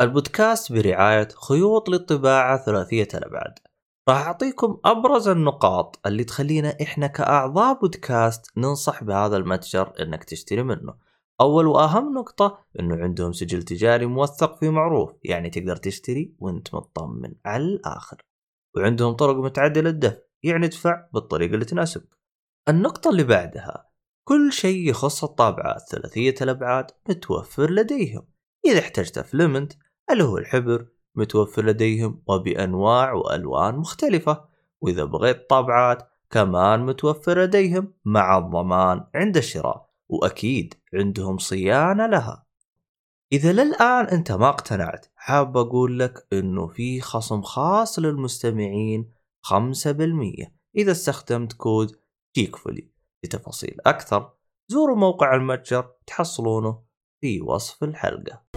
البودكاست برعاية خيوط للطباعة ثلاثية الأبعاد راح أعطيكم أبرز النقاط اللي تخلينا إحنا كأعضاء بودكاست ننصح بهذا المتجر إنك تشتري منه. أول وأهم نقطة إنه عندهم سجل تجاري موثق في معروف يعني تقدر تشتري وأنت مطمن على الآخر. وعندهم طرق متعدلة الدفع يعني ادفع بالطريقة اللي تناسبك النقطة اللي بعدها كل شيء يخص الطابعات ثلاثية الأبعاد متوفر لديهم. إذا احتجت فلمنت اللي هو الحبر متوفر لديهم وبأنواع وألوان مختلفة. وإذا بغيت طابعات كمان متوفر لديهم مع الضمان عند الشراء وأكيد عندهم صيانة لها. إذا للآن أنت ما اقتنعت حاب أقول لك أنه في خصم خاص للمستمعين 5% إذا استخدمت كود جيكفولي لتفاصيل أكثر زوروا موقع المتجر تحصلونه في وصف الحلقة.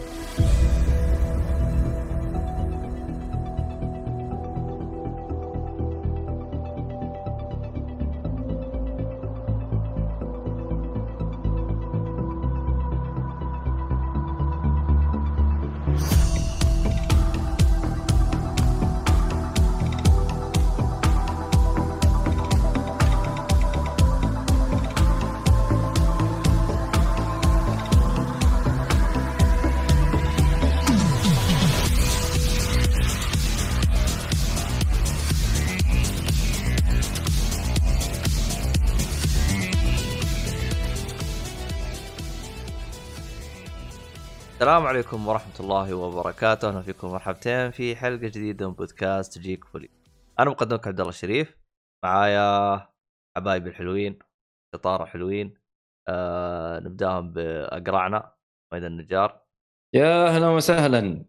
السلام عليكم ورحمة الله وبركاته، أهلا فيكم مرحبتين في حلقة جديدة من بودكاست جيك فولي. أنا مقدمك عبد الله الشريف، معايا حبايبي الحلوين، شطارة حلوين، آه نبدأهم بأقرعنا ميدان النجار. يا أهلا وسهلا.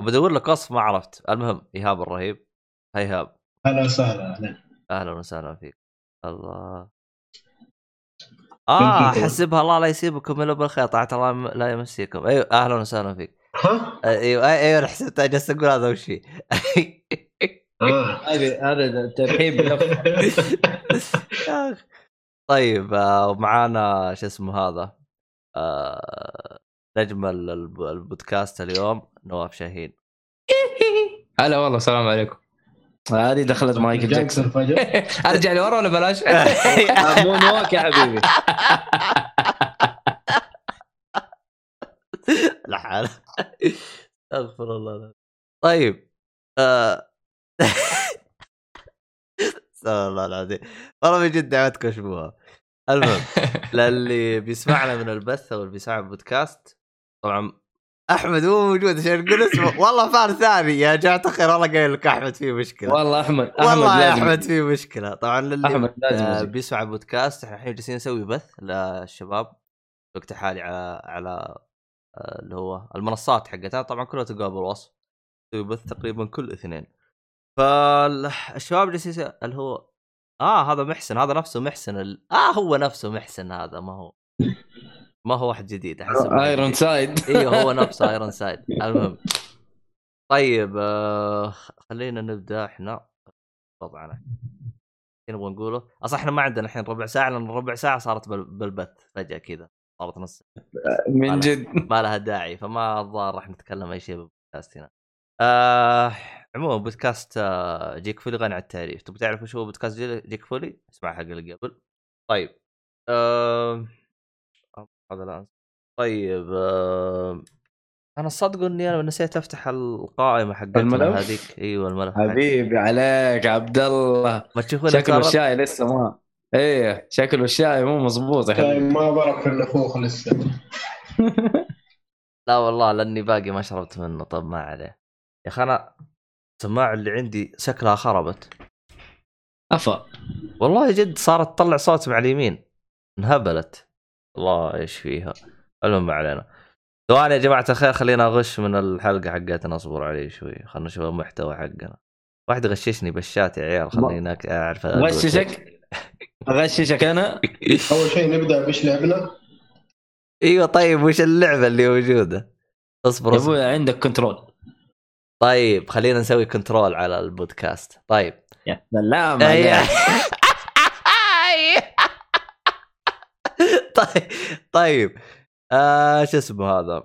بدور لك وصف ما عرفت، المهم إيهاب الرهيب. هاي إيهاب. أهلا وسهلا أهلا. أهلا وسهلا فيك. الله آه حسبها الله لا يسيبكم إلا بالخير طاعة الله لا يمسيكم. أيوه أهلا وسهلا فيك. ها؟ أيوه أيوه أنا حسبت جالس أقول هذا وش آه. هذه هذا ترحيب طيب آه، ومعانا شو اسمه هذا؟ آه، نجم البودكاست اليوم نواف شاهين. هلا والله السلام عليكم. هذه دخلت مايكل جاكسون أرجع لورا ولا بلاش؟ مون ووك يا حبيبي. لا حال استغفر الله طيب آه. استغفر الله العظيم. والله من جد دعوتكم اشبوها المهم للي بيسمعنا من البث أو اللي بيسمع البودكاست طبعا أحمد مو موجود عشان نقول اسمه. والله فار ثاني. يا جماعة الخير والله قايل لك أحمد فيه مشكلة. والله احمد والله يا أحمد فيه مشكلة. طبعا للي أحمد لازم آه بيسمع البودكاست إحنا الحين جالسين نسوي بث للشباب. وقت حالي على على آه اللي هو المنصات حقتها. طبعا كلها تلقاها بالوصف نسوي بث تقريبا كل اثنين فالشباب جالسين اللي هو آه هذا محسن. هذا نفسه محسن ال... آه هو نفسه محسن هذا ما هو. ما هو واحد جديد أحس Ironside أيوه هو نفسه Ironside المهم. طيب آه خلينا نبدأ إحنا. وضعنا. نبغى نقوله؟ أصلا إحنا ما عندنا الحين ربع ساعة لأن ربع ساعة صارت بالبث فجأة كذا. صارت نص من جد. ما لها داعي فما الظاهر راح نتكلم أي شيء بالبودكاست هنا. آه عموما بودكاست آه جيك فولي غني عن التعريف. تبغى تعرف وش هو بودكاست جيك فولي؟ اسمع حق اللي قبل. طيب. آه هذا الآن. طيب آه... أنا صدق إني أنا نسيت أفتح القائمة حقتنا هذيك. إيوه الملف حبيبي عليك عبد الله. ما تشوفون شكله الشاي لسه ما إيه شكله الشاي مو مضبوط يا حبيبي. ما برك في النفوخ لسه. لا والله لأني باقي ما شربت منه طب ما عليه. يا أخي أنا السماعة اللي عندي شكلها خربت. افا والله جد صارت تطلع صوت مع اليمين. انهبلت. الله إيش فيها. المهم ما علينا. ثواني يا جماعة الخير خلينا اغش من الحلقة حقتنا اصبر علي شوي. خلينا نشوف المحتوى حقنا. واحد غششني بشات يا عيال خليني أعرف غششك؟ أغششك أنا؟ أول شيء نبدأ بإيش لعبنا؟ أيوه طيب وش اللعبة اللي موجودة؟ اصبر يا أبوي عندك Control. طيب خلينا نسوي control على البودكاست. طيب. يا سلام طيب طيب آه شو اسمه هذا؟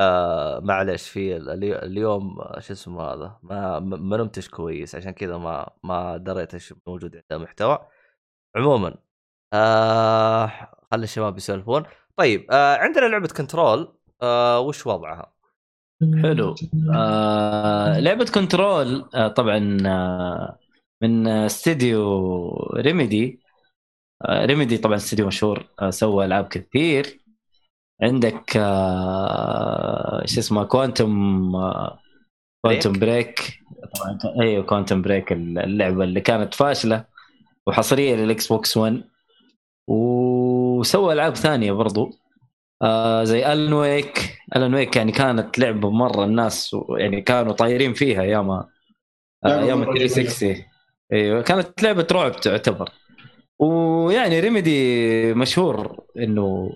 آه معلش في الي- اليوم شو اسمه هذا؟ ما ما نمتش كويس عشان كذا ما ما دريت إيش موجود عند محتوى عموما آه خلي الشباب يسولفون. طيب آه عندنا لعبة Control آه وش وضعها؟ حلو. آه لعبة Control آه طبعا آه من استديو Remedy. آه Remedy طبعا استديو مشهور آه سوى ألعاب كثير. عندك آه شو اسمه Quantum آه Quantum Break طبعا أيوه Quantum Break اللعبة اللي كانت فاشلة وحصرية لل Xbox 1 وسوى ألعاب ثانية برضو آه زي Alan Wake Alan Wake يعني كانت لعبة مرة الناس يعني كانوا طايرين فيها ياما آه ياما مرة 360 أيوه كانت لعبة رعب تعتبر. ويعني Remedy مشهور إنه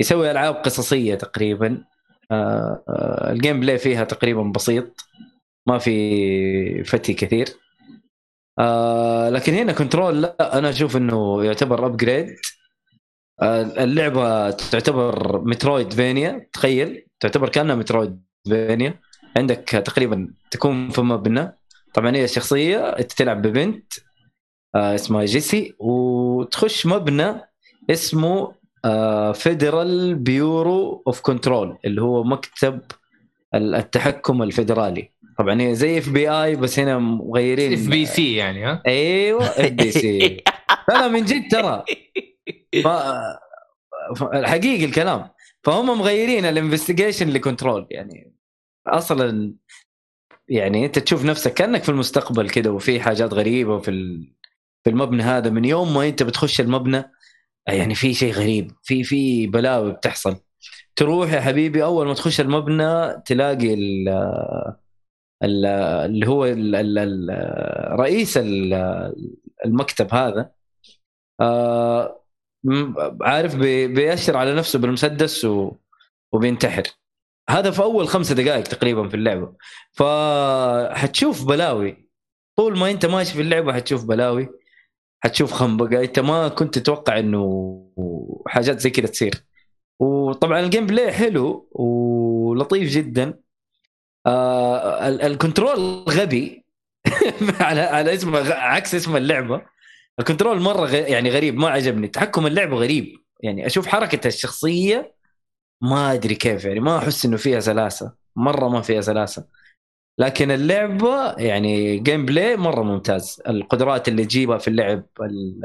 يسوي ألعاب قصصية تقريبا. آه آه ال gameplay فيها تقريبا بسيط ما في variety كثير. آه لكن هنا Control لا أنا أشوف إنه يعتبر upgrade اللعبة تعتبر Metroidvania تخيل تعتبر كأنها Metroidvania عندك تقريبا تكون في مبنى. طبعا هي الشخصيه انت تلعب ببنت. اسمها Jesse. وتخش مبنى اسمه Federal Bureau of Control اللي هو مكتب التحكم الفدرالي طبعا هي زي FBI بس هنا مغيرين. FB C يعني ها؟ أيوه FBC لا من جد ترى. ف... الحقيقي الكلام. فهم مغيرين ال Investigation ل Control يعني أصلا يعني أنت تشوف نفسك كأنك في المستقبل كده وفي حاجات غريبة في ال... في المبنى هذا من يوم ما أنت بتخش المبنى يعني في شيء غريب في في بلاوي بتحصل. تروح يا حبيبي أول ما تخش المبنى تلاقي ال ال اللي هو ال ال ال رئيس ال- المكتب هذا آه، عارف بي- بيأشر على نفسه بالمسدس وبينتحر. هذا في أول خمسة دقائق تقريبا في اللعبة. فحتشوف بلاوي. طول ما أنت ماشي في اللعبة حتشوف بلاوي. حتشوف خنبقه إنت ما كنت تتوقع إنه حاجات زي كذا تصير. وطبعا ال gameplay حلو ولطيف جدا. آه ال- ال control غبي. على على اسم عكس اسم اللعبة. ال control مرة غ... يعني غريب ما عجبني. تحكم اللعبة غريب. يعني أشوف حركة الشخصية ما أدري كيف يعني ما أحس إنه فيها سلاسة. مرة ما فيها سلاسة. لكن اللعبة يعني gameplay مرة ممتاز القدرات اللي تجيبها في اللعب ال...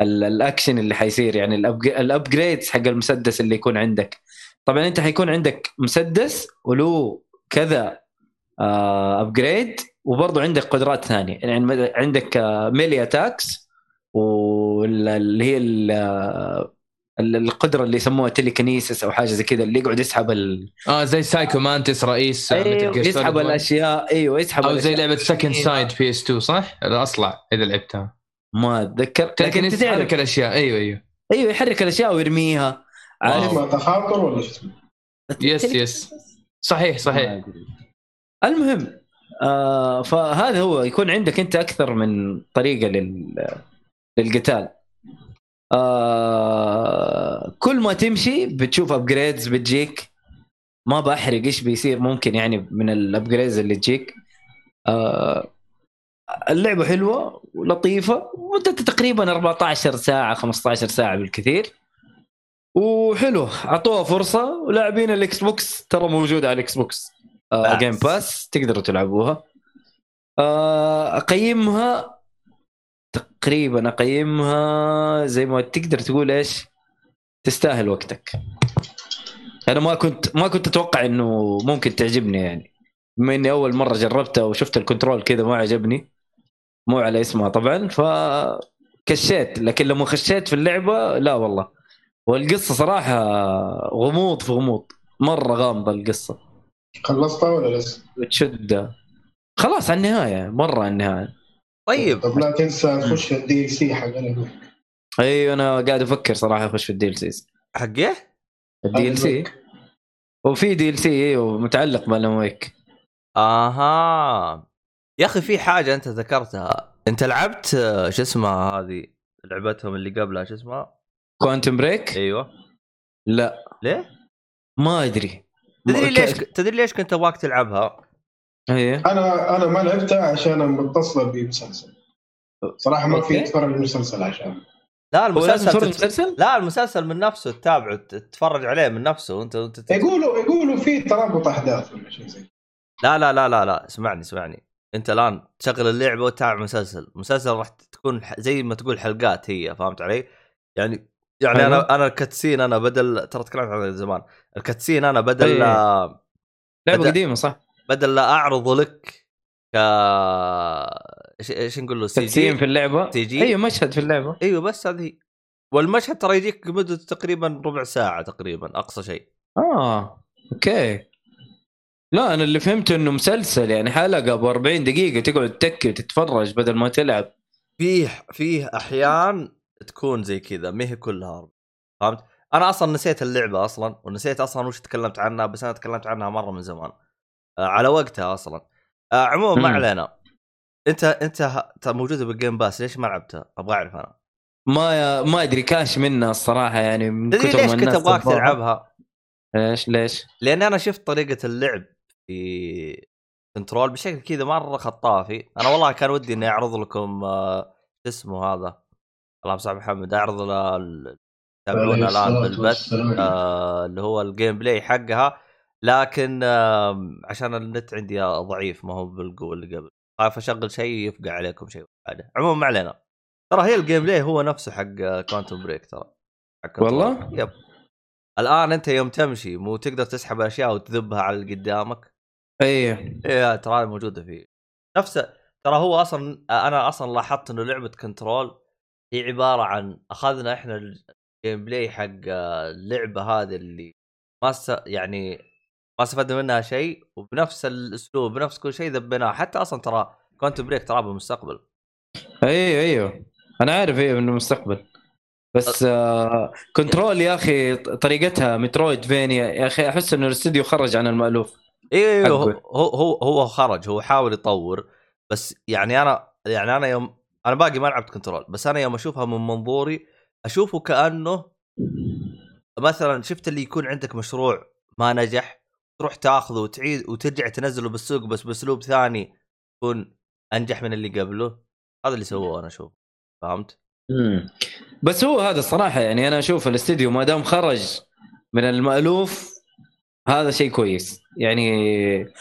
ال... الأكشن اللي حيصير يعني. ال upgrades حق المسدس اللي يكون عندك طبعا أنت حيكون عندك مسدس وله كذا upgrade وبرضه عندك قدرات ثانية يعني عندك melee attacks واللي هي القدرة اللي يسموها telekinesis أو حاجة زي كذا اللي يقعد يسحب ال... آه زي Psycho Mantis رئيس آه، أيوه يسحب Solid 1. الأشياء أيوه يسحب أو زي. لعبة Second Sight PS2 صح؟ الاصلع إذا لعبتها. ما أتذكر. لكن أنت تعرف. الأشياء. أيوه أيوه. أيوه يحرك الأشياء ويرميها. عارف؟ تخاطر ولا شو اسمه؟ yes yes صحيح صحيح. المهم آه فهذا هو يكون عندك أنت أكثر من طريقة لل للقتال. آه كل ما تمشي بتشوف upgrades بتجيك. ما بحرق إيش بيصير ممكن يعني من ال upgrades اللي تجيك. آه اللعبة حلوة ولطيفة مدتها تقريبا 14 ساعة 15 ساعة بالكثير. وحلو أعطوها فرصة. ولاعبين ال Xbox ترى موجودة على ال Xbox آه. Game Pass تقدروا تلعبوها. آه أقيمها تقريبا أقيمها زي ما تقدر تقول إيش؟ تستاهل وقتك. أنا ما كنت ما كنت أتوقع إنه ممكن تعجبني يعني. بما إني أول مرة جربتها وشفت ال Control كذا ما عجبني مو على اسمها طبعا فكشيت لكن لما خشيت في اللعبة لا والله. والقصة صراحة غموض في غموض. مرة غامضة القصة. خلصتها ولا لسه؟ بتشد خلاص على النهاية. مرة على النهاية. طيب. طب لا تنسى تخش ال DLC حق الأنمي. أيوه أنا قاعد أفكر صراحة أخش في ال DLC. حق إيه؟ ال DLC وفي DLC أيوه متعلق ب Alan Wake. آها. يا أخي في حاجة أنت ذكرتها. أنت لعبت شو اسمها هذه؟ لعبتهم اللي قبلها شو اسمها؟ Quantum Break أيوه. لا. ليه؟ ما أدري. تدري ليش تدري ليش كنت أبغاك تلعبها؟ هي أنا أنا ما لعبتها عشان متصلة بمسلسل صراحة ما في. أتفرج المسلسل عشان لا المسلسل تت... مسلسل؟ لا المسلسل من نفسه تتابعه تتفرج عليه من نفسه انت انت تت- يقولوا يقولوا في ترابط أحداث ولا شيء زي لا لا لا لا لا اسمعني اسمعني أنت الآن تشغل اللعبة وتتابع مسلسل مسلسل راح تكون زي ما تقول حلقات هي فهمت علي يعني يعني. أنا أنا الكاتسين أنا بدل ترى تكلمت عن زمان الكاتسين أنا بدل أيوة. لا لعبة قديمة صح؟ بدل لا أعرض لك ك إيش نقول له سي تقسيم في جي اللعبة؟ سي جي؟ أيوه مشهد في اللعبة. أيوه بس هذه. والمشهد ترى يجيك مدته تقريبا ربع ساعة تقريبا أقصى شيء. آه أوكي. لا أنا اللي فهمته إنه مسلسل يعني حلقة ب 40 دقيقة تقعد تكي وتتفرج بدل ما تلعب. فيه فيه أحيان تكون زي كذا ما هي كلها فهمت؟ أنا أصلا نسيت اللعبة أصلا ونسيت أصلا وش تكلمت عنها بس أنا تكلمت عنها مرة من زمان. على وقتها أصلا آه عموما ما. علينا أنت أنت موجودة بال Game Pass ليش ما لعبتها؟ أبغى أعرف أنا ما ما أدري كاش منها الصراحة يعني من تدري كثر ليش كنت أبغاك. تلعبها؟ ليش ليش؟ لأن أنا شفت طريقة اللعب في Control بشكل كذا مرة خطافي أنا والله كان ودي إني أعرض لكم آه، شو اسمه هذا اللهم صل محمد أعرض تابعونا الآن بالبث آه اللي هو ال gameplay حقها لكن آه عشان النت عندي ضعيف ما هو بالقوة اللي قبل. خايف أشغل شيء يفقع عليكم شيء حاجة عموما ما علينا. ترى هي ال gameplay هو نفسه حق Quantum Break ترى. والله؟ yep. الآن أنت يوم تمشي مو تقدر تسحب أشياء وتذبها على اللي قدامك. إيه. إيه ترى موجودة فيه. نفس ترى هو أصلا أنا أصلا لاحظت إنه لعبة Control هي عبارة عن أخذنا إحنا ال gameplay حق اللعبة هذه اللي ما. يعني ما استفدنا منها شيء وبنفس الأسلوب بنفس كل شيء ذبيناه حتى أصلا ترى Quantum Break ترى بالمستقبل. أيوه أيوه أنا عارف أيوه من المستقبل بس آه Control يا أخي طريقتها Metroidvania يا أخي؟ أحس إنه الاستوديو خرج عن المألوف. أيوه أيوه. هو هو هو خرج هو حاول يطور. بس يعني أنا يعني أنا يوم أنا باقي ما لعبت Control بس أنا يوم أشوفها من منظوري أشوفه كأنه مثلا شفت اللي يكون عندك مشروع ما نجح. تروح تاخذه وتعيد وترجع تنزله بالسوق بس باسلوب ثاني يكون أنجح من اللي قبله. هذا اللي سووه أنا أشوف. فهمت؟ مم. بس هو هذا الصراحة يعني أنا أشوف الاستديو ما دام خرج من المألوف هذا شيء كويس. يعني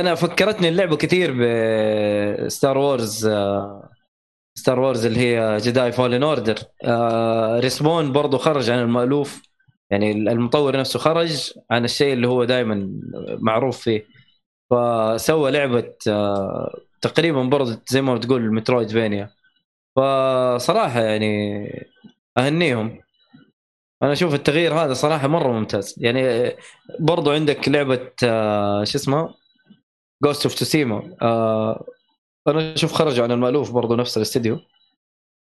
أنا فكرتني اللعبة كثير ب Star Wars Star Wars اللي هي Jedi Fallen Order Respawn برضو خرج عن المألوف. يعني المطور نفسه خرج عن الشيء اللي هو دائما معروف فيه. فسوى لعبة آه، تقريبا برضو زي ما تقول Metroidvania فصراحة يعني أهنيهم. أنا أشوف التغيير هذا صراحة مرة ممتاز. يعني برضو عندك لعبة آه، شو اسمها Ghost of Tsushima أنا أشوف خرجوا عن المألوف برضو نفس الاستديو.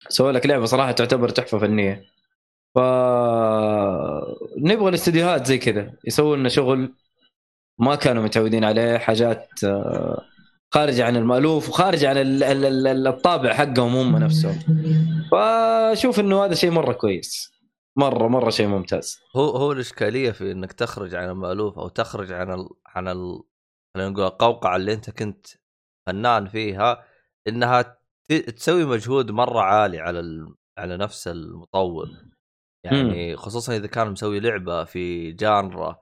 سووا لك لعبة صراحة تعتبر تحفة فنية. ف نبغى الاستديوهات زي كذا. يسووا لنا شغل ما كانوا متعودين عليه حاجات آه، خارجه عن المألوف وخارجه عن ال- ال- ال- الطابع حقهم هم نفسهم. فأشوف إنه هذا شيء مرة كويس. مره مرة شيء ممتاز. هو هو الإشكالية في إنك تخرج عن المألوف أو تخرج عن ال... عن ال... خلينا نقول القوقعة اللي أنت كنت فنان فيها إنها. تسوي مجهود مرة عالي على ال... على نفس المطور. يعني خصوصا إذا كان مسوي لعبة في جانرا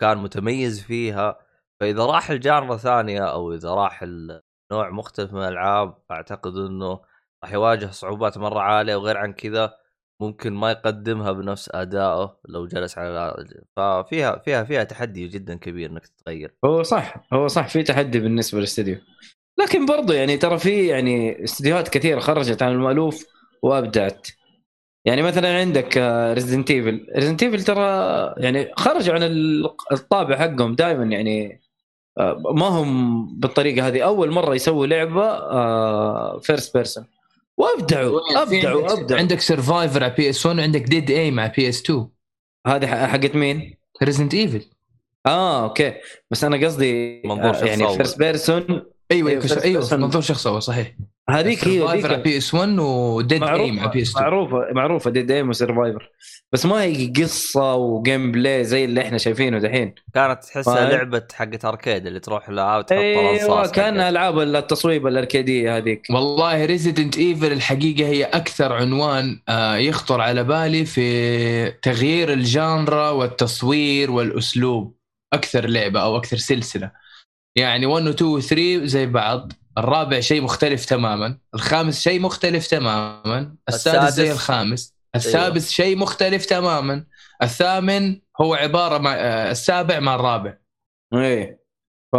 كان متميز فيها فإذا راح الجانرا ثانية أو إذا راح النوع مختلف من الألعاب أعتقد إنه راح يواجه صعوبات مرة عالية وغير عن كذا ممكن ما يقدمها بنفس أدائه لو جلس على ففيها فيها فيها تحدي جدا كبير إنك تتغير. هو صح هو صح في تحدي بالنسبة للاستديو. لكن برضو يعني ترى في يعني استديوهات كثيرة خرجت عن المألوف وأبدعت. يعني مثلا عندك Resident Evil Resident Evil ترى يعني خرجوا عن ال- الطابع حقهم دائما يعني آه، ما هم بالطريقة هذه. أول مرة يسووا لعبة first person وأبدعوا أبدعوا عندك- أبدعوا. عندك Survivor على PS 1 وعندك Dead Aim على PS 2 هذه حقت مين؟ Resident Evil آه أوكي. بس أنا قصدي منظور آه، شخص يعني. first person أيوه أيوة، أيوه أيوه person. منظور شخص اول صحيح. هذيك هي Survivor على PS 1 و Dead Aim على معروفة PS 2 معروفة معروفة Dead Aim و Survivor بس ما هي قصة و gameplay زي اللي إحنا شايفينه دحين. كانت تحسها؟ لعبة حقت arcade اللي تروح لها وتحط إيوه كانها. ألعاب التصويب الأركيدية هذيك. والله Resident Evil الحقيقة هي أكثر عنوان آه، يخطر على بالي في تغيير ال genre والتصوير والأسلوب. أكثر لعبة أو أكثر سلسلة. يعني 1 و 2 و 3 زي بعض. الرابع شيء مختلف تماما. الخامس شيء مختلف تماما. السادس زي السادس. الخامس. السادس شيء مختلف تماما. الثامن هو عبارة مع آه، السابع مع الرابع. إيه. ف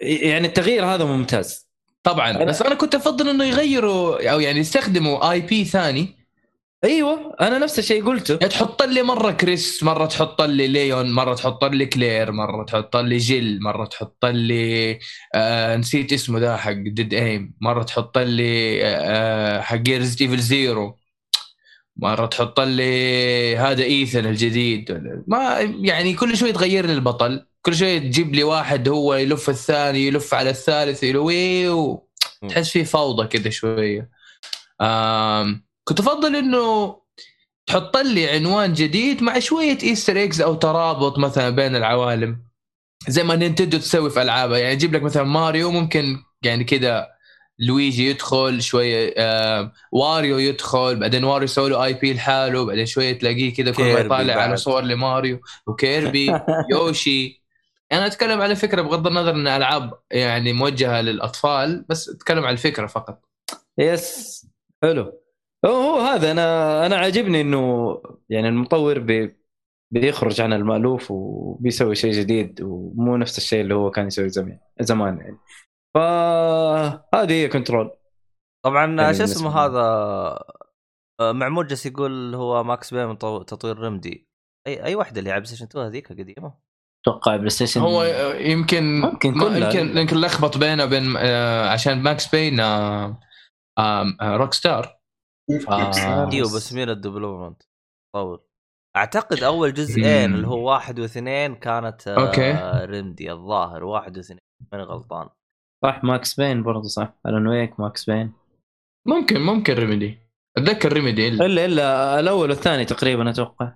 يعني التغيير هذا ممتاز. طبعا. أنا- بس أنا كنت أفضل إنه يغيروا أو يعني يستخدموا اي بي ثاني. أيوه أنا نفس الشيء قلته. تحط لي مرة كريس مرة تحط لي ليون مرة تحط لي كلير مرة تحط لي Jill مرة تحط لي آه نسيت اسمه ذا حق Dead Aim مرة تحط لي آه حق Resident Evil Zero مرة تحط لي هذا Ethan الجديد. ما يعني كل شوي تغير لي البطل. كل شوي تجيب لي واحد هو يلف الثاني يلف على الثالث يلوي. تحس فيه فوضى كذا شوية. آم كنت أفضل إنه تحط لي عنوان جديد مع شوية Easter eggs أو ترابط مثلا بين العوالم. زي ما نينتندو تسوي في ألعابها. يعني يجيب لك مثلا ماريو ممكن يعني كذا لويجي يدخل شوية آه واريو يدخل بعدين واريو يسوي له IP لحاله بعدين شوية تلاقيه كذا كل ما يطالع على. صور لماريو وكيربي يوشي. أنا أتكلم على فكرة بغض النظر إن ألعاب يعني موجهة للأطفال بس أتكلم على الفكرة فقط. yes حلو. هو هو هذا أنا أنا عاجبني إنه يعني المطور بي بيخرج عن المألوف وبيسوي شيء جديد ومو نفس الشيء اللي هو كان يسوي زمان زمان يعني فهذه هي Control طبعا يعني شو اسمه. هذا آه، معمول جالس يقول هو Max Payne تطوير Remedy اي أي واحدة اللي على PlayStation 2 هذيك قديمه أتوقع PlayStation هو يمكن ممكن. يمكن يمكن لخبط بينه وبين آه، عشان Max Payne آه، آه، آه، Rockstar آه. أيوه بس مين ال development طور. أعتقد أول جزئين مم. اللي هو واحد واثنين كانت آه، okay. Remedy الظاهر واحد واثنين. ماني غلطان. صح Max Payne برضه صح. Alan Wake Max Payne. ممكن ممكن Remedy أتذكر Remedy إلا. إلا إلا الأول والثاني تقريبا أتوقع.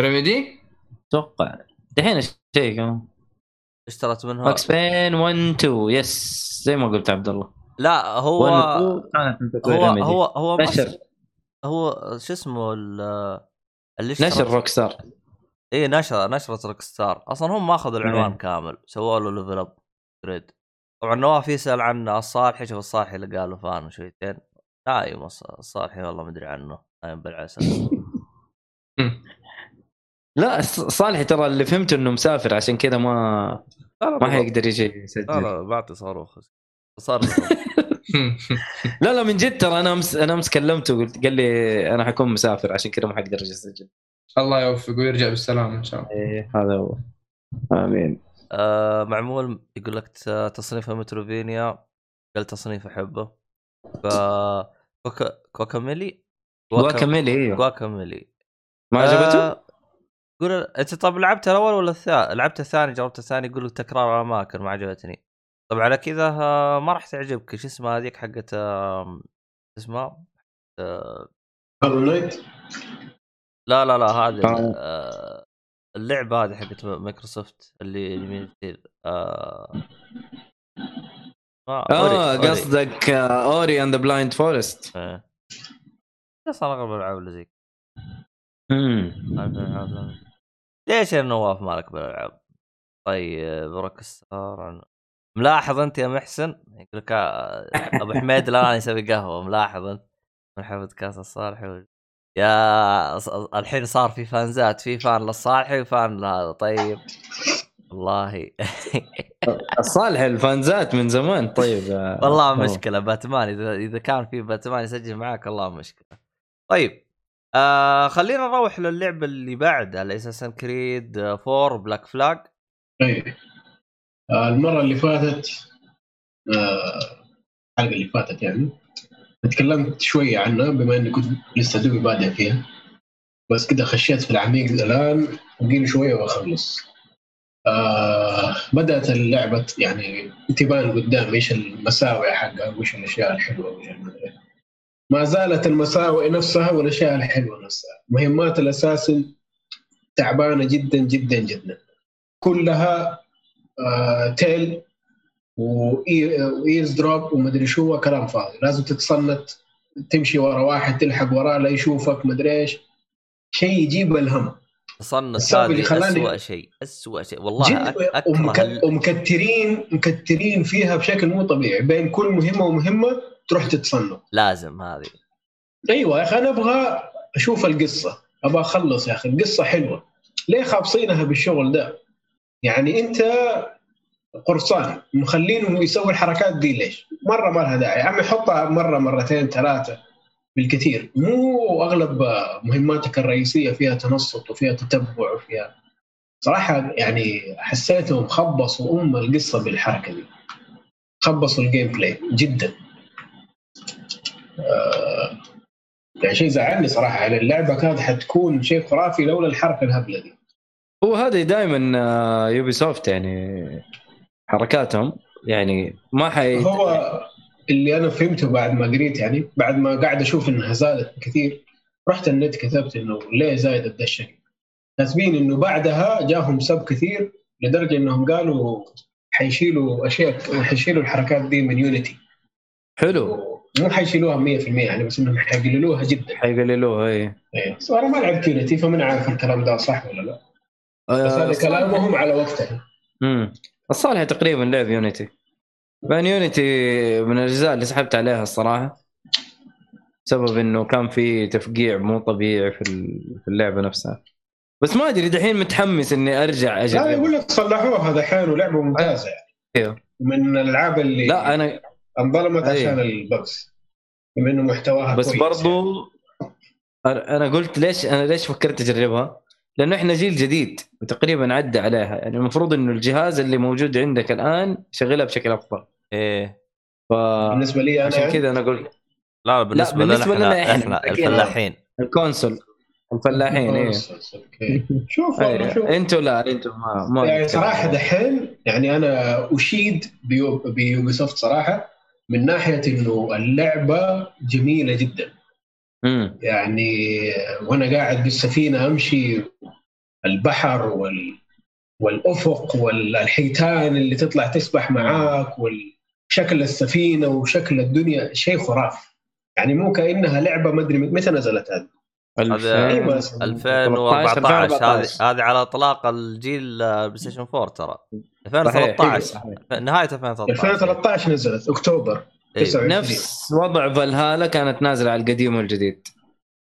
Remedy أتوقع. دحين شيء كمان؟ اشترت منها. Max Payne 1 2 yes زي ما قلت عبد الله. لا هو 1 2 كانت من تطوير هو. هو هو نشر. هو شو اسمه ال- اللي نشر Rockstar اي نشر نشرة Rockstar أصلا هم ما أخذوا العنوان إيه. كامل سووا له level upgrade طبعا نواف يسال عن الصالحي شوف الصالحي اللي قالوا fan شويتين نايم الص- الصالحي والله ما أدري عنه. نايم بالعسل. لا ص- صالح ترى اللي فهمته إنه مسافر عشان كذا ما ما حيقدر يجي لا يسجل لا بعطي صاروخ. صار لا لا من جد ترى أنا أمس أنا أمس كلمته قلت قال لي أنا حكون مسافر عشان كذا ما حقدر أجي أسجل. الله يوفقه ويرجع بالسلامة إن شاء الله. إيه هذا هو. آمين. آه معمول يقول لك ت- تصنيف متروفينيا قال تصنيف أحبه. ف كوكا كوكاميلي؟ واكملي إيوه. كوكاميلي. ما عجبته؟ آه، يقول أنت طب لعبت الأول ولا الثاني؟ لعبت الثاني جربت الثاني يقول تكرار الاماكن ما عجبتني. طب على كذا آه، ما راح تعجبك شو اسمها هذيك حقت اسمها؟ هولو نايت لا لا لا هذه آه. آه، اللعبة هذه حقت مايكروسوفت اللي يمين كثير آه آه. قصدك أوري اند ذا بلايند فورست أنا أغلب الألعاب اللي زي ليش يا نواف مالك بالألعاب؟ طيب روك ستار ملاحظ أنت يا محسن؟ يقول لك آه، أبو حميد الآن يسوي قهوة ملاحظ أنت؟ من حفظ كاس الصالحي و... يا الحين صار في فانزات في فان للصالحي وفان لهذا طيب. والله. الصالح ال fans ات من زمان طيب. آه، والله والله. مشكلة باتمان إذا إذا كان في باتمان يسجل معاك الله مشكلة. طيب آه خلينا نروح للعبة اللي بعدها ال Assassin's Creed 4 Black Flag. طيب. آه، المرة اللي فاتت آه، الحلقة اللي فاتت يعني تكلمت شوية عنها بما إني كنت لسه دوبي بادئ فيها. بس كده خشيت في العميق الآن باقي لي شوية وأخلص. آه بدأت اللعبة يعني تبان قدام إيش المساوئ حقها وإيش الأشياء المدري. ما زالت المساوئ نفسها والأشياء الحلوة نفسها. مهمات ال Assassin تعبانة جدا جدا جدا. كلها آه tail وايرز دروب ومدري شو هو كلام فاضي. لازم تتصنت تمشي ورا واحد تلحق وراه لا يشوفك مدري إيش. شيء يجيب الهم. اللي هذه اسوء شيء اسوء شيء. والله جد أك- أكره ومك... ال- ومكترين مكترين فيها بشكل مو طبيعي. بين كل مهمة ومهمة تروح تتصنف لازم هذه. أيوه يا أخي أنا أبغى أشوف القصة. أبغى أخلص يا أخي. القصة حلوة. ليه خابصينها بالشغل ده؟ يعني انت قرصان مخلينه يسوي الحركات دي ليش؟ مرة ما لها داعي، يا عمي حطها مرة مرتين ثلاثة بالكثير، مو أغلب مهماتك الرئيسية فيها تنصت وفيها تتبع وفيها صراحة يعني حسيتهم خبصوا أم القصة بالحركة دي. خبصوا ال gameplay جدا. آه يعني شيء زعلني صراحة يعني اللعبة كانت حتكون شيء خرافي لولا الحركة الهبلة دي. هو هذا دائما Ubisoft يعني حركاتهم. يعني ما حي هو اللي أنا فهمته بعد ما قريت يعني بعد ما قاعد أشوف إنها زادت كثير رحت النت كتبت إنه ليه زايدة ذا الشكل. كاتبين إنه بعدها جاهم سب كثير لدرجة إنهم قالوا حيشيلوا أشياء حيشيلوا الحركات دي من Unity حلو. مو حيشيلوها 100% يعني بس إنهم حيقللوها جدا. حيقللوه اي بس أنا ما لعبت Unity فمن عارف الكلام ده صح ولا لا. بس آه، هذا كلامهم على وقتها امم الصالح تقريبا لعب يونيتي بان يونيتي من الأجزاء اللي سحبت عليها الصراحة بسبب إنه كان في تفقيع مو طبيعي في ال- في اللعبة نفسها. بس ما أدري دحين متحمس إني أرجع لا اجرب يقول لك صلحوها دحين ولعبه ممتازة يعني. أيوه. من الألعاب اللي لا أنا انظلمت أيوه. عشان البجز بما إنه محتواها بس كويس برضو أنا قلت ليش أنا ليش فكرت أجربها؟ لأنه إحنا جيل جديد وتقريبا عدى عليها يعني المفروض إنه الجهاز اللي موجود عندك الآن شغلها بشكل أفضل إيه ف. بالنسبة لي أنا عشان يعني كذا أنا قلت لا لا بالنسبة, بالنسبة لنا لنا إحنا, إحنا. إحنا. الفلاحين ال console الفلاحين إيه شوف والله شوف. أنتوا لا أنتوا ما ما يعني صراحة دحين يعني أنا أشيد بيو ب Ubisoft صراحة من ناحية إنه اللعبة جميلة جدا يعني وأنا قاعد بالسفينة امشي البحر وال والأفق والحيتان اللي تطلع تسبح معاك وشكل السفينة وشكل الدنيا شيء خرافي. يعني مو كأنها لعبة ما أدري متى نزلت هذه؟ هذا أيوة. 2014 هذه هذه على إطلاق الجيل PlayStation 4 ترى 2013 صحيح. نهاية 2013 2013 نزلت أكتوبر. إيه. 29 نفس وضع فالهالا كانت نازلة على القديم والجديد.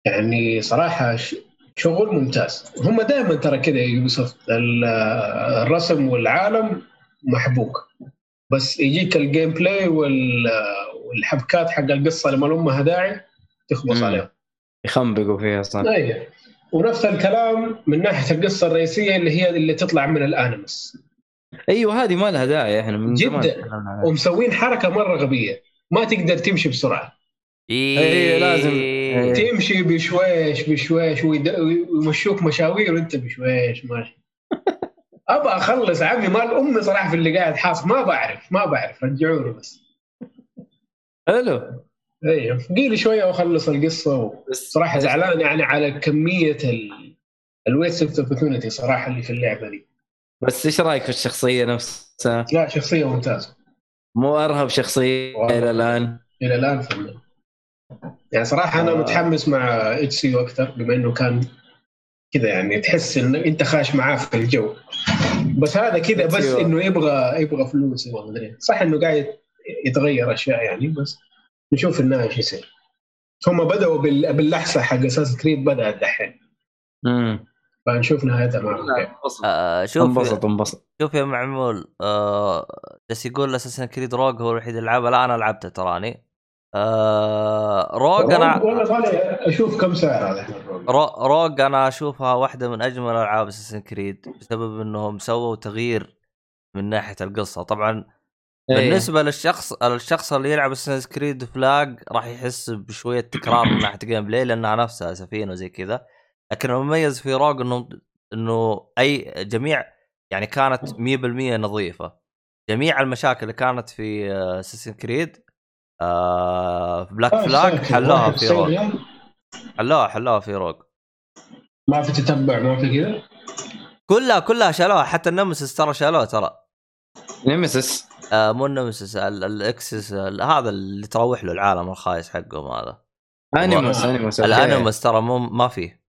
يعني صراحة ش- شغل ممتاز. هم دائما ترى كذا ال- الرسم والعالم محبوك. بس يجيك ال gameplay وال- والحبكات حق القصة لما ما لها داعي تخبص. عليهم. يخنبقوا فيها صح أيوه ونفس الكلام من ناحية القصة الرئيسية اللي هي اللي تطلع من ال Animus أيوه هذه ما لها داعي إحنا من جداً. ومسوين حركة مرة غبية. ما تقدر تمشي بسرعة. إيه إيه، لازم. إيه. تمشي بشويش بشويش ويمشوك مشاوير وأنت بشويش ماشي ابى أخلص عمي مال أمي صراحة في اللي قاعد حاصل ما بعرف ما بعرف رجعوني بس. حلو. أيوه قيلي شوية وأخلص القصة بس صراحة زعلان يعني على كمية ال الويست اوبورتونيتي صراحة اللي في اللعبة دي. بس إيش رأيك في الشخصية نفسها؟ لا شخصية ممتازة مو أرهب شخصية. إلى الآن إلى الآن فنان يعني صراحة أنا آه. متحمس مع اتش سي أكثر بما إنه كان كذا يعني تحس ان أنت خاش معاه في الجو بس هذا كذا بس أيوة. إنه يبغى يبغى فلوس يبغى مدري صح إنه قاعد يتغير أشياء يعني بس نشوف في النهايه إيش يصير هم بدأوا بال- باللحسه حق أساس كريد بدأت دحين امم فنشوف نهايتها معهم كيف انبسط. آه شوف انبسط انبسط. شوف يا معمول آه بس يقول أساسا كريد روج هو الوحيد اللي لعبه. لا أنا لعبته تراني. آه روج أنا والله طالع أشوف كم سعر هذا. رو- روج أنا أشوفها واحدة من أجمل ألعاب اساسن كريد بسبب إنهم سووا تغيير من ناحية القصة. طبعا إيه. بالنسبة للشخص الشخص اللي يلعب Assassin's Creed Flag راح يحس بشوية تكرار من ناحية gameplay لأنها نفسها سفينة وزي كذا. لكن المميز في Rogue إنه إنه أي جميع يعني كانت 100% نظيفة. جميع المشاكل اللي كانت في Assassin's Creed آه في Black آه، Flag ساتر، حلوها في Rogue. حلوها حلوها في Rogue ما في تتبع ما في كذا؟ كلها كلها شالوها حتى النمسس ترى شالوه ترى. نيمسيس آه مو النمسس ال- الاكسس ال- هذا اللي تروح له العالم الخايس حقهم هذا. انيموس انيموس أوكي. الانيمس ترى مو ما فيه.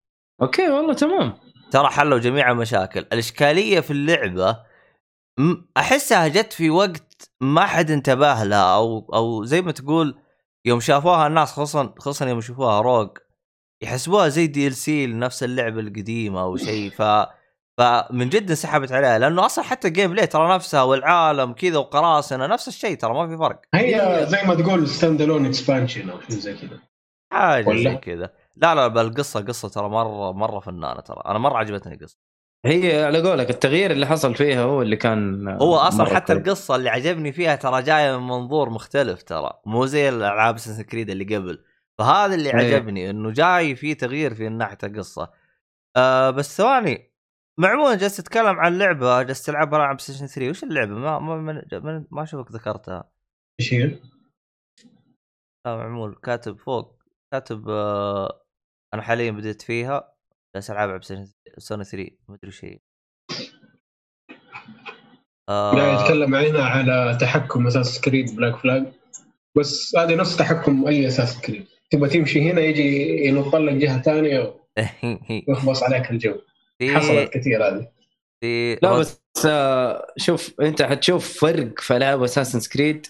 أوكي والله تمام. ترى حلوا جميع المشاكل. الإشكالية في اللعبة أحسها جت في وقت ما حد انتبه لها أو أو زي ما تقول يوم شافوها الناس خصوصا خصوصا يوم يشوفوها روج يحسبوها زي DLC لنفس اللعبة القديمة أو شيء ف فمن جد انسحبت عليها لأنه أصلا حتى ال gameplay ترى نفسها والعالم كذا وقراصنة نفس الشيء ترى ما في فرق. هي زي ما تقول standalone expansion أو شيء زي كذا. حاجة؟ زي كذا. لا لا بل القصة قصة ترى مرة مرة فنانة ترى. أنا مرة عجبتني القصة. هي على قولك التغيير اللي حصل فيها هو اللي كان هو أصلا حتى كويس. القصة اللي عجبني فيها ترى جاية من منظور مختلف ترى. مو زي الألعاب Assassin's Creed اللي قبل. فهذا اللي إيه. عجبني إنه جاي في تغيير في ناحيه القصة. آه بس ثواني. معمول جالس تتكلم عن لعبة جالس تلعبها على PlayStation 3 وش اللعبة؟ ما ما ما, ما, ما اشوفك ذكرتها. إيش هي؟ لا معمول. كاتب فوق. كاتب آه أنا حاليا بديت فيها ألعبها على PlayStation 3 ما أدري هي آه. قاعد يتكلم هنا على تحكم Assassin's Creed Black Flag. بس هذه نفس تحكم أي Assassin's Creed. تبغى تمشي هنا يجي ينط لك جهة ثانية ويخبص عليك الجو. في حصلت كثير هذه. في لا بس آه، شوف أنت حتشوف فرق في ألعاب Assassin's Creed.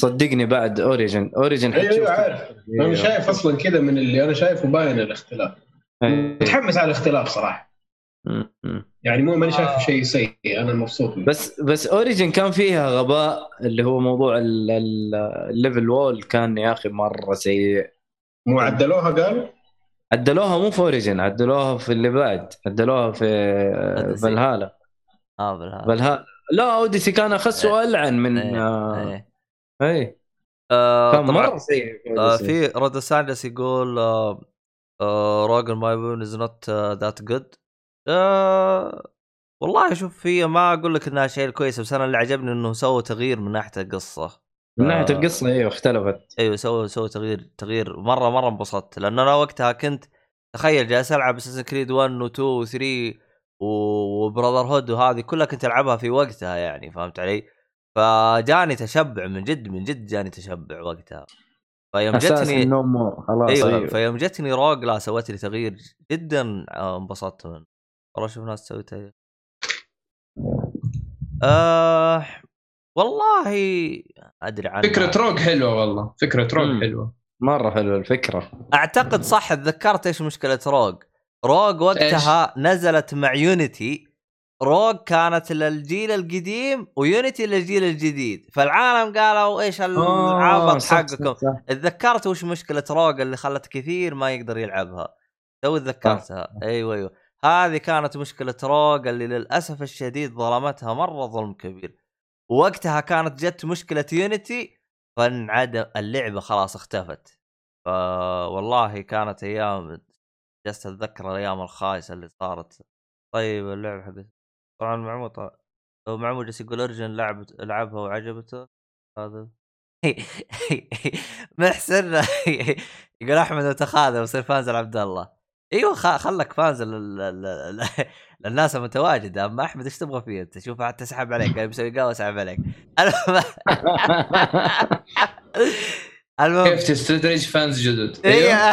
صدقني بعد Origins Origins أيوه أيوه عارف. أنا شايف أصلا كذا من اللي أنا شايفه باين الاختلاف. أيوة. متحمس على الاختلاف صراحة. يعني مو ماني شايف شيء سيء أنا مبسوط منه. بس بس Origins كان فيها غباء اللي هو موضوع ال- ال- الليفل وول كان يا أخي مرة سيء. مو عدلوها قالوا عدلوها مو في اوريجن عدلوها في اللي بعد. عدلوها في آه،. فالهالا آه بالهذا فالهالا لا اوديسي كان أخس وألعن من إيه، آه، إيه. إي آه، كان مرة سيء في آه،. في رود ساندس يقول آه، روجن ماي بون از نوت ذات جود والله شوف هي ما أقول لك إنها شيء كويس بس أنا اللي عجبني إنه سووا تغيير من ناحية القصة من ناحية آه. القصة إيوه اختلفت إيوه سووا سووا تغيير تغيير مرة مرة انبسطت لأنه أنا وقتها كنت تخيل جالس ألعب اساسن كريد 1 و 2 و 3 وبراذر هود وهذه كلها كنت ألعبها في وقتها يعني فهمت علي؟ فجاني تشبع من جد من جد جاني تشبع وقتها. فيوم جتني خلاص أيوه أيوة. فيوم جتني روج لا سوت لي تغيير جدا آه، انبسطت منه. والله أشوف ناس تسوي تغيير. آه والله أدري عن فكرة روج حلوة والله فكرة روج. حلوة. مرة حلوة الفكرة. أعتقد صح تذكرت إيش مشكلة روج. روج وقتها نزلت مع يونيتي روج كانت للجيل القديم ويونيتي للجيل الجديد. فالعالم قالوا إيش آه، العبط حقكم. تذكرت وش مشكلة روج اللي خلت كثير ما يقدر يلعبها؟ تو تذكرتها. أيوه أيوه. هذه كانت مشكلة روج اللي للأسف الشديد ظلمتها مرة ظلم كبير. وقتها كانت جت مشكلة يونيتي فانعدم اللعبة خلاص اختفت. فوالله كانت أيام جلست أتذكر الأيام الخايسة اللي صارت. طيب اللعبة حقت طبعا معمول طبعا هو معمول جالس يقول أرجن لعب لعبها وعجبته هذا. محسن يقول أحمد متخاذل ويصير fans عبد الله. أيوه خلك fans لل- لل- لل- للناس المتواجده أما أحمد إيش تبغى فيه أنت؟ شوف حتى سحب عليك. قاعد بيسوي قهوة سحب عليك. المهم. كيف تستدرج fans جدد؟ إيه.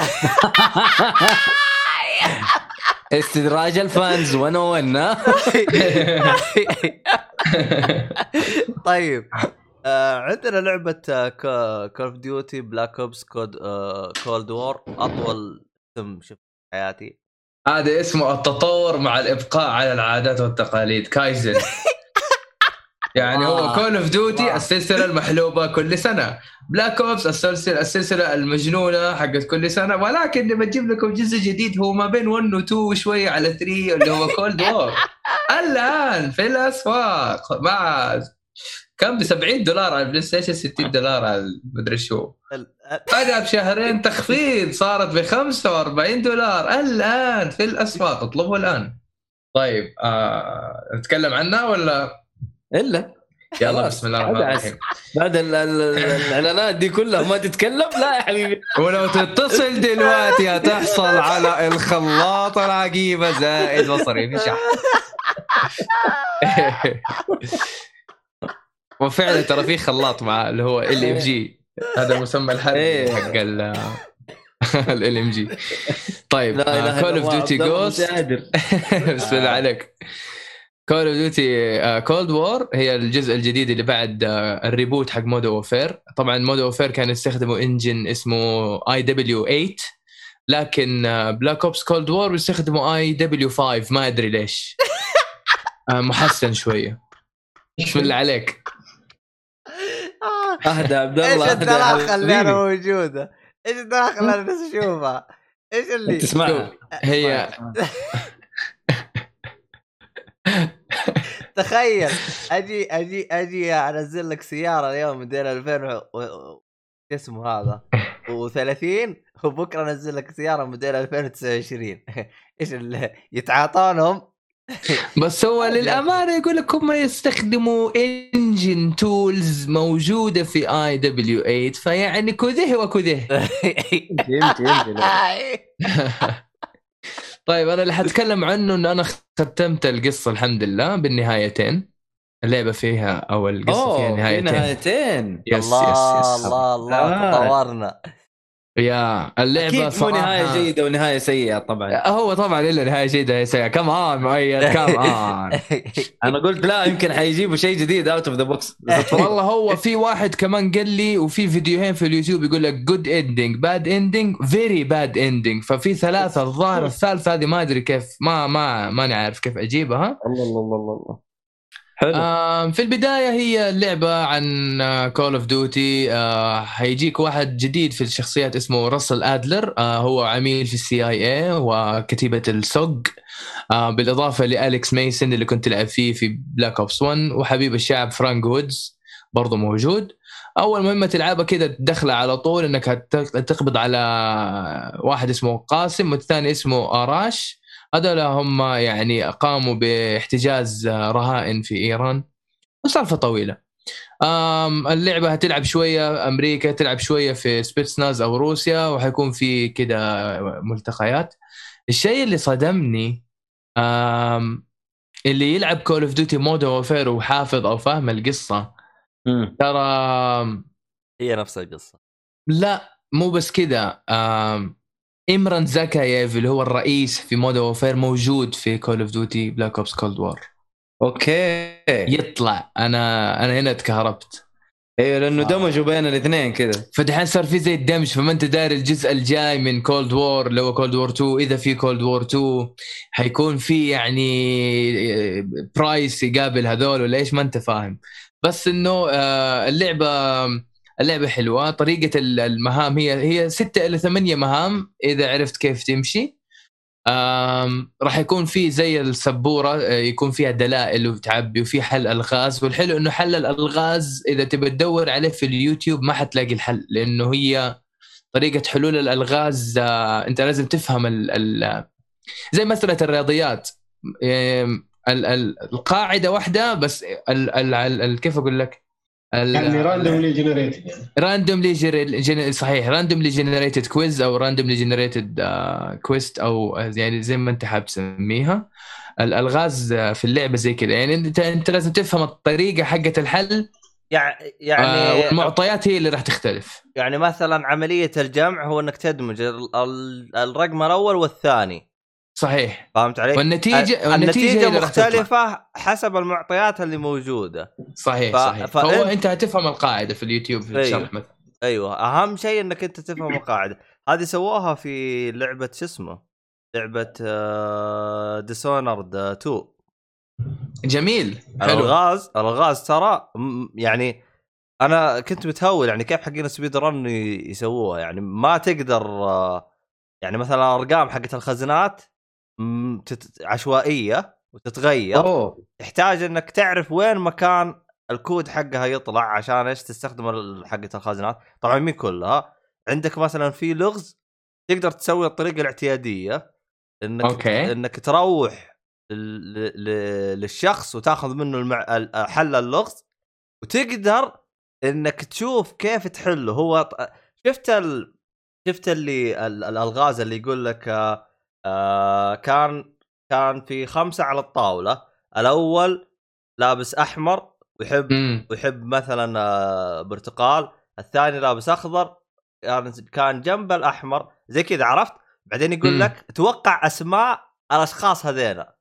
استدراج ال fans 101 ها؟ طيب آه عندنا لعبة Call of Duty Black Ops Co- Cold War أطول اسم شفت في حياتي هذا اسمه التطور مع الإبقاء على العادات والتقاليد كايزن يعني هو. Call of Duty. السلسلة المحلوبة كل سنة. Black Ops السلسله السلسلة المجنونة حقت كل سنة. ولكن بجيب لكم جزء جديد هو ما بين 1 و 2 وشويه على 3 اللي هو Cold War الآن في الأسواق مع كم؟ ب 70 دولار على ال PlayStation 60 دولار على مدري شو. بعدها بشهرين تخفيض صارت ب 45 دولار. الآن في الأسواق اطلبوا الآن. طيب آه... نتكلم عنها ولا؟ إلا. يلا بسم الله الرحمن. الرحيم. بعد ال- ال- ال- الإعلانات دي كلها ما تتكلم؟ لا يا حبيبي. ولو تتصل دلوقتي هتحصل على الخلاط العجيبة زائد مصاريف شحن وفعلا ترى في خلاط مع اللي هو LMG. هذا مسمى الحربي إيه. حق ال LMG. طيب Call of Duty جوست مش بسم الله عليك. Call of Duty Cold War هي الجزء الجديد اللي بعد آه، ال reboot حق Modern Warfare طبعا Modern Warfare كان يستخدموا engine اسمه IW 8 لكن بلاك اوبس كولد وور بيستخدموا اي دبليو 5 ما أدري ليش. آه، محسن شوية بسم الله عليك؟ آه، أهدى عبد إيش الله يا الدراخه اللي أنا. موجودة؟ إيش الدراخه اللي أنا بس اشوفها؟ إيش اللي؟ تسمعها هي تخيل. أجي أجي أجي أنزل لك سيارة اليوم موديل 2000 و... اسمه هذا؟ و30 وبكرة أنزل لك سيارة موديل 2029 إيش اللي يتعاطونهم؟ بس هو للأمانة يقول لك هم يستخدموا engine tools موجودة في IW 8 فيعني كذه وكذه. طيب أنا اللي حتكلم عنه إنه أنا ختمت القصة الحمد لله بالنهايتين. اللعبة فيها أو القصة فيها نهايتين. نهايتين. yes الله yes yes الله الله. تطورنا. يا اللعبة أكيد مو صراحة نهاية جيدة ونهاية سيئة طبعا. هو طبعا إلا نهاية جيدة يا سيدي. come on مؤيد come on أنا قلت لا يمكن حيجيبوا شيء جديد out of the box والله هو في واحد كمان قال لي وفي فيديوهين في اليوتيوب يقول لك good ending bad ending very bad ending ففي ثلاثة الظاهر الثالثة هذه ما أدري كيف ما ما ماني عارف كيف أجيبها. الله الله الله الله. حلو. في البداية هي اللعبه عن Call of Duty حيجيك واحد جديد في الشخصيات اسمه Russell Adler آه، هو عميل في ال CIA وكتيبة ال SOG. آه، بالإضافة ل Alex Mason اللي كنت تلعب فيه في Black Ops 1 وحبيب الشعب Frank Woods برضه موجود. أول مهمة تلعبها كده تدخله على طول إنك تقبض على واحد اسمه قاسم والثاني اسمه آراش. هذول هم يعني قاموا باحتجاز رهائن في إيران وسالفة طويلة. اللعبة هتلعب شوية أمريكا تلعب شوية في Spetsnaz أو روسيا وحيكون في كده ملتقيات. الشيء اللي صدمني اللي يلعب Call of Duty Modern Warfare وحافظ أو فاهم القصة. ترى هي نفس القصة. لا مو بس كذا Imran Zakhaev اللي هو الرئيس في Modern Warfare موجود في Call of Duty Black Ops Cold War okay. يطلع. أنا أنا هنا تكهربت أيوه لأنه آه. دمجوا بين الاثنين كذا فدحين صار في زي الدمج فما أنت داري الجزء الجاي من Cold War اللي هو Cold War 2 إذا في Cold War 2 حيكون في يعني Price يقابل هذول ولا إيش؟ ما أنت فاهم. بس إنه آه، اللعبة اللعبة حلوة. طريقة ال- المهام هي هي ستة إلى ثمانية مهام إذا عرفت كيف تمشي. راح يكون في زي السبورة آه، يكون فيها دلائل وتعبي وفي حل ألغاز. والحلو إنه حل الألغاز إذا تبي تدور عليه في اليوتيوب ما حتلاقي الحل لأنه هي طريقة حلول الألغاز آه، أنت لازم تفهم ال ال زي مسألة الرياضيات. القاعدة واحدة بس ال ال ال كيف أقول لك؟ يعني randomly generated يعني randomly. صحيح randomly generated quiz أو randomly generated quest أو يعني زي ما أنت حاب تسميها. الالغاز آه، في اللعبة زي كذا. يعني انت أنت لازم تفهم الطريقة حقه الحل. يعني آه، يعني والمعطيات هي اللي راح تختلف. يعني مثلا عملية الجمع هو إنك تدمج ال- ال- الرقم الأول والثاني. صحيح. فهمت علي؟ والنتيجه النتيجة. مختلفة حسب المعطيات اللي موجودة. صحيح ف- صحيح. فهو أنت هتفهم القاعدة في اليوتيوب في أيوه. الشرح مثلا. أيوه. أهم شيء إنك أنت تفهم القاعدة. هذه سووها في لعبة شو اسمه؟ لعبة Dishonored 2 جميل. حلو. الغاز الغاز ترى يعني أنا كنت متهور يعني كيف حقين speed run يسووها. يعني ما تقدر آه، يعني مثلا الأرقام حقت تت- عشوائية وتتغير. أوه. تحتاج إنك تعرف وين مكان الكود حقها يطلع عشان إيش تستخدم حقة الخزانات طبعا مين كلها. عندك مثلا في لغز تقدر تسوي الطريقة الاعتيادية إنك أوكي. إنك تروح للشخص وتاخذ منه المع... ال- حل اللغز وتقدر إنك تشوف كيف تحله. هو شفت ال... شفت اللي ال- الألغاز اللي يقول لك آه كان كان في خمسة على الطاولة. الأول لابس أحمر ويحب امم ويحب مثلا آه، برتقال. الثاني لابس أخضر. كان كان جنب الأحمر. زي كذا عرفت؟ بعدين يقول مم. لك توقع أسماء الأشخاص هذينا.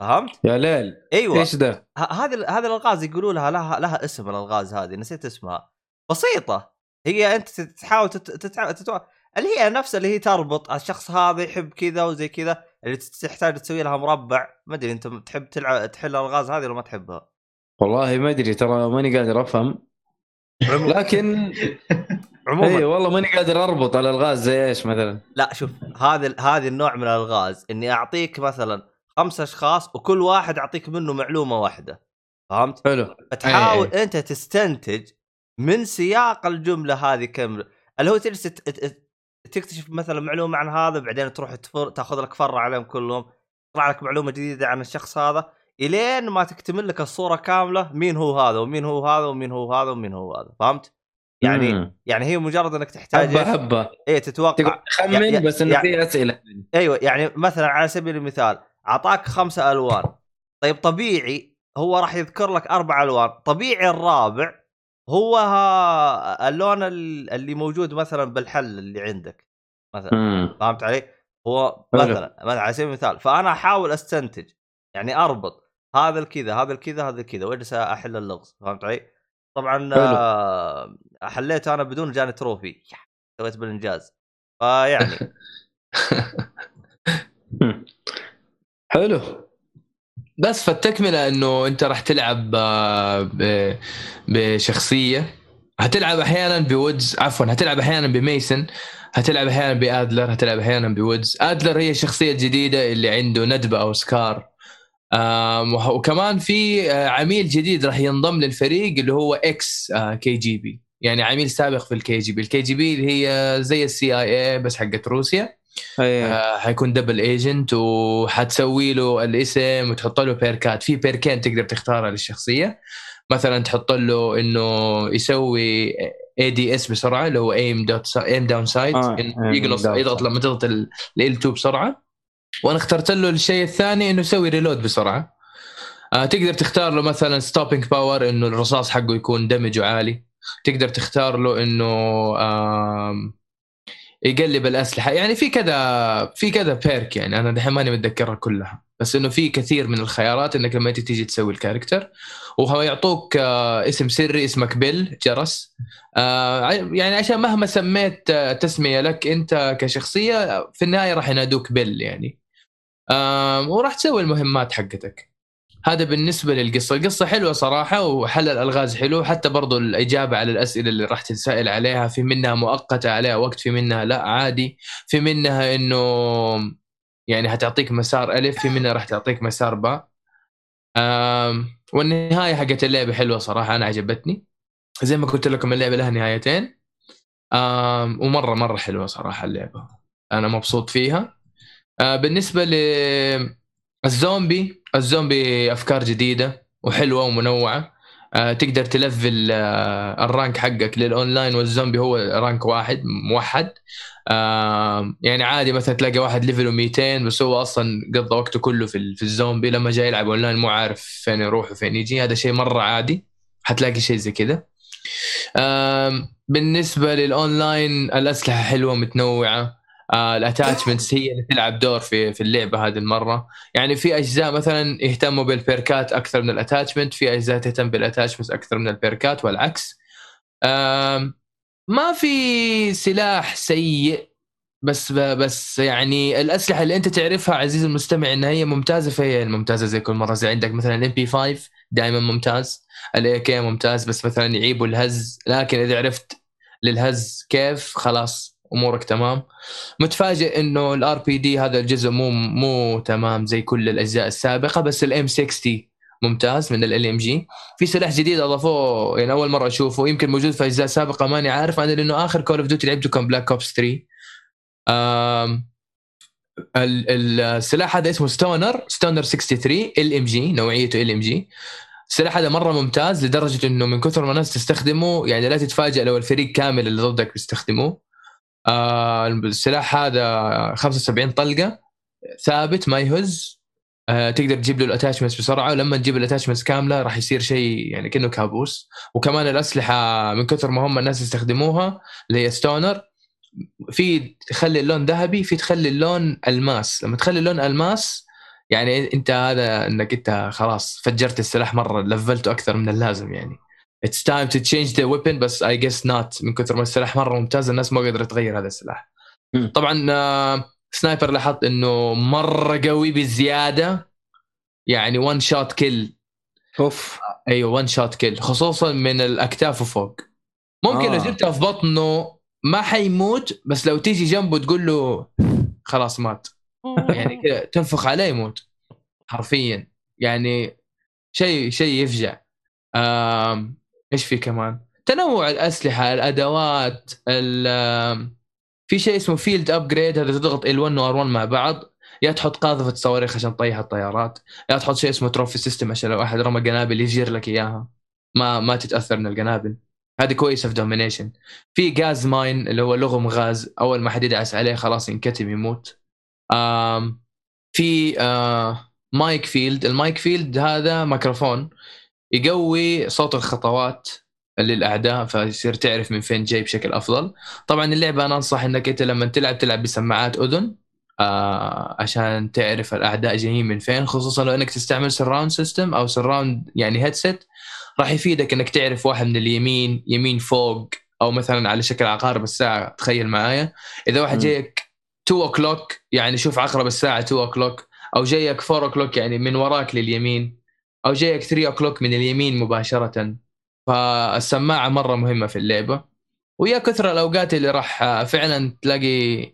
فهمت؟ يا ليل. أيوه. إيش ده؟ هذه هذه الألغاز يقولوا لها لها لها اسم الألغاز هذه. نسيت اسمها. بسيطة. هي انت تحاول تت... تتع... تتع... اللي هي نفس اللي هي تربط الشخص هذا يحب كذا وزي كذا اللي تحتاج تسوي لها مربع. ما أدري أنت تحب تلعب تحل الألغاز هذه ولا ما تحبها؟ والله ما أدري ترى ماني قادر أفهم. لكن عموما. اي والله ماني قادر أربط الألغاز زي إيش مثلا. لا شوف هذا هذه النوع من الألغاز إني أعطيك مثلا خمس أشخاص وكل واحد أعطيك منه معلومة واحدة. فهمت؟ حلو. فتحاول أي. أنت تستنتج من سياق الجملة هذه كم اللي هو تجلس تكتشف مثلا معلومة عن هذا بعدين تروح تفر تأخذ لك فره عليهم كلهم تطلع لك معلومة جديدة عن الشخص هذا إلين ما تكتمل لك الصورة كاملة مين هو هذا ومين هو هذا ومين هو هذا ومين هو هذا فهمت؟ يعني مم. يعني هي مجرد إنك تحتاج حبه؟ حبه إيه تتوقع تخمن بس إنه يا- في أسئلة أيوه يعني مثلا على سبيل المثال أعطاك خمسة ألوان طيب طبيعي هو راح يذكر لك أربع ألوان طبيعي الرابع هو ها اللون ال- اللي موجود مثلا بالحل اللي عندك مثلا مم. فهمت علي؟ هو. مثلا مثلا على سبيل المثال فأنا أحاول أستنتج يعني أربط هذا الكذا هذا الكذا هذا الكذا واجلس أحل اللغز فهمت علي؟ طبعا. آه، حليته أنا بدون جاني trophy سويت بالإنجاز فيعني. حلو بس فالتكملة إنه أنت راح تلعب آه، بشخصية. هتلعب أحيانا ب Woods عفوا هتلعب أحيانا ب Mason هتلعب أحيانا ب Adler هتلعب أحيانا ب Woods Adler هي الشخصية الجديدة اللي عنده ندبة أو scar. وكمان في آه، عميل جديد راح ينضم للفريق اللي هو ex KGB. يعني عميل سابق في ال KGB. ال KGB اللي هي زي ال CIA بس حقت روسيا. آه، حيكون double agent وحتسوي له الاسم وتحط له بيركات في بيركين تقدر تختارها للشخصية. مثلا تحط له إنه يسوي ADS بسرعة اللي هو aim dot aim down sight آه، يقلص يضغط. لما تضغط ال 2 بسرعة. وأنا اخترت له الشيء الثاني إنه يسوي reload بسرعة. آه تقدر تختار له مثلا stopping power إنه الرصاص حقه يكون damage ه عالي. تقدر تختار له إنه آم، يقلب الأسلحة. يعني في كذا في كذا بيرك يعني أنا دحين ماني متذكرها كلها. بس إنه في كثير من الخيارات إنك لما أنت تيجي تسوي الكاركتر وهو يعطوك آه، اسم سري اسمك بيل جرس. آه، يعني عشان مهما سميت آه، تسمية لك أنت كشخصية في النهاية راح ينادوك بيل يعني. وراح تسوي المهمات حقتك. هذا بالنسبة للقصة. القصة حلوة صراحة وحل الألغاز حلو حتى برضو الإجابة على الأسئلة اللي راح تتسائل عليها في منها مؤقتة عليها وقت في منها لا عادي. في منها إنه يعني هتعطيك مسار الف في منها راح تعطيك مسار باء والنهاية حقت اللعبة حلوة صراحة أنا عجبتني. زي ما قلت لكم اللعبة لها نهايتين. ومرة مرة حلوة صراحة اللعبة. أنا مبسوط فيها. آه، بالنسبة ل الزومبي الزومبي أفكار جديدة وحلوة ومنوعة. آه، تقدر تلفل آه، ال rank حقك للأونلاين والزومبي هو rank واحد موحد. آه، يعني عادي مثلا تلاقي واحد level ه 200 بس هو أصلا قضى وقته كله في في الزومبي. لما جاي يلعب أونلاين مو عارف فين يروح وفين يجي. هذا شيء مرة عادي. حتلاقي شيء زي كذا. بالنسبة للأونلاين الأسلحة حلوة متنوعة. آه ال attachments هي اللي تلعب دور في في اللعبة هذه المرة. يعني في أجزاء مثلا يهتموا بالبيركات أكثر من ال attachment في أجزاء تهتم بال attachment أكثر من البيركات والعكس. ما في سلاح سيء بس بس يعني الأسلحة اللي أنت تعرفها عزيزي المستمع إنها هي ممتازة فهي الممتازه زي كل مرة. زي عندك مثلا ال MP 5 دائما ممتاز ال AK ممتاز بس مثلا يعيبوا الهز. لكن إذا عرفت للهز كيف خلاص. أمورك تمام. متفاجئ إنه ال RPD هذا الجزء مو مو تمام زي كل الأجزاء السابقة بس ال M 60 ممتاز من LMG في سلاح جديد أضافوه يعني أول مرة أشوفه يمكن موجود في أجزاء سابقة ماني عارف أنا لأنه آخر Call of Duty لعبته كان Black Ops 3 آم ال- السلاح هذا اسمه Stoner Stoner 63 LMG نوعيته LMG السلاح هذا مرة ممتاز لدرجة إنه من كثر ما الناس تستخدمه يعني لا تتفاجئ لو الفريق كامل اللي ضدك بيستخدموه. آه السلاح هذا 75 طلقة ثابت ما يهز. آه تقدر تجيب له الاتاشمنتس بسرعة. ولما تجيب الاتاشمنتس كاملة راح يصير شيء يعني كأنه كابوس. وكمان الأسلحة من كثر ما هم الناس يستخدموها اللي هي Stoner في تخلي اللون ذهبي في تخلي اللون ألماس. لما تخلي اللون ألماس يعني إنت هذا إنك إنت خلاص فجرت السلاح مرة لفلته أكثر من اللازم يعني. It's time to change the weapon بس I guess not. من كثر ما السلاح مرة ممتاز الناس ما قدرت تغير هذا السلاح. طبعا آه، sniper لاحظت إنه مرة قوي بزياده يعني one shot kill أوف. أيوه one shot kill خصوصا من الأكتاف وفوق. ممكن آه. لو جبتها في بطنه ما حيموت بس لو تيجي جنبه تقول له خلاص مات. يعني كذا تنفخ عليه يموت. حرفيا. يعني شيء شيء يفجع. آم، إيش في كمان؟ تنوع الأسلحة الأدوات ال- في شيء اسمه field upgrade هذا تضغط L1 و R1 مع بعض. يا تحط قاذفة صواريخ عشان تطيح الطيارات. يا تحط شيء اسمه trophy system عشان لو أحد رمى قنابل يفجر لك إياها. ما ما تتأثر من القنابل هذه كويسة في domination في gas mine اللي هو لغم غاز. أول ما حد يدعس عليه خلاص ينكتم يموت. آم في آه mic field ال mic field هذا ميكروفون. يقوي صوت الخطوات للأعداء فيصير تعرف من فين جاي بشكل أفضل. طبعا اللعبة أنا أنصح إنك أنت لما تلعب تلعب بسماعات أذن آه عشان تعرف الأعداء جايين من فين خصوصا لو إنك تستعمل surround system أو surround يعني headset راح يفيدك إنك تعرف واحد من اليمين يمين فوق أو مثلا على شكل عقارب الساعة تخيل معايا. إذا واحد. جايك 2 o'clock يعني شوف عقرب الساعة 2 o'clock أو جايك 4 o'clock يعني من وراك لليمين. أو جايك 3 o'clock من اليمين مباشرة. فالسماعة مرة مهمة في اللعبة. ويا كثر الأوقات اللي راح فعلا تلاقي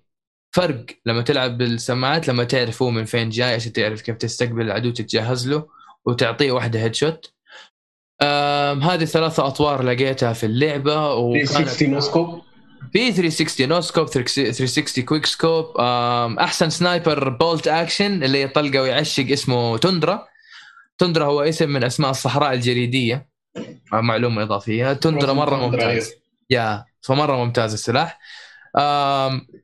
فرق لما تلعب بالسماعات لما تعرف هو من فين جاي عشان تعرف كيف تستقبل العدو تتجهز له وتعطيه واحدة head shot هذه ثلاثة أطوار لقيتها في اللعبة. وكانت 360 no scope في 360 no scope 360 quick scope آم، أحسن sniper bolt action اللي يطلقه ويعشق اسمه توندرا توندرا هو اسم من أسماء الصحراء الجليدية. آه، معلومة إضافية. توندرا مرة ممتاز. يا فمرة ممتاز السلاح.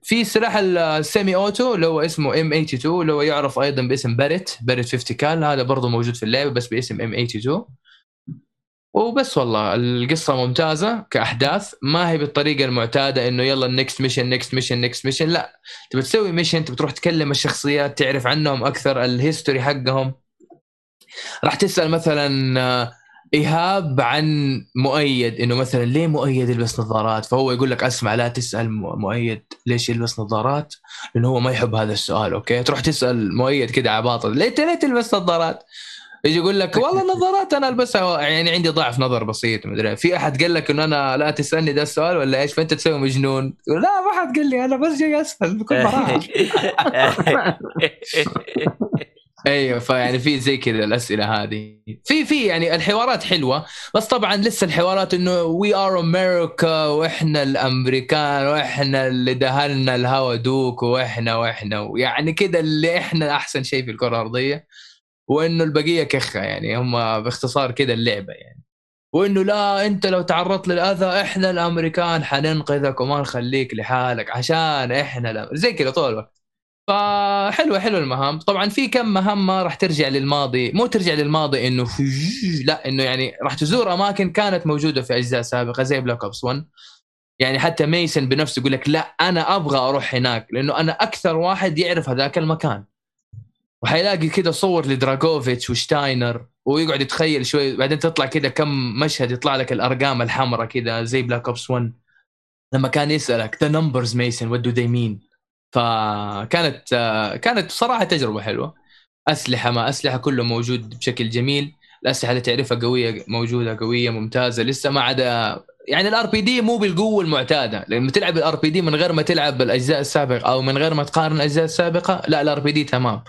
في سلاح ال semi auto اللي هو اسمه M 82 اللي هو يعرف أيضا باسم Barrett. Barrett 50 cal هذا برضه موجود في اللعبة بس باسم M 82 وبس والله القصة ممتازة كأحداث. ما هي بالطريقة المعتادة إنه يلا ال next mission next mission next mission لا تبي تسوي mission تبي تروح تكلم الشخصيات تعرف عنهم أكثر ال history حقهم. راح تسأل مثلا آه، إيهاب عن مؤيد إنه مثلا ليه مؤيد يلبس نظارات؟ فهو يقول لك أسمع لا تسأل مؤيد ليش يلبس نظارات؟ لأنه هو ما يحب هذا السؤال أوكي؟ تروح تسأل مؤيد كده عباطل ليه ليه تلبس نظارات؟ يجي يقول لك والله النظارات أنا ألبسها يعني عندي ضعف نظر بسيط مدري في أحد قال لك إنه أنا لا تسألني ده السؤال ولا إيش؟ فأنت تسوي مجنون. لا ما حد قال لي أنا بس جاي أسأل بكل براحة. أيوه فيعني في زي كذا الأسئلة هذه. في في يعني الحوارات حلوة بس طبعا لسه الحوارات إنه we are America وإحنا الأمريكان وإحنا اللي دهلنا الهوا دوك وإحنا وإحنا يعني كذا اللي إحنا أحسن شيء في الكرة الأرضية. وإنه البقية كخة يعني هم باختصار كذا اللعبة يعني. وإنه لا أنت لو تعرضت للأذى إحنا الأمريكان حننقذك وما نخليك لحالك عشان إحنا. زي كذا طول الوقت. فحلوة حلوة المهام. طبعا في كم مهمه راح ترجع للماضي. مو ترجع للماضي إنه لا إنه يعني راح تزور أماكن كانت موجودة في أجزاء سابقة زي Black Ops 1 يعني حتى ميسن بنفسه يقول لك لا أنا أبغى أروح هناك لأنه أنا أكثر واحد يعرف هذاك المكان. وحيلاقي كده صور لدراجوفيتش وشتاينر ويقعد يتخيل شوي. بعدين تطلع كده كم مشهد يطلع لك الأرقام الحمراء كده زي Black Ops 1 لما كان يسألك the numbers Mason what do they mean فكانت كانت صراحة تجربة حلوة. أسلحة ما أسلحة كله موجود بشكل جميل. الأسلحة اللي تعرفها قوية موجودة قوية ممتازة. لسه ما عدا يعني ال RPD مو بالقوة المعتادة. لما تلعب ال RPD من غير ما تلعب الاجزاء السابقة أو من غير ما تقارن الأجزاء السابقة لا ال RPD تمام.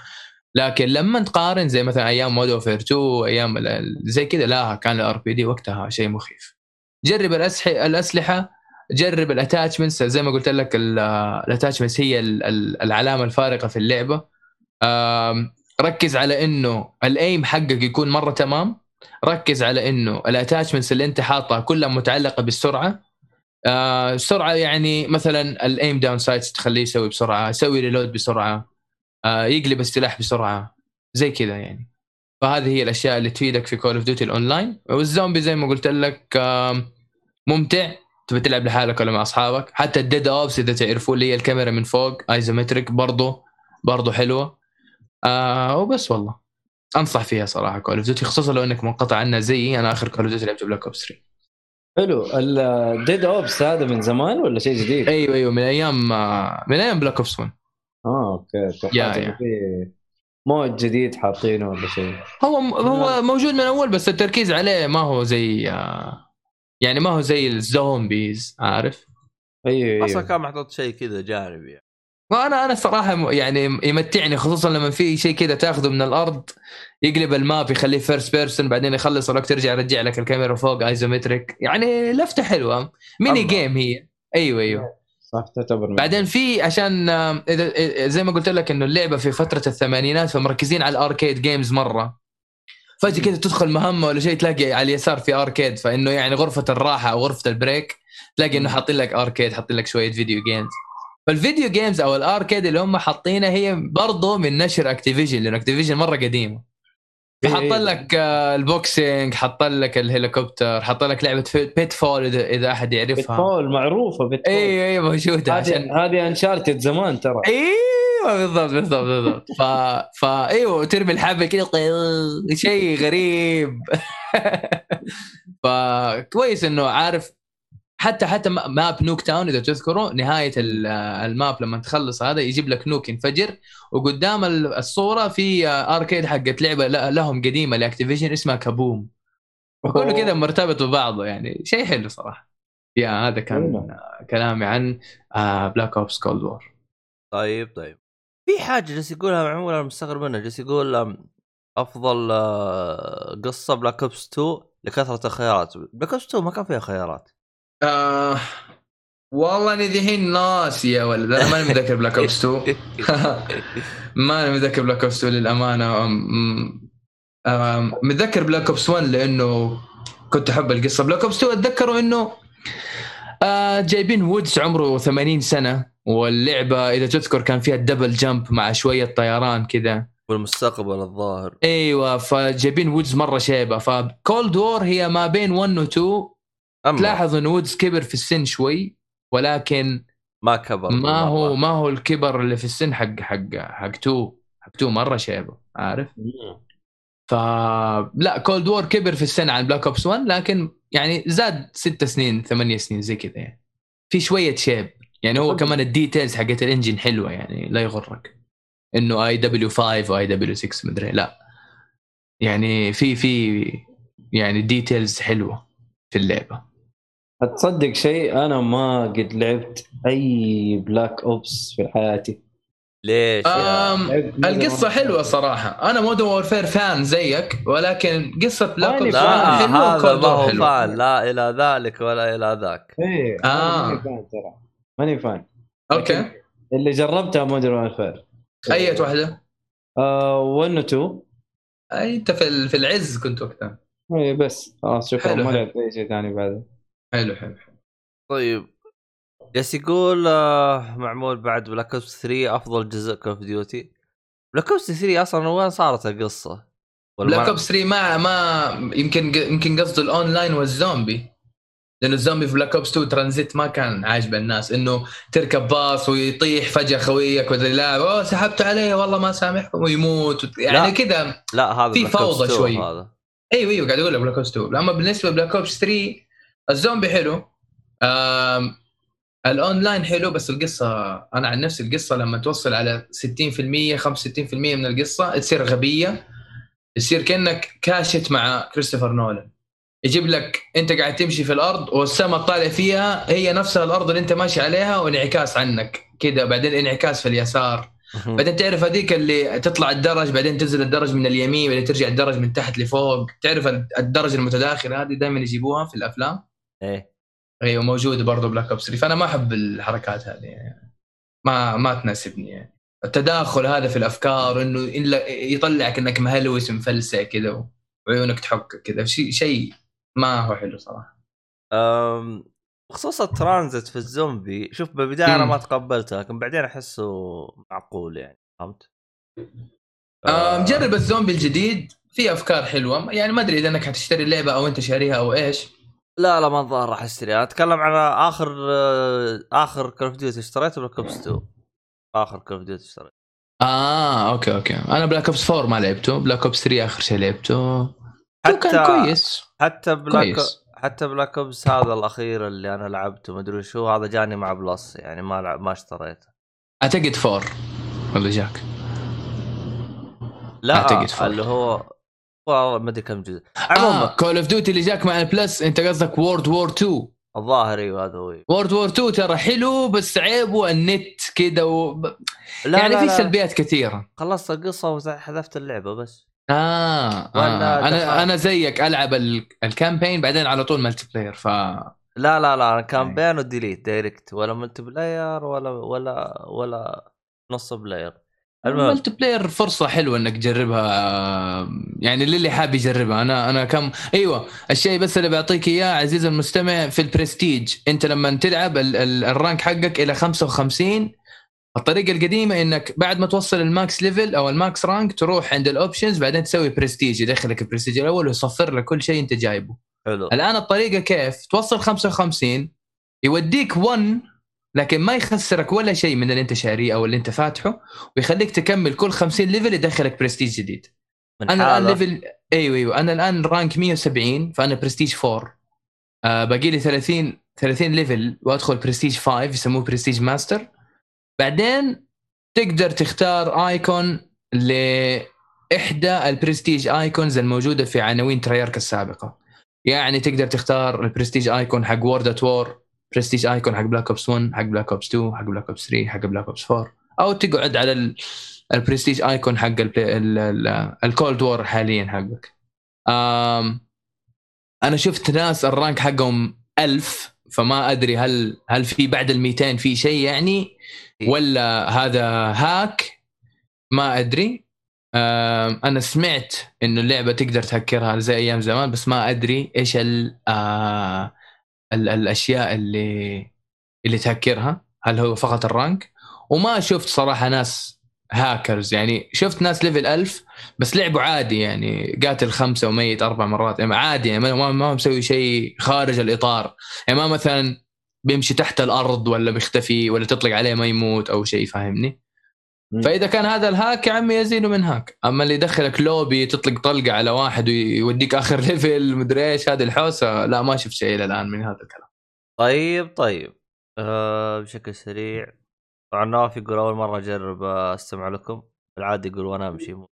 لكن لما تقارن زي مثلا أيام Modern Warfare 2 أيام زي كذا لا كان ال RPD وقتها شيء مخيف. جرب الأسلحة جرب ال attachments. زي ما قلت لك ال attachments هي ال- ال- العلامة الفارقة في اللعبة. ركز على إنه ال aim حقك يكون مرة تمام. ركز على إنه ال attachments اللي أنت حاطها كلها متعلقة بالسرعة. آه، السرعة يعني مثلا ال aim down sights تخليه يسوي بسرعة يسوي reload بسرعة آه، يقلب السلاح بسرعة. زي كذا يعني. فهذه هي الأشياء اللي تفيدك في Call of Duty ال online والزومبي زي ما قلت لك ممتع. تبي تلعب لحالك ولا مع أصحابك؟ حتى ال Dead Ops إذا تعرفوا اللي هي الكاميرا من فوق isometric برضو برضو حلوة. آه وبس والله. أنصح فيها صراحة Call of Duty خصوصا لو إنك منقطع عنها زيي أنا آخر Call of Duty لعبت Black Ops 3 حلو. ال Dead Ops هذا من زمان ولا شيء جديد؟ أيوه أيوه من أيام من أيام Black Ops 1 آه okay توقعت. في mode جديد حاطينه ولا شيء. هو هو موجود من أول بس التركيز عليه ما هو زي آه، يعني ما هو زي ال zombies عارف؟ أيوه أصلا أيوه كان محطوط شيء كذا جانبي يعني. وأنا أنا الصراحة م- يعني يمتعني خصوصا لما في شيء كذا تاخذه من الأرض يقلب ال map يخليه first person بعدين يخلص الوقت ترجع يرجع لك الكاميرا فوق isometric يعني لفتة حلوة. Mini. game هي. أيوه أيوه. صح تعتبر بعدين في عشان آه، إذا إذا- زي ما قلت لك إنه اللعبة في فترة الثمانينات فمركزين على ال arcade games مرة. فجأة كذا تدخل مهمة ولا شيء تلاقي على اليسار في arcade فإنه يعني غرفة الراحة أو غرفة ال break تلاقي إنه حاطين لك arcade حاطين لك شوية video games فال video games أو ال arcade اللي هم حاطينها هي برضه من نشر Activision لأنه Activision مرة قديمة. فحط إيه. لك آه، ال boxing حط لك الهليكوبتر حط لك لعبة Pitfall إذا أحد يعرفها. Pitfall معروفة Pitfall أيوه أيوه موجودة عشان هذه Uncharted زمان ترى. أيوه بالضبط بالضبط بالضبط. ف... فا أيوه ترمي الحبل كذا شيء غريب. فكويس إنه عارف حتى حتى ما- map Nuketown إذا تذكروا نهاية ال- ال map لما تخلص هذا يجيب لك nuke ينفجر وقدام ال- الصورة في arcade حقت لعبة لهم قديمة ل Activision اسمها Kaboom. وكله كذا مرتبط ببعضه يعني شيء حلو صراحة. يا هذا كان. آه، كلامي عن Black Ops Cold War طيب طيب. في حاجة جالس يقولها معمول أنا مستغرب منها. جالس يقول أفضل آه، قصة Black Ops 2 لكثرة الخيارات. Black Ops 2 ما كان فيها خيارات. آه والله إني ذحين ناسي يا ولد. أنا ماني متذكر Black Ops 2 ماني متذكر Black Ops 2 للأمانة. متذكر Black Ops 1 لأنه كنت أحب القصة. Black Ops 2 اتذكروا إنه آه جايبين وودز عمره 80 سنة. واللعبة إذا تذكر كان فيها ال double jump مع شوية طيران كذا. والمستقبل الظاهر. إيوه فجايبين وودز مرة شيبة. ف Cold War هي ما بين 1 و 2 أما تلاحظ إن وودز كبر في السن شوي ولكن ما كبر ما هو. ما هو الكبر اللي في السن حق حق حق two حق two مرة شيبة. عارف؟ ف لا Cold War كبر في السن عن Black Ops 1 لكن يعني زاد ست سنين ثمانية سنين زي كذا يعني. في شوية شيب. يعني هو كمان ال details حقت ال engine حلوة يعني لا يغرك. إنه اي دبليو 5 واي دبليو 6 مدري لا. يعني في في يعني details حلوة في اللعبة. تصدق شيء أنا ما قد لعبت أي Black Ops في حياتي. ليش أم القصة. حلوة صراحة. أنا Modern Warfare fan زيك ولكن قصة Black Ops لا fan. هذا ما هو fan لا إلى ذلك ولا إلى ذاك. إيه آه. ماني fan. okay. اللي جربتها Modern Warfare اية واحدة. آه 1 و 2 أي أنت في في العز كنت وقتها إيه بس. خلاص شكرا. حلو. ما لعبت أي شيء ثاني بعد حلو حلو حلو. طيب. جالس يقول آه، معمول بعد Black Ops 3 أفضل جزء Call of Duty Black Ops 3 أصلا وين صارت القصة؟ Black Ops 3 ما ما يمكن يمكن قصده الاونلاين والزومبي لأنه الزومبي في Black Ops 2 ترانزيت ما كان عاجب الناس. إنه تركب باص ويطيح فجأة خويك ولا لا أوه سحبت عليه والله ما سامحكم ويموت. وت- يعني. كذا لا هذا في فوضى 2 شوي. هذا. أيوه أيوه قاعد أقول لك بلاك اوبس 2 اما بالنسبة لبلاك اوبس 3 الزومبي حلو. الأونلاين حلو بس القصة أنا عن نفسي القصة لما توصل على 60% 65% من القصة تصير غبية. تصير كأنك كاشت مع كريستوفر نولان يجيب لك انت قاعد تمشي في الأرض والسماء طالع فيها هي نفسها الأرض اللي انت ماشي عليها وانعكاس عنك. كذا بعدين انعكاس في اليسار. بعدين تعرف هذيك اللي تطلع الدرج بعدين تنزل الدرج من اليمين بعدين ترجع الدرج من تحت لفوق. تعرف الدرج المتداخل هذه دائما يجيبوها في الأفلام؟ إيه. أيوه موجودة برضه بلاك اوبس 3 فأنا ما أحب الحركات هذه يعني. ما ما تناسبني يعني. التداخل هذا في الأفكار إنه يطلعك إنك مهلوس مفلسع كذا وعيونك تحك كذا شيء شيء ما هو حلو صراحة. أم، بخصوص الترانزيت في الزومبي شوف بالبداية أنا. ما تقبلته لكن بعدين أحسه معقول يعني فهمت؟ آه. جرب الزومبي الجديد في أفكار حلوة. يعني ما أدري إذا إنك حتشتري اللعبة أو أنت شاريها أو إيش. لا لا ما الظاهر راح اشتري أنا أتكلم عن آخر آه، آخر كول اوف ديوتي اشتريته بلاك اوبس 2 آخر كول اوف ديوتي اشتريته. آه okay okay. أنا بلاك اوبس 4 ما لعبته. بلاك اوبس 3 آخر شيء لعبته. حتى كان كويس. حتى بلاك كويس. حتى بلاك أوبس هذا الأخير اللي أنا لعبته مدري شو هذا جاني مع Plus يعني ما لعب ما اشتريته. اعتقد 4 ولا جاك لا أعتقد four. اللي هو والله ما أدري كم جزء. عموما كول اوف ديوتي اللي جاك مع ال Plus أنت قصدك World War 2 الظاهر إيوه هذا هو. World War 2 ترى حلو بس عيبه النت كذا و... لا يعني لا في. سلبيات كثيرة. خلصت القصة وحذفت اللعبة بس. آه, آه. دخل- أنا أنا زيك ألعب ال... ال campaign بعدين على طول multiplayer ف لا لا لا أنا كان أي. بين و delete direct ولا multiplayer ولا ولا ولا نص player ال multiplayer فرصة حلوة إنك تجربها آه، يعني للي حاب يجربها أنا أنا كم أيوه الشيء بس اللي بعطيك إياه عزيزي المستمع في البرستيج أنت لما تلعب ال... ال... ال rank حقك إلى 55 الطريقة القديمة إنك بعد ما توصل ال max level أو ال max rank تروح عند ال options بعدين تسوي برستيج يدخلك البرستيج الأول ويصفر لك كل شيء أنت جايبه. حلو. الآن الطريقة كيف؟ توصل 55 يوديك 1 لكن ما يخسرك ولا شيء من اللي أنت شاريه أو اللي أنت فاتحه ويخليك تكمل كل 50 level يدخلك برستيج جديد. أنا الآن. level أيوه أيوه. أنا الآن rank 170 فأنا برستيج 4 آه باقي لي 30 30 level وأدخل برستيج 5 يسموه prestige master بعدين تقدر تختار icon لإحدى ال prestige icons الموجودة في عناوين Treyarch السابقة. يعني تقدر تختار ال prestige icon حق World at War prestige icon حق بلاك اوبس 1 حق بلاك اوبس 2 حق بلاك اوبس 3 حق بلاك اوبس 4 أو تقعد على ال- ال prestige icon حق ال Cold War حاليا حقك. أنا شفت ناس ال rank حقهم ألف. فما أدري هل هل في بعد ال 200 في شيء يعني ولا هذا hack؟ ما أدري. أنا سمعت انه اللعبة تقدر تهكرها زي أيام زمان بس ما أدري إيش ال آه، ال الأشياء اللي اللي تهكرها. هل هو فقط ال rank؟ وما شفت صراحة ناس هاكرز. يعني شفت ناس level ألف بس لعبوا عادي يعني قاتل خمسة وميت أربع مرات. يعني عادي يعني ما- ما مسوي شيء خارج الإطار. يعني ما مثلا بيمشي تحت الأرض ولا بيختفي ولا تطلق عليه ما يموت أو شيء فاهمني؟ مم. فإذا كان هذا ال hack يا عمي يزينه من hack. أما اللي يدخلك لوبي تطلق طلقة على واحد ويوديك آخر level مدري إيش هذه الحوسة. لا ما شفت شيء إلى الآن من هذا الكلام. طيب طيب. آه بشكل سريع. طبعا نواف يقول أول مرة أجرب آه، أستمع لكم. العاده يقول وأنا أمشي. مو.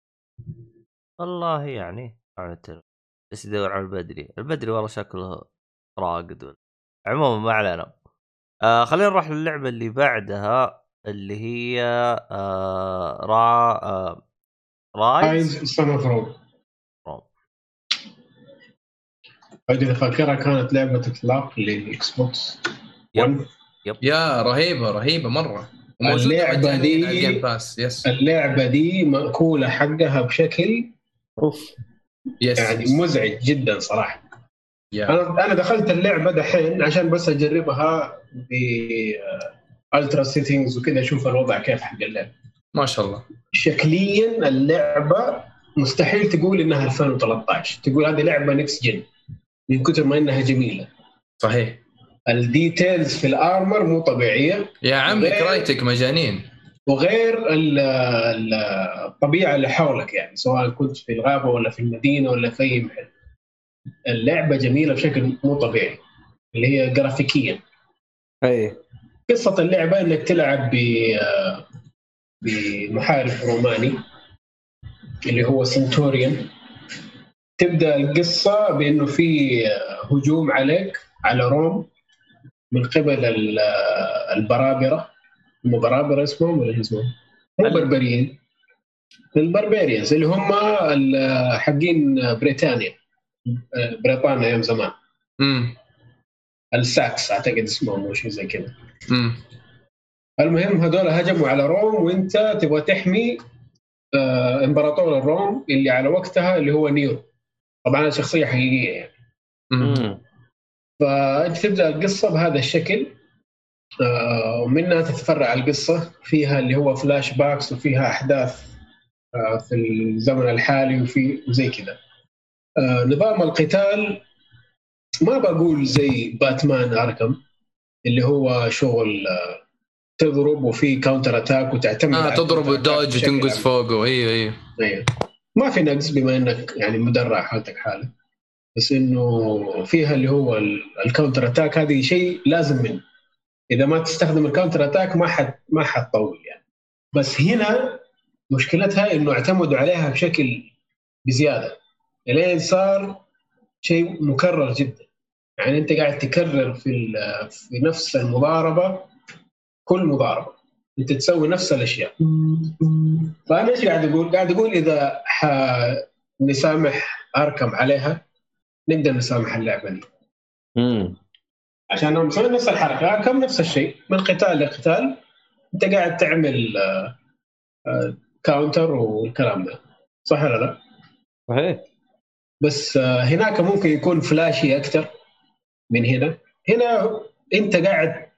والله يعني. بس يدور على البدري البدري والله شكله راقد عموما ما علينا آه خلينا نروح للعبة اللي بعدها اللي هي آه را آه Ryse Ryse Son of Rome. إذا فاكرها كانت لعبة إطلاق لل Xbox yep. 1 يا رهيبة رهيبة مرة اللعبة مجانية دي- على ال Game Pass yes اللعبة دي مأكولة حقها بشكل أوف. yes يعني مزعج جدا صراحة. يا. أنا أنا دخلت اللعبة دحين عشان بس أجربها ب ultra settings وكذا أشوف الوضع كيف حق اللعبة. ما شاء الله. شكليا اللعبة مستحيل تقول إنها 2013 تقول هذه لعبة next gen من كثر ما إنها جميلة. صحيح. ال details في ال armor مو طبيعية. يا عمي Crytek مجانين. وغير ال- ال- الطبيعة اللي حولك يعني سواء كنت في الغابة ولا في المدينة ولا في أي محل. اللعبة جميلة بشكل مو طبيعي اللي هي جرافيكيا. أي. قصة اللعبة إنك تلعب ب بمحارب روماني اللي هو centurion. تبدأ القصة بإنه في هجوم عليك على Rome من قبل ال- البرابرة. برابره اسمهم ولا اسمهم؟ مو بربريين. ال barbarians اللي هم حقين بريطانيا. بريطانيا أيام زمان. امم الساكس أعتقد اسمهم أو شيء زي كذا. امم المهم هذول هجموا على روم وأنت تبغى تحمي آه إمبراطور الروم اللي على وقتها اللي هو نيرو. طبعا شخصية حقيقية يعني. أمم. مم. فأنت تبدأ القصة بهذا الشكل. آه، ومنها تتفرع القصة فيها اللي هو flashbacks وفيها أحداث آه، في الزمن الحالي وفي وزي كذا آه، نظام القتال ما بقول زي باتمان Arkham اللي هو شغل آه، تضرب وفي counter attack وتعتمد آه تضرب بشكل وتنقز. فوقه أيوه أيوه أيوة. ما في نقص بما إنك يعني مدرع حالتك حالة بس إنه فيها اللي هو ال- ال counter attack هذه شيء لازم منه إذا ما تستخدم الكاونتر أتاك ما حد ما حتطول يعني. بس هنا مشكلتها إنه اعتمدوا عليها بشكل بزيادة. الين صار شيء مكرر جدا. يعني أنت قاعد تكرر في في نفس المضاربة كل مضاربة. أنت تسوي نفس الأشياء. فأنا إيش قاعد أقول؟ قاعد أقول إذا ح... نسامح أركم عليها نقدر نسامح اللعبة دي. عشان هم مسوين نفس الحركة Arkham نفس الشيء؟ من قتال لقتال. أنت قاعد تعمل آه، آه، counter والكلام ده. صح ولا لا؟ صحيح. بس آه، هناك ممكن يكون flashy أكثر من هنا. هنا أنت قاعد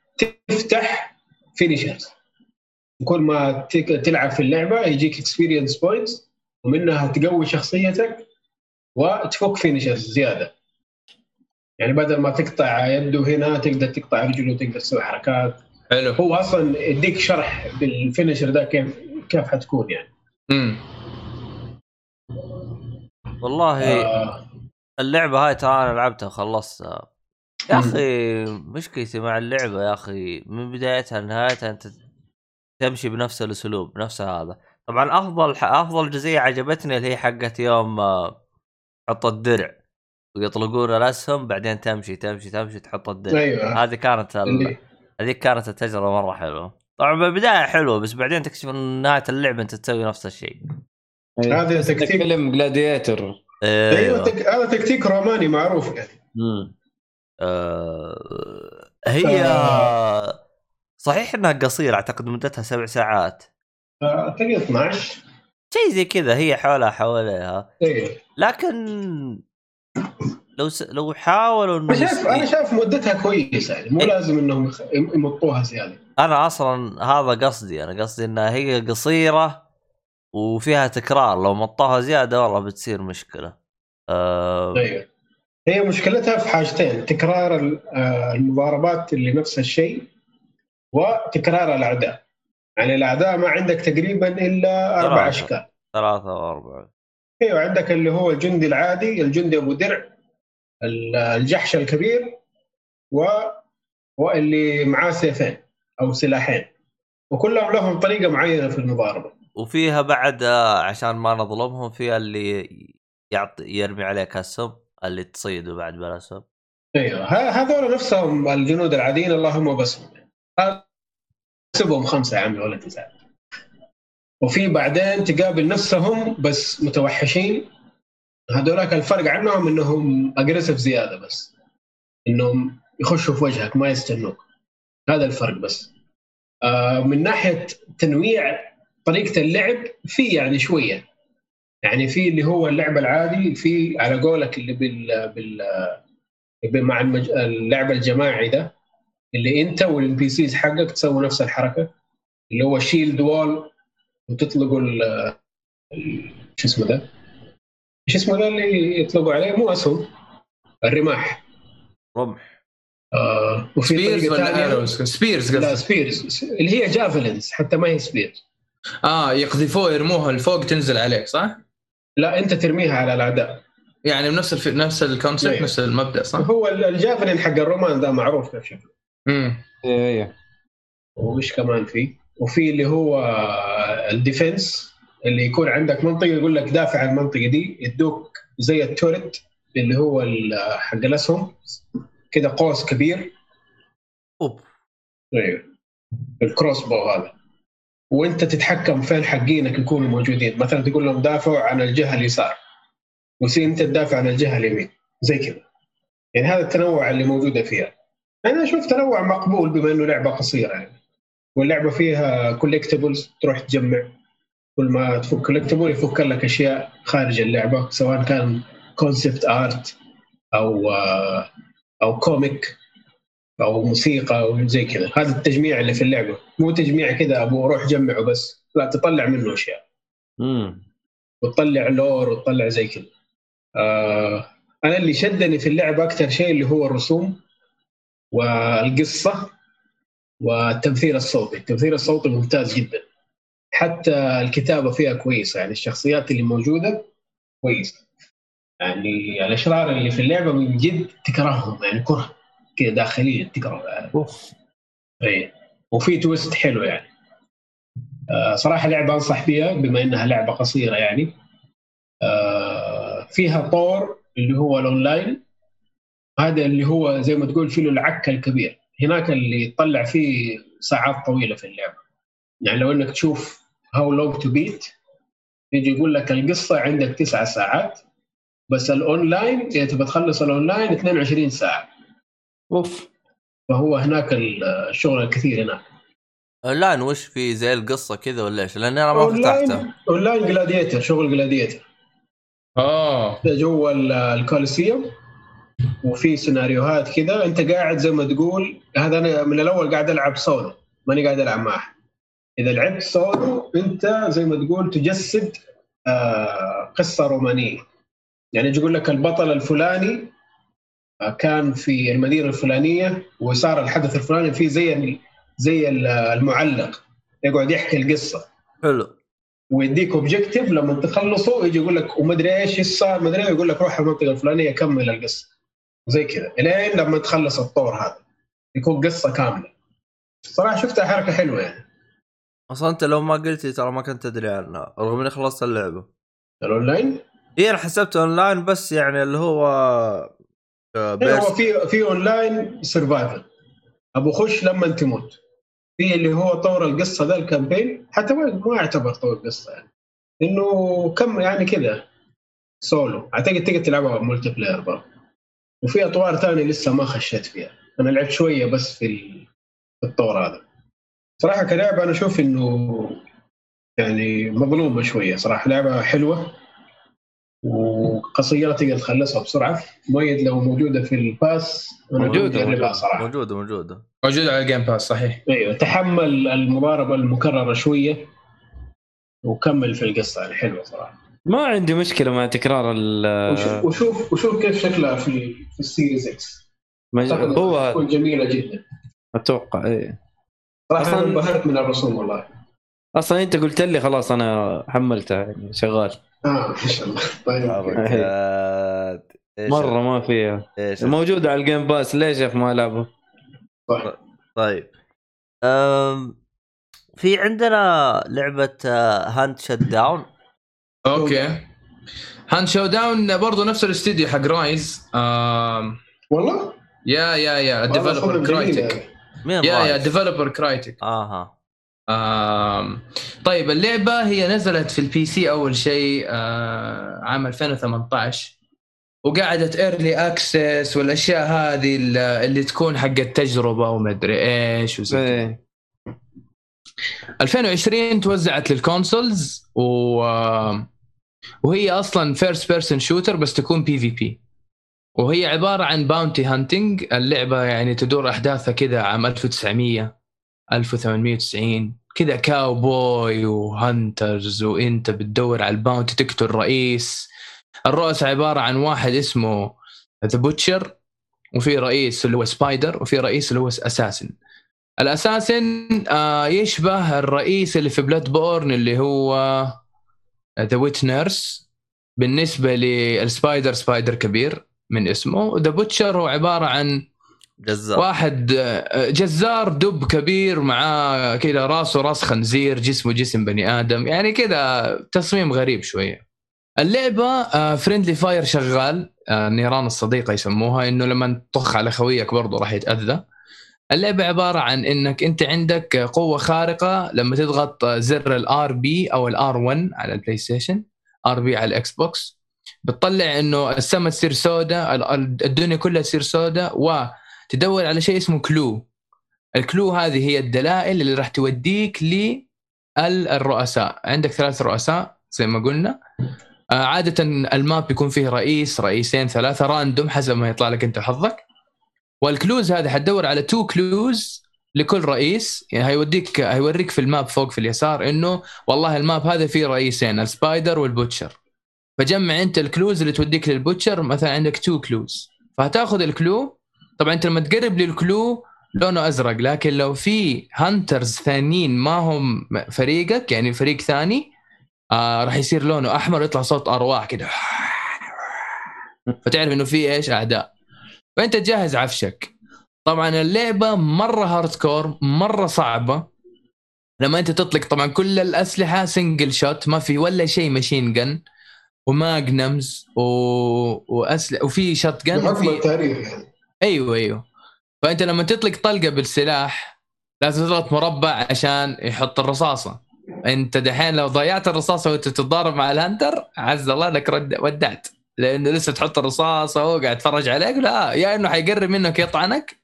تفتح finishers كل ما تلعب في اللعبة يجيك experience points ومنها تقوي شخصيتك وتفك finishers زيادة. يعني بدل ما تقطع يده هنا تقدر تقطع رجله تقدر تسوي حركات. حلو. هو أصلا يديك شرح بال finisher ده كيف كيف حتكون يعني. امم والله آه. اللعبة هاي ترى أنا لعبتها وخلصتها يا أخي مشكلتي مع اللعبة يا أخي من بدايتها لنهايتها أنت تمشي بنفس الأسلوب نفس هذا. طبعا أفضل أفضل جزئية عجبتني اللي هي حقت يوم آه، تحط الدرع. ويطلقون الاسهم بعدين تمشي تمشي تمشي تحط الدرع أيوه. هذه كانت ال... اللي هذيك كانت التجربة مرة حلوة. طبعا بالبداية حلوة بس بعدين تكتشف إن نهاية اللعبة أنت تسوي نفس الشيء. هذا تكتيك فيلم جلاديتر أيوه تك... هذا تكتيك روماني معروف يعني. آه... هي صحيح إنها قصيرة أعتقد مدتها سبع ساعات. اعتقد 12 شيء زي كذا هي حولها حواليها. أيوه لكن لو س... لو حاولوا أنا انه شايف أنا شايف مدتها كويسة يعني مو إيه. لازم إنهم يمطوها زيادة. أنا أصلا هذا قصدي أنا قصدي إنها هي قصيرة وفيها تكرار لو مطوها زيادة والله بتصير مشكلة. آه... أيوه هي مشكلتها في حاجتين تكرار آه، المضاربات اللي نفس الشيء وتكرار الأعداء. يعني الأعداء ما عندك تقريبا إلا أربع. أشكال. ثلاثة وأربعة أيوه عندك اللي هو الجندي العادي الجندي أبو درع ال- الجحش الكبير و واللي معاه سيفين أو سلاحين. وكلهم لهم طريقة معينة في المضاربة. وفيها بعد آه، عشان ما نظلمهم فيها اللي يعطي يرمي عليك السم اللي تصيده بعد بلا سم. أيوه هذول نفسهم الجنود العاديين اللهم بسهم حسبهم خمسة يا عمي ولا تزعل. وفي بعدين تقابل نفسهم بس متوحشين. هذولاك الفرق عنهم إنهم اجريسيف زيادة بس إنهم يخشوا في وجهك ما يستنوك. هذا الفرق بس. آه من ناحية تنويع طريقة اللعب في يعني شوية. يعني في اللي هو اللعب العادي في على قولك اللي بال بال مع المج... اللعب الجماعي ده اللي أنت وال NPCs حقك تسووا نفس الحركة اللي هو shield wall وتطلقوا ال شو اسمه ده؟ شو اسمه ده اللي يطلقوا عليه؟ مو أسهم الرماح. رمح. آه وفي spears ولا arrows spears لا spears اللي هي javelins حتى ما هي spears آه يقذفوه يرموها لفوق تنزل عليك صح؟ لا أنت ترميها على الأعداء. يعني بنفس الف... نفس ال concept أيوه. نفس المبدأ صح؟ هو ال- ال javelin حق الرومان ده معروف كيف شكله امم أيوه أيوه وش كمان في؟ وفي اللي هو ال defense اللي يكون عندك منطقة يقول لك دافع عن المنطقة دي يدوك زي ال turret اللي هو حق الأسهم كده قوس كبير. أوب. أيوه ال crossbow هذا. وأنت تتحكم فين حقينك يكونوا موجودين؟ مثلا تقول لهم دافعوا عن الجهة اليسار. وسي أنت تدافع عن الجهة اليمين. زي كذا. يعني هذا التنوع اللي موجودة فيها. أنا أشوف تنوع مقبول بما إنه لعبة قصيرة يعني. واللعبة فيها collectibles تروح تجمع. كل ما تفك collectible يفك لك أشياء خارج اللعبة سواء كان concept art أو أو comic أو موسيقى أو زي كذا. هذا التجميع اللي في اللعبة. مو تجميع كذا أبو روح جمعه بس. لا تطلع منه أشياء. امم وتطلع لور وتطلع زي كذا. آه أنا اللي شدني في اللعبة أكثر شيء اللي هو الرسوم والقصة. والتمثيل الصوتي التمثيل الصوتي ممتاز جدا. حتى الكتابة فيها كويسة. يعني الشخصيات اللي موجودة كويسة. يعني الأشرار اللي في اللعبة من جد تكرههم. يعني كره كذا داخليا تكره. أوف. اي وفي twist حلو يعني. آه صراحة لعبة أنصح بها بما إنها لعبة قصيرة يعني. آه فيها طور اللي هو الأونلاين. هذا اللي هو زي ما تقول فيه العك الكبير. هناك اللي يطلع فيه ساعات طويلة في اللعبة. يعني لو إنك تشوف How Long to Beat يجي يقول لك القصة عندك تسعة ساعات بس الاونلاين إذا تبى تخلص الاونلاين 22 ساعة. أوف. فهو هناك الشغل الكثير هناك. اونلاين وش في زي القصة كذا ولا إيش؟ لأني أنا ما فتحته online gladiator شغل gladiator آه. جوا ال- ال Colosseum. وفي سيناريوهات كذا أنت قاعد زي ما تقول هذا أنا من الأول قاعد ألعب سولو ماني قاعد ألعب مع أحد. إذا لعبت سولو أنت زي ما تقول تجسد آه قصة رومانية. يعني يقول لك البطل الفلاني آه، كان في المدينة الفلانية وصار الحدث الفلاني فيه زي زي ال- المعلق. يقعد يحكي القصة. حلو. ويديك اوبجيكتيف لما تخلصه يجي يقول لك ومدري إيش إيش صار مدري إيه، يقول لك روح المنطقة الفلانية كمل القصة. زي كذا إلين لما تخلص الطور هذا. يكون قصة كاملة. صراحة شفتها حركة حلوة يعني. أصلا أنت لو ما قلت لي ترى ما كنت أدري عنها رغم إني خلصت اللعبة. الأونلاين؟ هي أنا حسبته أونلاين بس يعني اللي هو آه، إيه، versus. هو في في online survival أبو خش لما تموت. في اللي هو طور القصة ذا ال campaign. حتى ما ما يعتبر طور قصة يعني. إنه كم يعني كذا. سولو. أعتقد تقدر تلعبها multiplayer برضه. وفي أطوار ثانية لسه ما خشيت فيها. أنا لعبت شوية بس في ال- في الطور هذا. صراحة كلعبة أنا أشوف إنه يعني مظلومة شوية. صراحة لعبة حلوة وقصيرة تقدر تخلصها بسرعة. مؤيد لو موجودة في ال Pass أنا موجودة،. صراحة. موجودة موجودة. موجود على ال Game Pass صحيح. أيوه تحمل المضاربه المكررة شوية وكمل في القصة يعني حلوة صراحة. ما عندي مشكلة مع تكرار ال وشوف وشوف, وشوف كيف شكلها في في ال Series X مج... هو تكون جميلة جدا. أتوقع إيه. أصلاً- أنا انبهرت من الرسوم والله. أصلا أنت قلت لي خلاص أنا حملتها يعني شغال. آه ما شاء الله. طيب. إيش- مرة ما فيها. موجوده على ال Game Pass ليش يا أخي ما ألعبه؟ صح. طيب. أم... في عندنا لعبة هاند شت داون okay. هاند شو داون برضه نفس الاستديو حق Ryse. آم، والله؟ يا يا يا ال developer. Crytek مين يا يا Ryse؟ developer Crytek آها. آم، طيب اللعبة هي نزلت في ال PC أول شيء آه، عام 2018 وقعدت early access والأشياء هذه اللي اللي تكون حق التجربة ومدري إيش وزي كذا. إيه. 2020 توزعت لل consoles و وهي أصلا first person shooter بس تكون PvP وهي عبارة عن bounty hunting اللعبة يعني تدور أحداثها كذا عام 1900 1890 كذا كاوبوي و hunters وإنت بتدور على ال bounty تقتل رئيس. الرؤس عبارة عن واحد اسمه the butcher وفي رئيس اللي هو spider وفي رئيس اللي هو assassin ال assassin آه يشبه الرئيس اللي في Bloodborne اللي هو ذا ويتنرز بالنسبة لل spider spider كبير من اسمه. the butcher هو عبارة عن جزار. واحد آه، جزار دب كبير معاه كذا راسه راس خنزير جسمه جسم بني آدم. يعني كذا تصميم غريب شوية. اللعبة friendly fire شغال. آه، نيران الصديقة يسموها. إنه لما تطخ على خويك برضه راح يتأذى. اللعبة عبارة عن إنك أنت عندك قوة خارقة لما تضغط زر ال RB أو ال R1 على ال PlayStation RB على ال Xbox بتطلع إنه السماء تصير سوداء ال- الدنيا كلها تصير سوداء تدور على شيء اسمه clue ال clue هذه هي الدلائل اللي راح توديك للرؤساء عندك ثلاث رؤساء زي ما قلنا. آه، عادة ال map بيكون فيه رئيس رئيسين ثلاثة random حسب ما يطلع لك أنت وحظك. وال clues هذه حتدور على two clues لكل رئيس. يعني هيوديك هيوريك في ال map فوق في اليسار إنه والله ال map هذا فيه رئيسين ال spider وال butcher. فجمع أنت ال clues اللي توديك لل butcher مثلا عندك two clues فهتاخذ ال clue طبعا أنت لما تقرب لل clue لونه أزرق لكن لو في hunters ثانيين ما هم فريقك يعني فريق ثاني آه راح يصير لونه أحمر ويطلع صوت أرواح كده. فتعرف إنه في إيش؟ أعداء. فأنت تجهز عفشك. طبعا اللعبة مرة hardcore مرة صعبة. لما أنت تطلق طبعا كل الأسلحة single shot ما في ولا شيء machine gun و magnums و... واسلحه وفي shotgun وفي التاريخ. أيوه أيوه. فأنت لما تطلق طلقة بالسلاح لازم تضغط مربع عشان يحط الرصاصة. أنت دحين لو ضيعت الرصاصة وأنت تتضارب مع ال hunter عز الله إنك قد ودعت. لأنه لسه تحط الرصاصة وهو قاعد يتفرج عليك لا يا إنه حيقرب منك يطعنك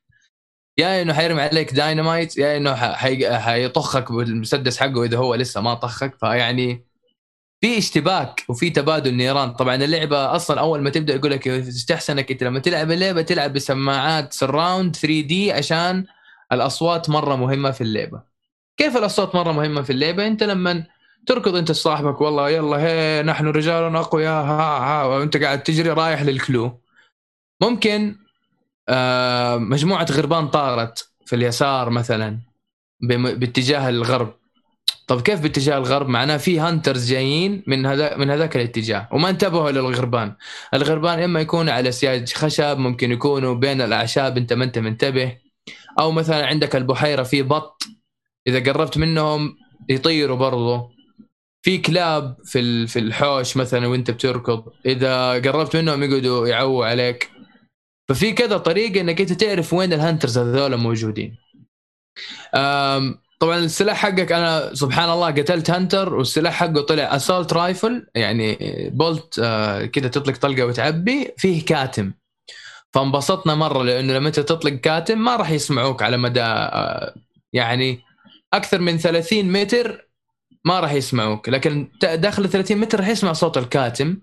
يا إنه حيرمي عليك داينامايت يا إنه حي- حيطخك بالمسدس حقه إذا هو لسه ما طخك. فيعني في اشتباك وفي تبادل نيران. طبعا اللعبة أصلا أول ما تبدأ يقول لك يستحسنك أنت لما تلعب اللعبة تلعب بسماعات surround 3D عشان الأصوات مرة مهمة في اللعبة. كيف الأصوات مرة مهمة في اللعبة؟ أنت لما تركض انت صاحبك والله يلا هي نحن رجال أقوياء ها ها وانت قاعد تجري رايح لل clue. ممكن آه مجموعة غربان طارت في اليسار مثلا باتجاه الغرب. طب كيف باتجاه الغرب؟ معناه في هانترز جايين من هذا من هذاك الاتجاه وما انتبهوا للغربان الغربان. إما يكونوا على سياج خشب ممكن يكونوا بين الأعشاب أنت ما أنت منتبه. أو مثلا عندك البحيرة في بط إذا قربت منهم يطيروا برضو. في كلاب في في الحوش مثلا وأنت بتركض إذا قربت منهم يقعدوا يعووا عليك. ففي كذا طريقة إنك أنت تعرف وين ال hunters هذول موجودين. طبعا السلاح حقك أنا سبحان الله قتلت hunter والسلاح حقه طلع assault rifle يعني bolt آه، كده تطلق طلقة وتعبي فيه كاتم. فانبسطنا مرة لأنه لما أنت تطلق كاتم ما راح يسمعوك على مدى آه، يعني أكثر من 30 متر ما راح يسمعوك. لكن داخل 30 متر راح يسمع صوت الكاتم.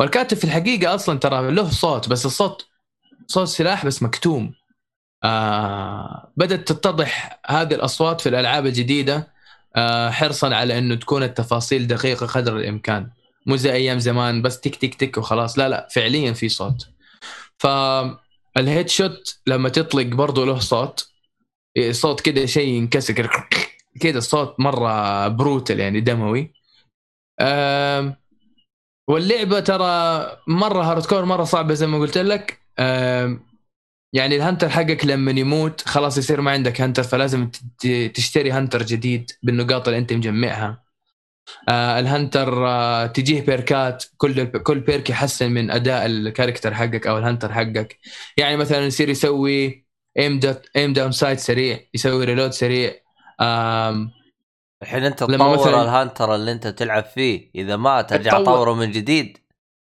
والكاتم في الحقيقة أصلا ترى له صوت بس الصوت صوت سلاح بس مكتوم. آه بدأت تتضح هذه الأصوات في الألعاب الجديدة آه حرصا على إنه تكون التفاصيل دقيقة قدر الإمكان. مو زي أيام زمان بس تك تك تك وخلاص. لا لا فعليا في صوت. فال headshot لما تطلق برضه له صوت صوت كده شيء ينكسر كده الصوت مرة brutal يعني دموي. واللعبة ترى مرة hardcore مرة صعبة زي ما قلت لك. يعني ال hunter حقك لما يموت خلاص يصير ما عندك hunter فلازم تشتري hunter جديد بالنقاط اللي انت مجمعها. آه ال hunter آه تجيه perk ات كل كل perk يحسن من أداء ال character حقك أو ال hunter حقك. يعني مثلا يصير يسوي aim aim down sight سريع يسوي reload سريع. الحين انت تطور مثلاً- ال hunter اللي انت تلعب فيه. إذا ما ترجع تطور. تطوره من جديد.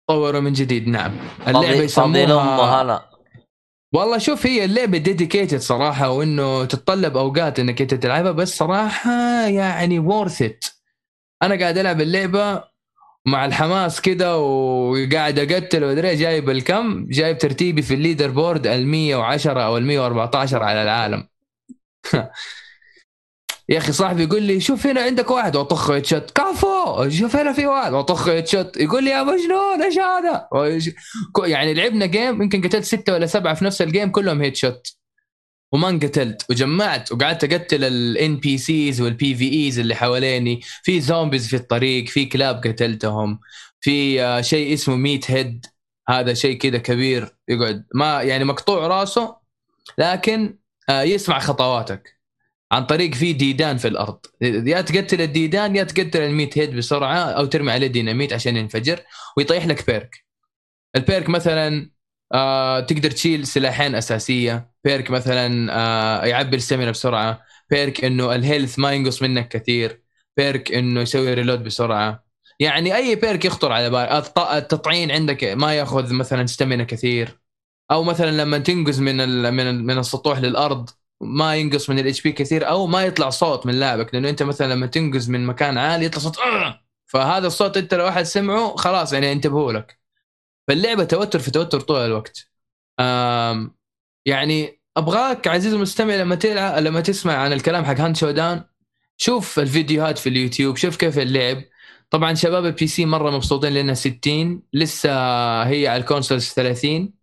طوروا من جديد نعم. اللعبة يسموها هنا. والله شوف هي اللعبة dedicated صراحة وإنه تتطلب أوقات إنك أنت تلعبها بس صراحة يعني worth it أنا قاعد ألعب اللعبة مع الحماس كده وقاعد أقتل وادري جايب الكم جايب ترتيبي في ال leaderboard ال 110 أو ال 114 على العالم. يا أخي صاحبي يقول لي شوف هنا عندك واحد. وأطخ headshot كفو شوف هنا في واحد. وأطخ headshot يقول لي يا مجنون إيش هذا؟ يعني لعبنا game يمكن قتلت ستة ولا سبعة في نفس ال game كلهم headshot. وما انقتلت. وجمعت. وقعدت أقتل ال NPCs وال PvEs اللي حواليني. في zombies في الطريق في كلاب قتلتهم. في آه، شيء اسمه meathead هذا شيء كذا كبير. يقعد. ما يعني مقطوع راسه لكن آه، يسمع خطواتك. عن طريق في ديدان في الأرض. يا تقتل الديدان يا تقتل الميت head بسرعة أو ترمي عليه ديناميت عشان ينفجر ويطيح لك perk. ال perk مثلا آه تقدر تشيل سلاحين أساسية. perk مثلا آه يعبي السمنة بسرعة. بيرك إنه ال health ما ينقص منك كثير. perk إنه يسوي reload بسرعة. يعني أي perk يخطر على بالك التطعين عندك ما يأخذ مثلا stamina كثير. أو مثلا لما تنقز من من من السطوح للأرض ما ينقص من ال HP كثير أو ما يطلع صوت من لاعبك لأنه أنت مثلا لما تنقز من مكان عالي يطلع صوت آه! فهذا الصوت أنت لو أحد سمعه خلاص يعني انتبهوا لك. فاللعبة توتر في توتر طول الوقت. يعني أبغاك عزيزي المستمع لما تلعب لما تسمع عن الكلام حق Hunt Showdown شوف الفيديوهات في اليوتيوب شوف كيف اللعب. طبعا شباب ال PC مرة مبسوطين لأنها 60 لسه هي على ال consoles 30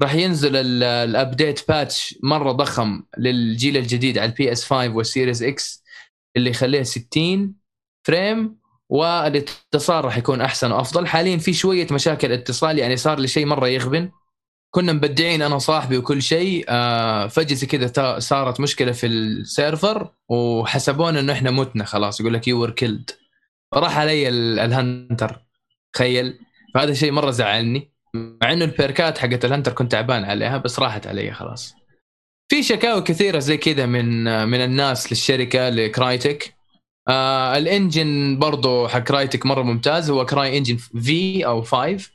راح ينزل ال- ال update patch مرة ضخم للجيل الجديد على ال PS5 وال Series X اللي يخليها 60 frame والاتصال راح يكون أحسن وأفضل. حاليا في شوية مشاكل اتصال يعني صار لي شيء مرة يغبن. كنا مبدعين أنا صاحبي وكل شيء. آه زي كذا صارت مشكلة في ال server وحسبونا إنه إحنا متنا خلاص يقول لك you killed راح علي ال- ال hunter تخيل. فهذا شيء مرة زعلني. مع إنه ال perkات حقت ال hunter كنت تعبان عليها بس راحت علي خلاص. في شكاوى كثيرة زي كذا من من الناس للشركة ل Crytek. آه ال engine برضو حق Crytek مرة ممتاز. هو CryEngine V أو 5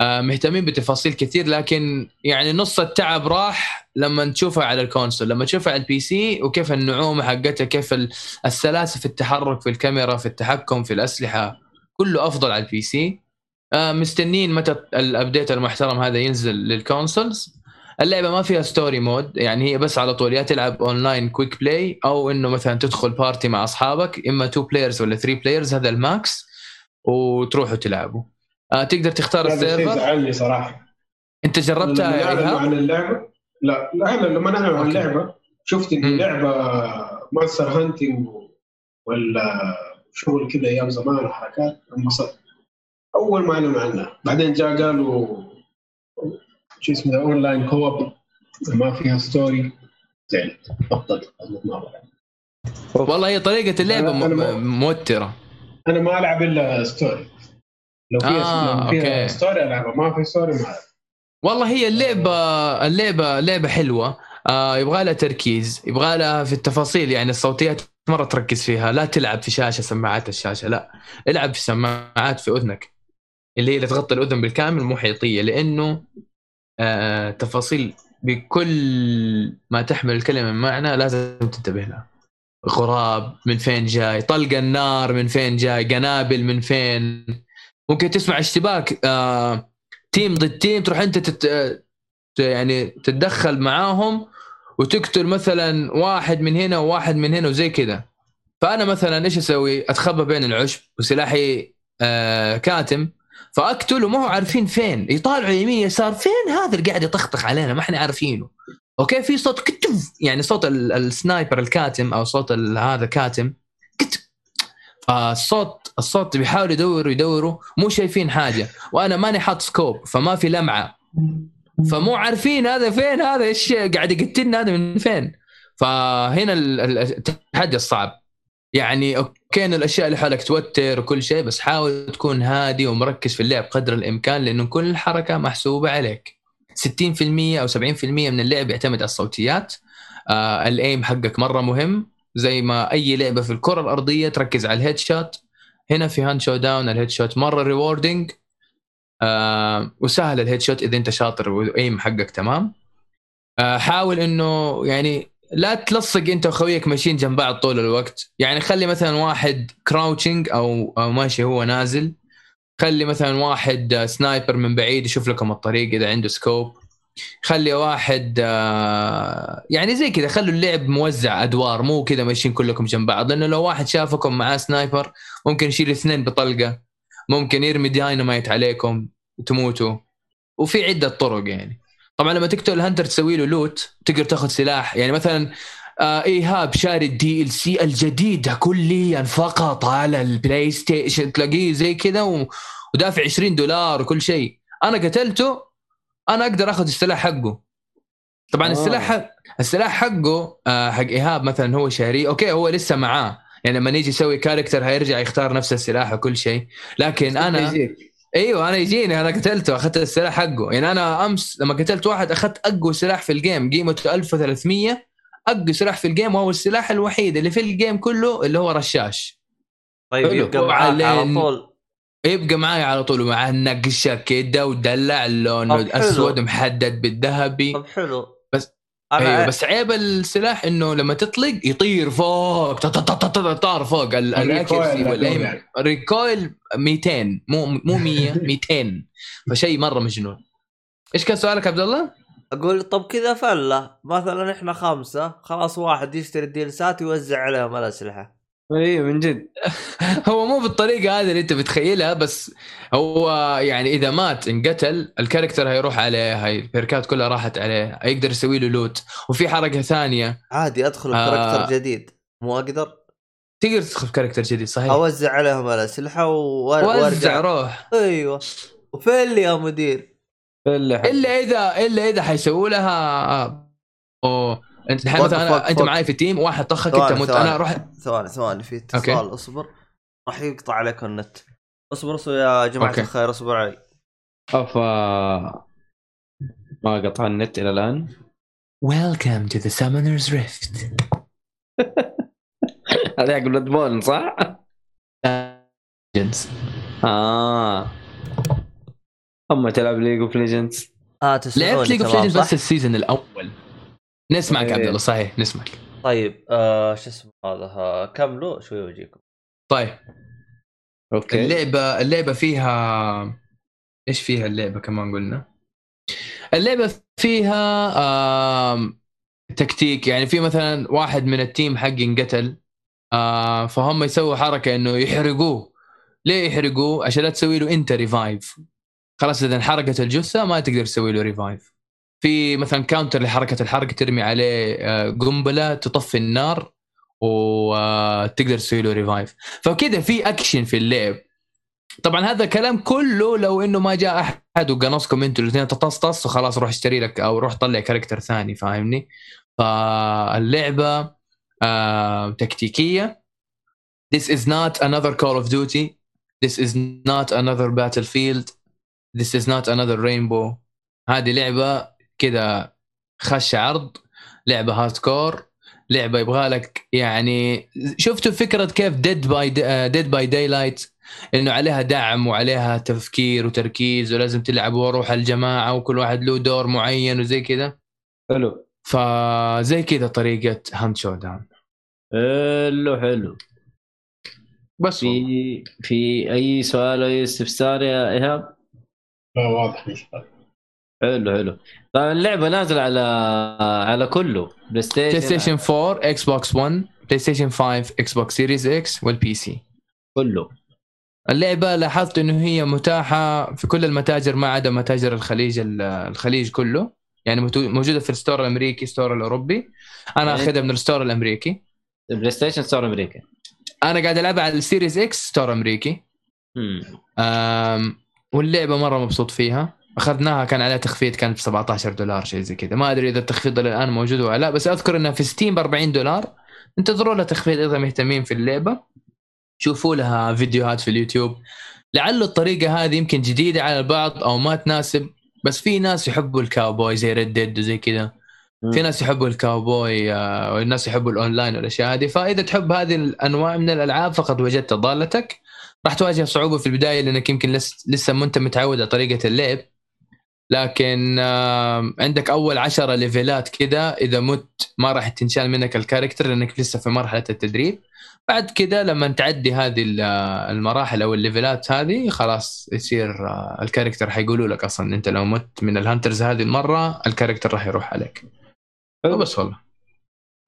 آه مهتمين بتفاصيل كثير لكن يعني نص التعب راح لما تشوفها على ال console. لما تشوفها على ال PC وكيف النعومة حقتها كيف ال- السلاسة في التحرك في الكاميرا في التحكم في الأسلحة كله أفضل على ال PC. مستنين متى ال update المحترم هذا ينزل لل consoles اللعبة ما فيها story mode يعني هي بس على طول يا تلعب online quick play أو إنه مثلا تدخل party مع أصحابك إما 2 players ولا 3 players هذا ال max وتروحوا تلعبوا آه تقدر تختار ال server. زعلني صراحة. أنت جربتها لما عن اللعبة؟ لا أنا لما اعلنوا عن. اللعبة شفت إن. اللعبة monster hunting ولا شغل كذا أيام زمان وحركات انبسطت أول ما إعلنوا عنها. بعدين جاء قالوا شو اسمه ده online co-op ما فيها story زعلت بطلت ما والله هي طريقة اللعبه أنا- أنا م- موترة. أنا ما ألعب إلا story لو فيها آه، فيها. story ألعبها ما في ستوري ما العب والله هي اللعبه اللعبه لعبه حلوة. آه يبغى لها تركيز يبغى لها في التفاصيل يعني الصوتيات مرة تركز فيها. لا تلعب في شاشة سماعات الشاشة لا. العب في سماعات في أذنك. اللي هي اللي تغطي الأذن بالكامل محيطيه لأنه آه تفاصيل بكل ما تحمل الكلمة من معنى لازم تنتبه لها. غراب من فين جاي؟ طلق النار من فين جاي؟ قنابل من فين؟ ممكن تسمع اشتباك آه team ضد team تروح أنت تت... ت- يعني تتدخل معاهم وتقتل مثلا واحد من هنا وواحد من هنا وزي كذا. فأنا مثلا إيش أسوي؟ أتخبى بين العشب وسلاحي آه كاتم فاقتل وما هو عارفين فين. يطالعوا يمين يسار فين هذا اللي قاعد يطخطخ علينا؟ ما إحنا عارفينه. أوكي؟ في صوت كتف يعني صوت ال- ال sniper الكاتم أو صوت هذا كاتم كتف فالصوت الصوت بيحاولوا يدوروا يدوروا مو شايفين حاجة. وأنا ماني حاط scope فما في لمعة. فمو عارفين هذا فين هذا إيش قاعد يقتلنا هذا من فين. فهنا ال- ال- التحدي الصعب. يعني أوكي إن الأشياء اللي حولك توتر وكل شيء بس حاول تكون هادي ومركز في اللعب قدر الإمكان لأنه كل حركة محسوبة عليك. 60% أو 70% من اللعب يعتمد على الصوتيات. آه ال aim حقك مرة مهم. زي ما أي لعبة في الكرة الأرضية تركز على ال headshot. هنا في Hunt Showdown ال headshot مرة rewarding آه وسهل ال headshot إذا أنت شاطر وال aim حقك تمام. آه حاول إنه يعني لا تلصق انت وخويك ماشيين جنب بعض طول الوقت. يعني خلي مثلا واحد crouching أو ماشي هو نازل. خلي مثلا واحد آه، sniper من بعيد يشوف لكم الطريق إذا عنده scope خلي واحد آه، يعني زي كذا خلوا اللعب موزع أدوار مو كذا ماشيين كلكم جنب بعض. لأنه لو واحد شافكم معاه sniper ممكن يشيل اثنين بطلقة. ممكن يرمي داينامايت عليكم وتموتوا. وفي عدة طرق يعني. طبعا لما تقتل ال hunter تسوي له loot تقدر تاخذ سلاح. يعني مثلا آه ايهاب شاري ال DLC الجديد كليا فقط على البلاي ستيشن تلاقيه زي كذا و... ودافع 20 دولار وكل شيء. أنا قتلته أنا أقدر آخذ السلاح حقه. طبعا آه. السلاح السلاح حقه آه حق إيهاب مثلا هو شاريه أوكي هو لسه معاه. يعني لما نيجي يسوي character هيرجع يختار نفس السلاح وكل شيء. لكن أنا. أيوه أنا يجيني أنا قتلته اخذت السلاح حقه. يعني أنا أمس لما قتلت واحد أخذت أقوى سلاح في ال game قيمته 1300 أقوى سلاح في ال game وهو السلاح الوحيد اللي في ال game كله اللي هو رشاش. طيب. يبقى معاك على طول. يبقى معاي على طول ومعاه نقشه كده ودلع لونه. اسود محدد بالذهبي. طب حلو. أيوه بس عيب السلاح إنه لما تطلق يطير فوق تا- تا- تا- تا- تا- طار فوق ال- ال accuracy يعني. recoil 200 مو مو 100 200 فشيء مرة مجنون إيش كان سؤالك عبد الله؟ أقول طب كذا فلة مثلا إحنا خمسة خلاص واحد يشتري ال DLC ات ويوزع عليهم الأسلحة اي من جد. هو مو بالطريقة هذه اللي أنت بتخيلها بس هو يعني إذا مات انقتل ال character هيروح عليه هاي ال perk ات كلها راحت عليه يقدر يسوي له loot وفي حركة ثانية. عادي أدخل آه. ب character جديد. مو أقدر؟ تقدر تدخل character جديد صحيح. أوزع عليهم الاسلحه وأرجع. روح. أيوه. وفين لي يا مدير؟ إلا اذا إلا إذا حيسووا لها أوه. انت الحين مثلا انت. معي في team واحد طخك انت مت ثواني. أنا أروح ثواني ثواني في okay. اتصال اصبر راح يقطع عليك النت اصبر اصبر يا جماعة okay. الخير اصبر علي أفا ما قطع النت إلى الآن Welcome to the Summoner's Rift هذا حق بلاد بورن صح؟ Legends. آه أما تلعب ليج اوف ليجندز آه لعبت League of Legends؟ بس ال season الأول نسمعك إيه. عبد الله صحيح نسمعك. طيب آه شو اسمه هذا؟ آه، كملوا شوي ويجيكم طيب. okay. اللعبة اللعبة فيها إيش فيها اللعبة كمان قلنا؟ اللعبة فيها آم... تكتيك يعني في مثلا واحد من ال team حقي انقتل آه فهم يسووا حركة إنه يحرقوه. ليه يحرقوه؟ عشان لا تسوي له إنت revive خلاص إذا انحرقت الجثة ما تقدر تسوي له revive في مثلا counter لحركة الحرق ترمي عليه آه، قنبلة تطفي النار وتقدر تسوي له revive فكذا في اكشن في اللعب. طبعا هذا الكلام كله لو إنه ما جاء أحد وقنصكم أنتوا الاثنين طس طس وخلاص روح اشتري لك أو روح طلع character ثاني فاهمني؟ فاللعبة آه تكتيكية. This is not another Call of Duty. This is not another Battlefield. This is not another Rainbow. هذه لعبة كذا خش عرض لعبة hardcore لعبة يبغى لك يعني شفتوا فكرة كيف Dead by Dead by Daylight إنه عليها دعم وعليها تفكير وتركيز ولازم تلعب وروح الجماعة وكل واحد له دور معين وزي كذا. حلو. فزي كذا طريقة Hunt: Showdown حلو حلو. بس والله. في في أي سؤال أو أي استفسار يا إيهاب؟ لا واضح إن شاء الله. حلو حلو. طبعا اللعبة نازلة على على كله. بلاي ستيشن بلاي ستيشن 4 إكس بوكس 1 بلاي ستيشن 5 إكس بوكس Series X وال PC كله. اللعبة لاحظت إنه هي متاحة في كل المتاجر ما عدا متاجر الخليج الخليج كله. يعني موجودة في ال store الأمريكي store الأوروبي. أنا يعني- أخذها من ال store الأمريكي. بلاي ستيشن store أمريكا أنا قاعد ألعبها على ال Series X store أمريكي. مم. أم واللعبة مرة مبسوط فيها. أخذناها كان عليها تخفيض كانت ب 17 دولار شيء زي كذا. ما أدري إذا التخفيض الآن موجود ولا لا بس أذكر إنها في ستيم ب 40 دولار. انتظروا لها تخفيض إذا مهتمين في اللعبة. شوفوا لها فيديوهات في اليوتيوب. لعل الطريقة هذه يمكن جديدة على البعض أو ما تناسب بس في ناس يحبوا الكاوبوي زي Red Dead وزي كذا. في ناس يحبوا الكاوبوي آه، والناس يحبوا الأونلاين والأشياء هذه. فإذا تحب هذه الأنواع من الألعاب فقد وجدت ضالتك. راح تواجه صعوبة في البداية لأنك يمكن لس لسه ما أنت متعود على طريقة اللعب. لكن عندك أول عشرة level ات كذا إذا مت ما راح تنشال منك ال character لأنك لسه في مرحلة التدريب. بعد كذا لما تعدي هذه آه، المراحل أو ال level ات هذه خلاص يصير آه، ال character حيقولوا لك أصلا أنت لو مت من ال hunters هذه المرة ال character راح يروح عليك. بس والله.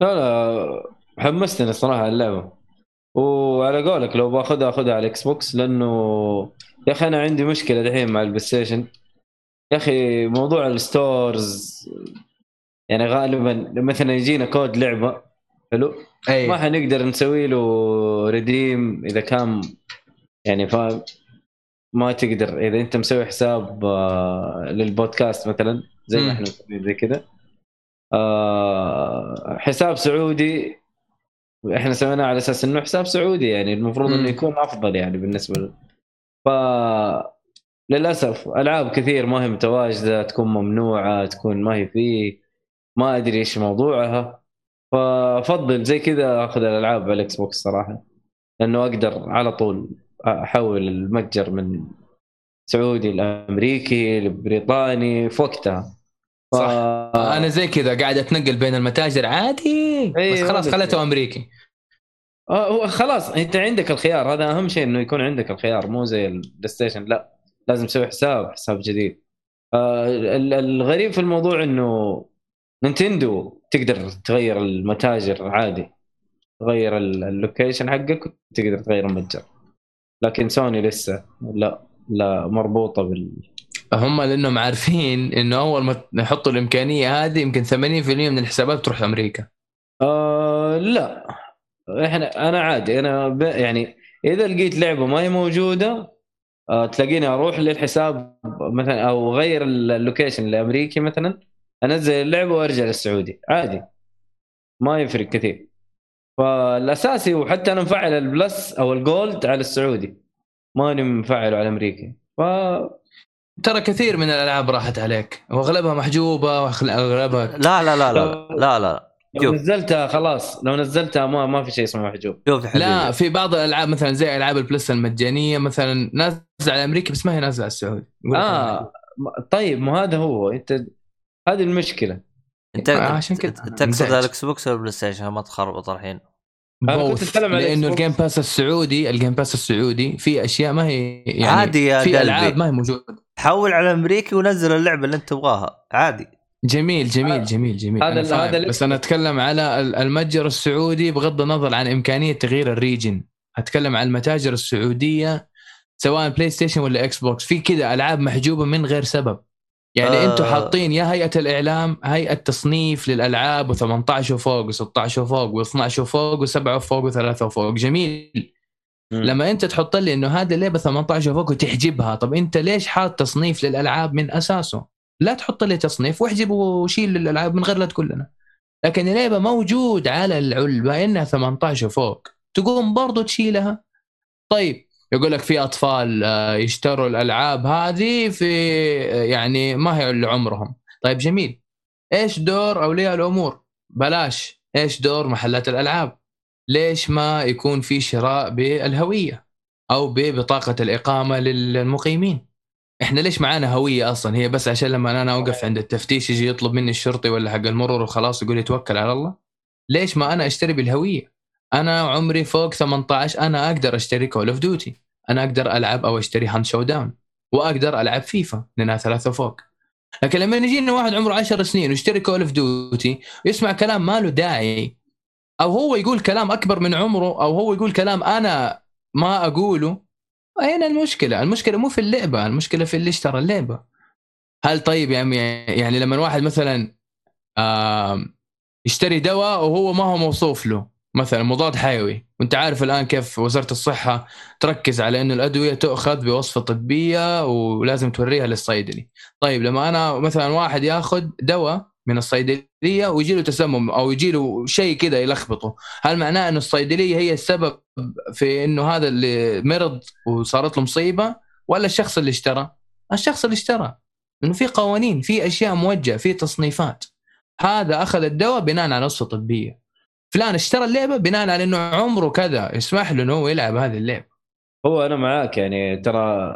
لا لا حمستني الصراحه اللعبة. وعلى قولك لو باخذها أخذها على الاكس بوكس لأنه يا أخي أنا عندي مشكلة دحين مع البلاي ستيشن. يا أخي موضوع ال stores يعني غالبا مثلا يجينا كود لعبة حلو ما حنقدر نسوي له redeem إذا كان يعني فاهم ما تقدر إذا أنت مسوي حساب آه، للبودكاست مثلا زي. ما إحنا مسويين زي كذا آه، حساب سعودي إحنا سويناه على أساس إنه حساب سعودي يعني المفروض. إنه يكون أفضل يعني بالنسبة له ف للأسف ألعاب كثير ما هي متواجدة تكون ممنوعة تكون ما هي فيه ما أدري إيش موضوعها. فأفضل زي كذا أخذ الألعاب على الإكس بوكس صراحة لأنه أقدر على طول أحول المتجر من سعودي لأمريكي لبريطاني في وقتها. ف... صح. أنا زي كذا قاعد أتنقل بين المتاجر عادي بس أيوة، خلاص بس- خليته أمريكي. آه هو خلاص أنت عندك الخيار هذا أهم شيء إنه يكون عندك الخيار مو زي البلاي ستيشن لا. لازم تسوي حساب حساب جديد. آه ال- الغريب في الموضوع إنه نينتندو تقدر تغير المتاجر عادي تغير ال- ال location حقك تقدر تغير المتجر. لكن سوني لسه لا لا مربوطة بال هم لأنهم عارفين إنه أول ما يحطوا الإمكانية هذه يمكن 80% من الحسابات تروح أمريكا. آه لا. إحنا أنا عادي أنا ب... يعني إذا لقيت لعبة ما هي موجودة تلاقيني أروح للحساب مثلا أو غير ال location لامريكي مثلا أنزل اللعبة وأرجع للسعودي. عادي. ما يفرق كثير. فالأساسي وحتى أنا مفعل ال Plus أو ال Gold على السعودي. ماني مفعله على الأمريكي. ف ترى كثير من الألعاب راحت عليك. وأغلبها محجوبة واغلبها لا لا لا لا لا لا. لو. نزلتها خلاص لو نزلتها ما ما في شيء اسمه محجوب. شوف لا في بعض الألعاب مثلا زي ألعاب ال Plus المجانية مثلا نازلة على أمريكا بس ما هي نازلة على السعودي آه طيب ما هذا هو. أنت هذه المشكلة. أنت آه، عشان كده. تقصد مزعج. ال Xbox ولا ال Play Station؟ ما تخربط الحين. على لأنه. ال Game Pass السعودي ال Game Pass السعودي في أشياء ما هي يعني عادي يا في. ألعاب ما هي موجودة. حول على أمريكي ونزل اللعبة اللي أنت تبغاها. عادي. جميل هذا- جميل جميل. جميل هذا أنا. هذا بس أنا أتكلم على ال- المتجر السعودي بغض النظر عن إمكانية تغيير ال region. أتكلم عن المتاجر السعودية سواء PlayStation ولا Xbox في كذا ألعاب محجوبة من غير سبب. يعني آه. أنتم حاطين يا هيئة الإعلام هيئة تصنيف للألعاب و18 وفوق و16 وفوق و12 وفوق و7 وفوق و3 وفوق. جميل. لما أنت تحط لي إنه هذه اللعبة 18 وفوق وتحجبها طب أنت ليش حاط تصنيف للألعاب من أساسه؟ لا تحط لي تصنيف واحجب وشيل الألعاب من غير لا تقول لنا. لكن اللعبة موجود على العلبة إنها 18 فوق تقوم برضو تشيلها. طيب يقول لك في أطفال آه، يشتروا الألعاب هذه في آه، يعني ما هي لعمرهم. طيب جميل. إيش دور أولياء الأمور؟ بلاش. إيش دور محلات الألعاب؟ ليش ما يكون في شراء بالهوية أو ببطاقة الإقامة للمقيمين؟ إحنا ليش معانا هوية أصلا؟ هي بس عشان لما أنا أوقف عند التفتيش يجي يطلب مني الشرطي ولا حق المرور وخلاص يقول لي توكل على الله. ليش ما أنا أشتري بالهوية؟ أنا عمري فوق 18 أنا أقدر أشتري Call of Duty أنا أقدر ألعب أو أشتري Hunt Showdown وأقدر ألعب فيفا لأنها ثلاثة فوق. لكن لما يجينا واحد عمره 10 سنين ويشتري Call of Duty يسمع كلام ما له داعي. أو هو يقول كلام أكبر من عمره أو هو يقول كلام أنا ما أقوله هنا المشكلة المشكلة مو في اللعبة المشكلة في اللي اشترى اللعبة. هل طيب يعني يعني لما واحد مثلا يشتري دواء وهو ما هو موصوف له مثلا مضاد حيوي وأنت عارف الآن كيف وزارة الصحة تركز على إنه الأدوية تؤخذ بوصفة طبية ولازم توريها للصيدلي. طيب لما أنا مثلا واحد ياخذ دواء من الصيدلية ويجي له تسمم أو يجي له شيء كذا يلخبطه. هل معناه إنه الصيدلية هي السبب في إنه هذا اللي مرض وصارت له مصيبة ولا الشخص اللي اشترى؟ الشخص اللي اشترى. انه في قوانين في أشياء موجهة في تصنيفات. هذا أخذ الدواء بناء على وصفه طبية. فلان اشترى اللعبة بناء على إنه عمره كذا. يسمح له إنه هو يلعب هذه اللعبة. هو أنا معاك يعني ترى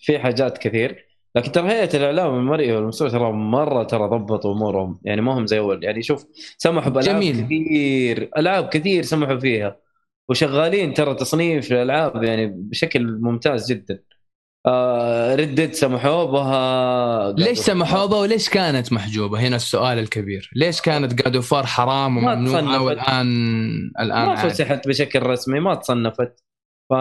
في حاجات كثير. لكن ترى هيئه الإعلام المرئي والمسؤول ترى مرة ترى ضبطوا أمورهم. يعني ما هم زي أول. يعني شوف سمحوا بألعاب جميل. كثير ألعاب كثير سمحوا فيها. وشغالين ترى تصنيف الألعاب يعني بشكل ممتاز جدا. آه ردد سمحوا بها ليش سمحوا بها وليش كانت محجوبة؟ هنا السؤال الكبير. ليش كانت جاد فار حرام وممنوعة. والان الآن ما؟ فسحت بشكل رسمي ما تصنفت؟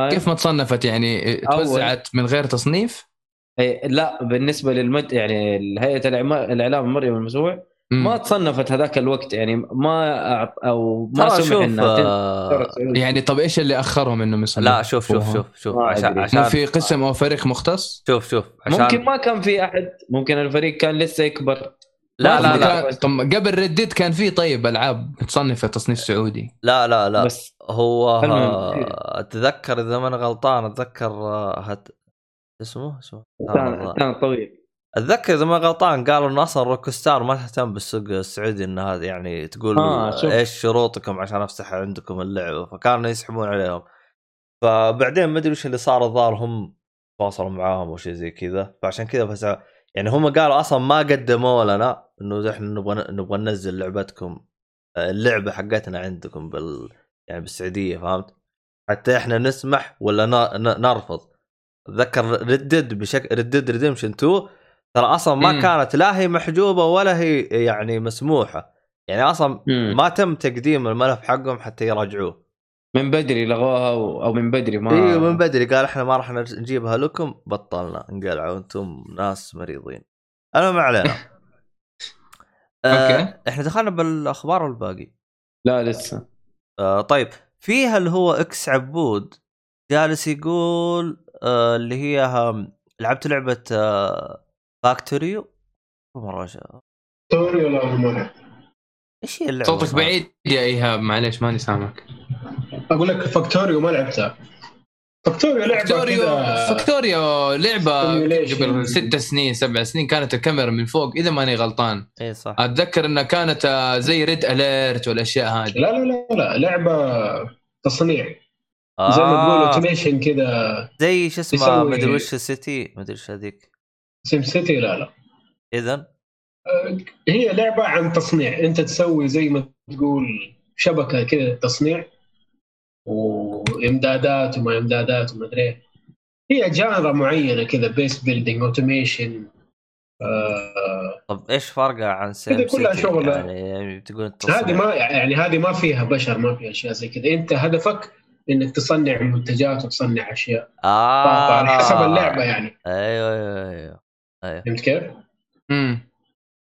كيف ما تصنفت يعني؟ توزعت من غير تصنيف؟ إيه، لا بالنسبة للمد يعني هيئة الإعلام المرئي والمسؤول مم. ما تصنفت هذاك الوقت يعني ما أعط أو ما سمح إنها آه. يعني طب إيش اللي أخرهم انهم يصنفوا؟ لا شوف شوف شوف شوف عشان. عشان في قسم أو فريق مختص؟ شوف شوف عشان ممكن ما كان في أحد ممكن الفريق كان لسه يكبر لا لا لا كان- طب قبل ردد كان في طيب ألعاب متصنفه تصنيف سعودي لا لا لا بس هو. آه، أتذكر إذا ما أنا غلطان أتذكر آه، هت... اسمه؟ اسمه. كان كان طويل. أتذكر إذا ما غلطان قالوا انه أصلا روك ستار ما تهتم بالسوق السعودي ان هذا يعني تقول آه،. إيش شروطكم عشان أفتح عندكم اللعبة. فكانوا يسحبون عليهم. فبعدين ما أدري وش اللي صار الظاهر هم تواصلوا معاهم أو شيء زي كذا. فعشان كذا بس يعني هم قالوا أصلا ما قدموا لنا إنه إحنا نبغى نبغى ننزل لعبتكم اللعبة حقتنا عندكم بال يعني بالسعودية فهمت؟ حتى إحنا نسمح ولا نرفض. أتذكر ردد بشكل ردد ريدمشن 2 ترى أصلا ما مم. كانت لا هي محجوبة ولا هي يعني مسموحة. يعني أصلا مم. ما تم تقديم الملف حقهم حتى يراجعوه. من بدري لغوها أو أو من بدري ما أيوه من بدري. قال إحنا ما راح نجيبها لكم بطلنا. انقلعوا أنتم ناس مريضين. أنا ما علينا. آه إحنا دخلنا بالأخبار والباقي. لا لسه. آه طيب. فيها اللي هو إكس عبود؟ جالس يقول آه اللي هي هم لعبت لعبة آه Factorio مرة توري ولا ما إيش هي اللعبة؟ صوتك؟ بعيد يا إيهاب معليش ماني سامعك. أقول لك Factorio ما لعبتها. Factorio لعبة Factorio Factorio لعبة. قبل ست سنين سبع سنين كانت الكاميرا من فوق إذا ماني غلطان. اي صح. أتذكر إنها كانت آه، زي Red Alert والأشياء هذه. لا لا لا لا لعبة تصنيع. زي ما تقول آه automation كذا زي شو اسمه يسوي- مدري وش ال City مدري وش هذيك SimCity لا لا اذا هي لعبة عن تصنيع أنت تسوي زي ما تقول شبكة كذا تصنيع وإمدادات وما إمدادات وما أدري. هي genre معينة كذا base building automation طب إيش فرقها عن Sim كلها City؟ شغل. يعني, يعني تقول. هذه ما يعني هذه ما فيها بشر ما فيها أشياء زي كذا أنت هدفك إنك تصنع منتجات وتصنع أشياء. آه. على حسب اللعبة يعني. أيوه أيوه أيوه. أيوه. فهمت كيف؟ امم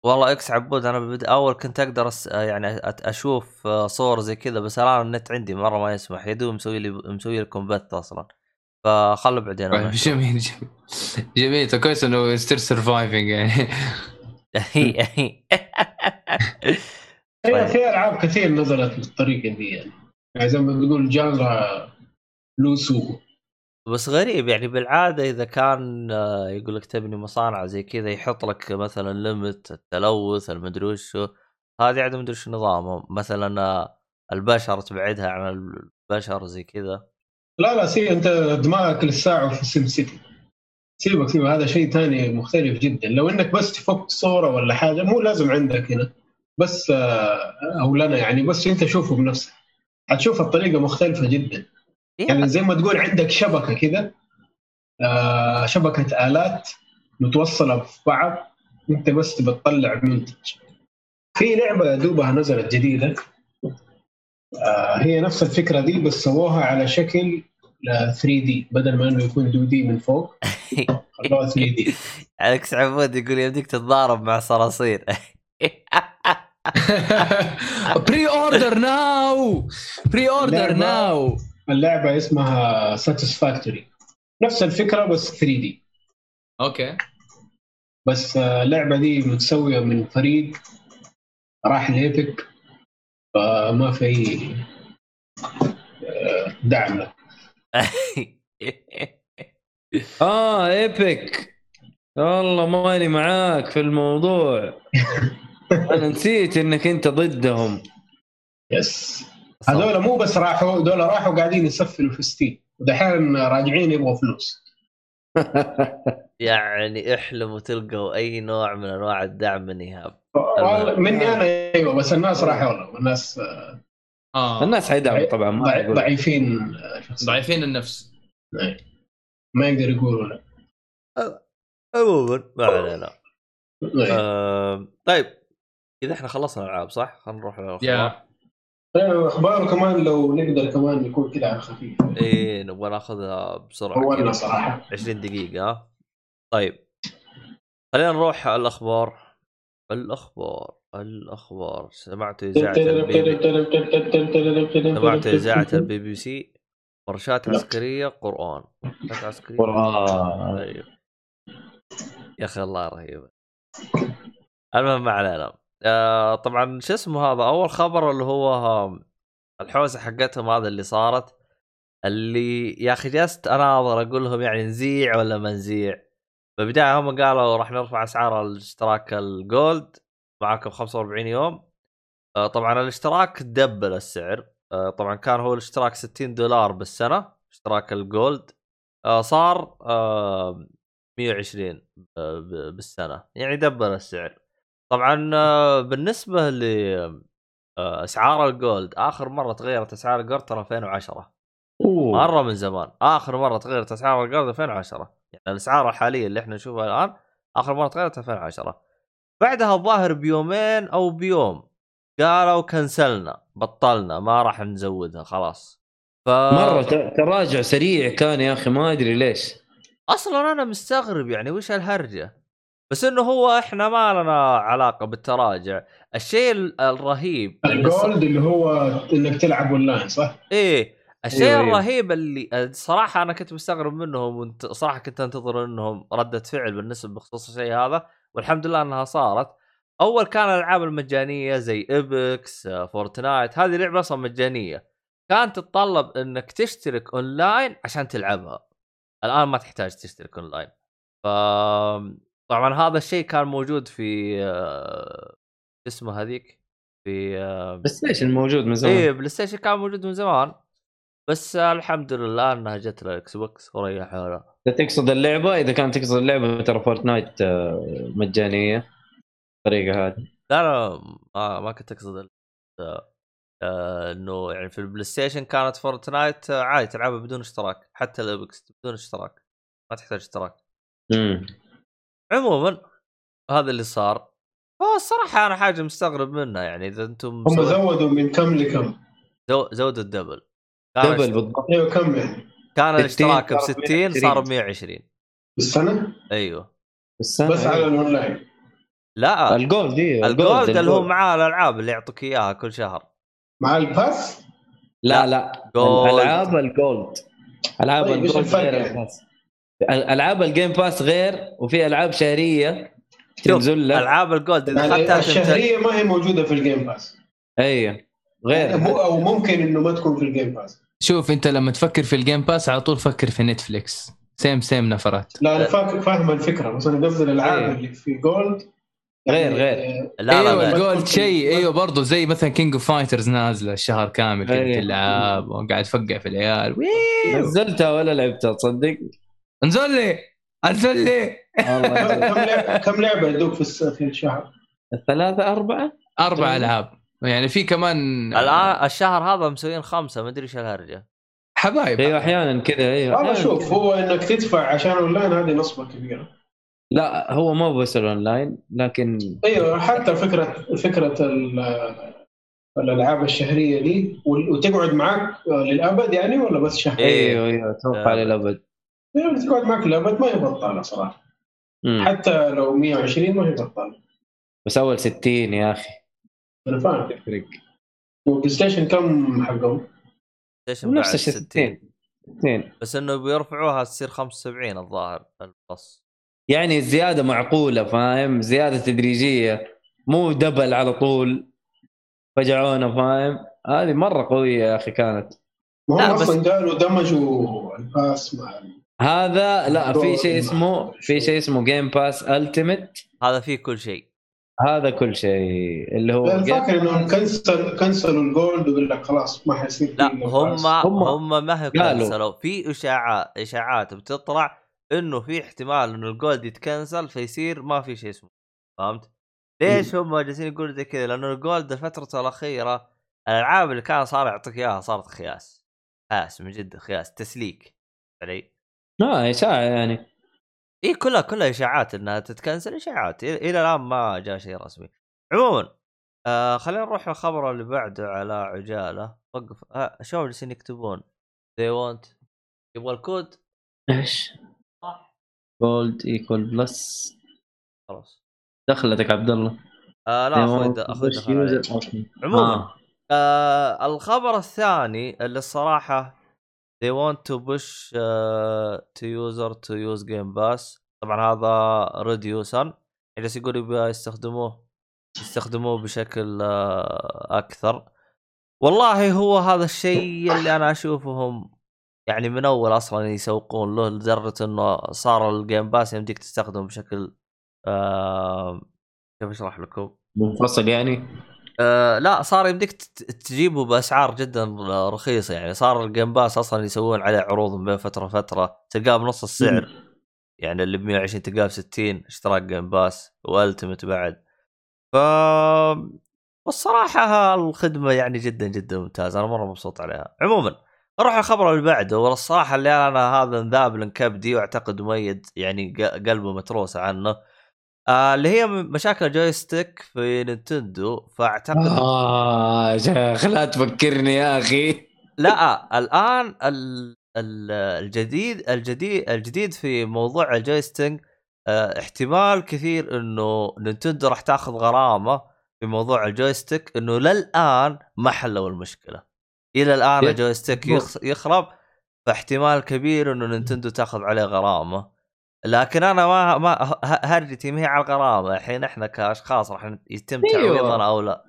والله إكس عبود أنا. أول كنت أقدر أس... يعني أت- أشوف آه، صور زي كذا بس الآن النت عندي مرة ما يسمح. يدوب مسوي لي مسوي لكم بث أصلا. فخلوا بعدين. أنا طيب. جميل جميل. جميل. طيب كويس إنه still surviving يعني. طيب. هي في ألعاب كثير نزلت بالطريقة دي يعني. يعني زي ما تقول genre له سوق بس غريب يعني بالعادة إذا كان آه، يقول لك تبني مصانع زي كذا يحط لك مثلا limit التلوث المدري وشو. هذه عاد مدري وش نظامهم مثلا آه، البشر تبعدها عن البشر زي كذا. لا لا سي أنت دماغك للساعة في SimCity. سيبك سيبك هذا شيء ثاني مختلف جدا. لو إنك بس تفك صورة ولا حاجة مو لازم عندك هنا. بس آه، أو لنا يعني بس أنت شوفه بنفسك. حتشوف الطريقة مختلفة جدا. يعني زي ما تقول عندك شبكة كذا آه، شبكة آلات متوصلة في بعض أنت بس بتطلع منتج. في لعبة يا دوبها نزلت جديدة آه، هي نفس الفكرة دي بس سووها على شكل 3D بدل ما إنه يكون 2D من فوق. خلوها 3D. إكس عبود يقول يمديك تتضارب مع صراصير. pre-order now pre-order now اللعبة اسمها Satisfactory نفس الفكرة بس 3D okay بس آه، اللعبة دي متسوية من فريق راح ل Epic فما في آه، دعم. له آه Epic. والله ماني معاك في الموضوع. أنا نسيت إنك أنت ضدهم. yes هذول مو بس راحوا دول راحوا قاعدين يسفلوا في Steam ودحين راجعين يبغوا فلوس. يعني احلموا تلقوا أي نوع من أنواع الدعم من إيهاب. مني أنا أيوه بس الناس راحوا له. الناس آه، آه الناس حيدعموا طبعا ما. ضعيفين. ضعيفين النفس. ما يقدر يقولوا لا. عموما ما علينا. طيب. آه طيب. اذا إحنا خلصنا الألعاب صح؟ خلينا نروح للاخبار يا. طيب، أخبار كمان لو نقدر كمان يكون كذا على خفيف. إيه نبغى ناخذها بسرعة اولنا كذا. صراحة. 20 دقيقة ها؟ طيب. خلينا نروح على الأخبار. الأخبار الأخبار. سمعت إذاعة البي بي سمعت إذاعة البي بي سي. ورشات لا. عسكرية قرآن. ورشات عسكرية. قرآن. أيوه يا أخي الله رهيبة المهم ما علينا. آه طبعا شو اسمه هذا؟ أول خبر اللي هو آه، الحوسة حقتهم هذا اللي صارت اللي يا أخي جلست أناظر أقول لهم يعني نزيع ولا ما نزيع؟ بالبدايه هم قالوا راح نرفع أسعار الاشتراك ال Gold معاكم 45 يوم. آه، طبعا الاشتراك double السعر. آه، طبعا كان هو الاشتراك 60 دولار بالسنة اشتراك ال Gold. آه صار آه 120 ب- ب- بالسنة. يعني double السعر. طبعا بالنسبة ل آه، أسعار ال Gold آخر مرة تغيرت أسعار ال Gold ترى 2010 أوه. مرة من زمان. آخر مرة تغيرت أسعار ال Gold 2010 يعني الأسعار الحالية اللي إحنا نشوفها الآن آخر مرة تغيرت 2010 بعدها الظاهر بيومين أو بيوم قالوا كنسلنا بطلنا ما راح نزودها خلاص. ف مرة تراجع سريع كان يا أخي ما أدري ليش. أصلا أنا مستغرب يعني وش الهرجة؟ بس إنه هو إحنا ما لنا علاقة بالتراجع. الشيء ال- الرهيب ال Gold اللي هو إنك تلعب اونلاين صح؟ إيه. الشيء أيوة، أيوة. الرهيب اللي الصراحة أنا كنت مستغرب منهم وانت صراحة كنت أنتظر إنهم ردة فعل بالنسبة بخصوص الشيء هذا والحمد لله إنها صارت. أول كان الألعاب المجانية زي Apex Fortnite هذه لعبة أصلا مجانية. كانت تتطلب إنك تشترك اونلاين عشان تلعبها. الآن ما تحتاج تشترك اونلاين ف طبعا هذا الشيء كان موجود في آه، اسمه هذيك؟ في آه، بس ليش الموجود من زمان. إيه PlayStation كان موجود من زمان. بس الحمد لله إنها جت لل Xbox وريح حولها إذا تقصد اللعبة إذا كانت تقصد اللعبة ترى Fortnite آه، مجانية. الطريقة هذه. لا لا ما, ما كنت اقصد آه، آه، إنه يعني في ال PlayStation كانت Fortnite عادي تلعبها بدون اشتراك. حتى ال X بدون اشتراك. ما تحتاج اشتراك. امم عموما هذا اللي صار فالصراحه أنا حاجة مستغرب منها يعني إذا أنتم هم زودوا من كم لكم؟ زو- زودوا ال double كان double بالضبط أيوه كم يعني؟ كان 60 الاشتراك ب صار 60 صار ب 120 بالسنة؟ أيوه السنة بس على أيوة. الأونلاين لا ال Gold أيوه ال Gold اللي هو. معاه الألعاب اللي يعطوك إياها كل شهر مع ال Pass؟ لا لا Gold. العاب ال Gold ألعاب طيب، ال Gold غير يعني؟ ال Pass ألعاب ال Game Pass غير وفي ألعاب شهرية تنزل لك ألعاب ال Gold إذا يعني الشهرية ما هي موجودة في ال Game Pass أيوه غير مو أو ممكن إنه ما تكون في ال Game Pass شوف أنت لما تفكر في ال Game Pass على طول فكر في Netflix same same نفرات لا أنا فاهم الفكرة بس أنا قصدي الألعاب أيوه. اللي في Gold غير- يعني غير. لا لا أيوه لا ال Gold شيء أيوه برضه زي مثلا King of Fighters نازلة الشهر كامل كذا أيوة. تلعب وقاعد تفقع في العيال. نزلتها ولا لعبتها تصدق؟ انزل لي انزل لي. والله. كم لعبه كم لعبه يدوك في في الشهر؟ ثلاثة أربعة؟ أربع ألعاب. يعني في كمان الان الشهر هذا مسويين خمسة ما أدري إيش الهرجة. حبايب. أيوه أحيانا كذا أيوه. والله شوف. هو إنك تدفع عشان أونلاين هذه نصبة كبيرة. لا هو مو بس الأونلاين لكن أيوه حتى فكرة فكرة ال- الألعاب الشهرية دي وتقعد معك للأبد يعني ولا بس شهر؟ أيوه أيوه. أتوقع آه. للأبد. تقعد معك للابد ما هي بطالة صراحة. مم. حتى لو 120 ما هي بطالة. بس أول 60 يا أخي. أنا فاهم. تفرق. و PlayStation كم حقهم؟ نفس الشيء 60 60 60 بس إنه بيرفعوها تصير 75 الظاهر ال Plus يعني الزيادة معقولة فاهم؟ زيادة تدريجية. مو double على طول. فجعونا فاهم؟ هذه مرة قوية يا أخي كانت. ما هم أصلا قالوا دمجوا ال Pass مع هذا لا في شيء اسمه في شيء اسمه Game Pass Ultimate هذا فيه كل شيء هذا كل شيء اللي هو فاكر إنهم كنسل كنسلوا ال Gold ويقول لك خلاص ما حيصير لا هم. هم- هم ما هي. كنسلوا في اشاعات إشاعات بتطلع إنه في احتمال إنه ال Gold يتكنسل فيصير ما في شيء اسمه فهمت؟ ليش هم جالسين يقولوا زي كذا؟ لأنه ال Gold الفترة الأخيرة الألعاب اللي كان صار يعطيك إياها صارت خياس خياس من جد خياس تسليك علي؟ آه اشاعه يعني. اي كلها كلها إشاعات إنها تتكنسل إشاعات. إلى الآن ما جاء شيء رسمي. عموما آه خلينا نروح للخبر اللي بعده على عجالة. وقف آه شباب جالسين يكتبون؟ They want يبغى الكود. إيش؟ Gold equal Plus خلاص. دخلتك عبد الله. آه لا أخوي أخوي دخل. عموما آه. آه الخبر الثاني اللي الصراحة they want to push uh, to user to use game pass. طبعا هذا ريد يوسن جالس يقول يبغى يستخدموه يستخدموه بشكل آه أكثر. والله هو هذا الشيء اللي أنا أشوفهم يعني من أول أصلا يسوقون له لدرجة إنه صار ال Game Pass يمديك تستخدمه بشكل آه كيف أشرح لكم؟ منفصل يعني؟ آه لا صار يمديك تجيبه بأسعار جدا رخيصة يعني. صار ال Game Pass أصلا يسوون عليه عروض من بين فترة وفترة. تلقاه بنص السعر. يعني اللي ب 120 تلقاه ب 60 اشتراك Game Pass Ultimate بعد. ف والصراحة الخدمة يعني جدا جدا ممتازه أنا مرة مبسوط عليها. عموما نروح الخبر اللي بعده. والصراحه اللي أنا هذا انذاب لنكبدي وأعتقد مؤيد يعني قلبه متروس عنه. آه اللي هي مشاكل joystick في Nintendo فأعتقد آه يا شيخ لا تفكرني يا أخي. لا الآن ال- ال- الجديد الجديد الجديد في موضوع ال joystick آه، احتمال كثير إنه نينتندو راح تاخذ غرامة في موضوع ال joystick إنه للآن ما حلوا المشكلة. إلى الآن. ال joystick يخرب فاحتمال كبير إنه نينتندو تاخذ عليه غرامة. لكن أنا ما ما ه- هرجتي ما هي على الغرامه الحين إحنا كأشخاص راح يتم أيوة. تعويضنا أو لا.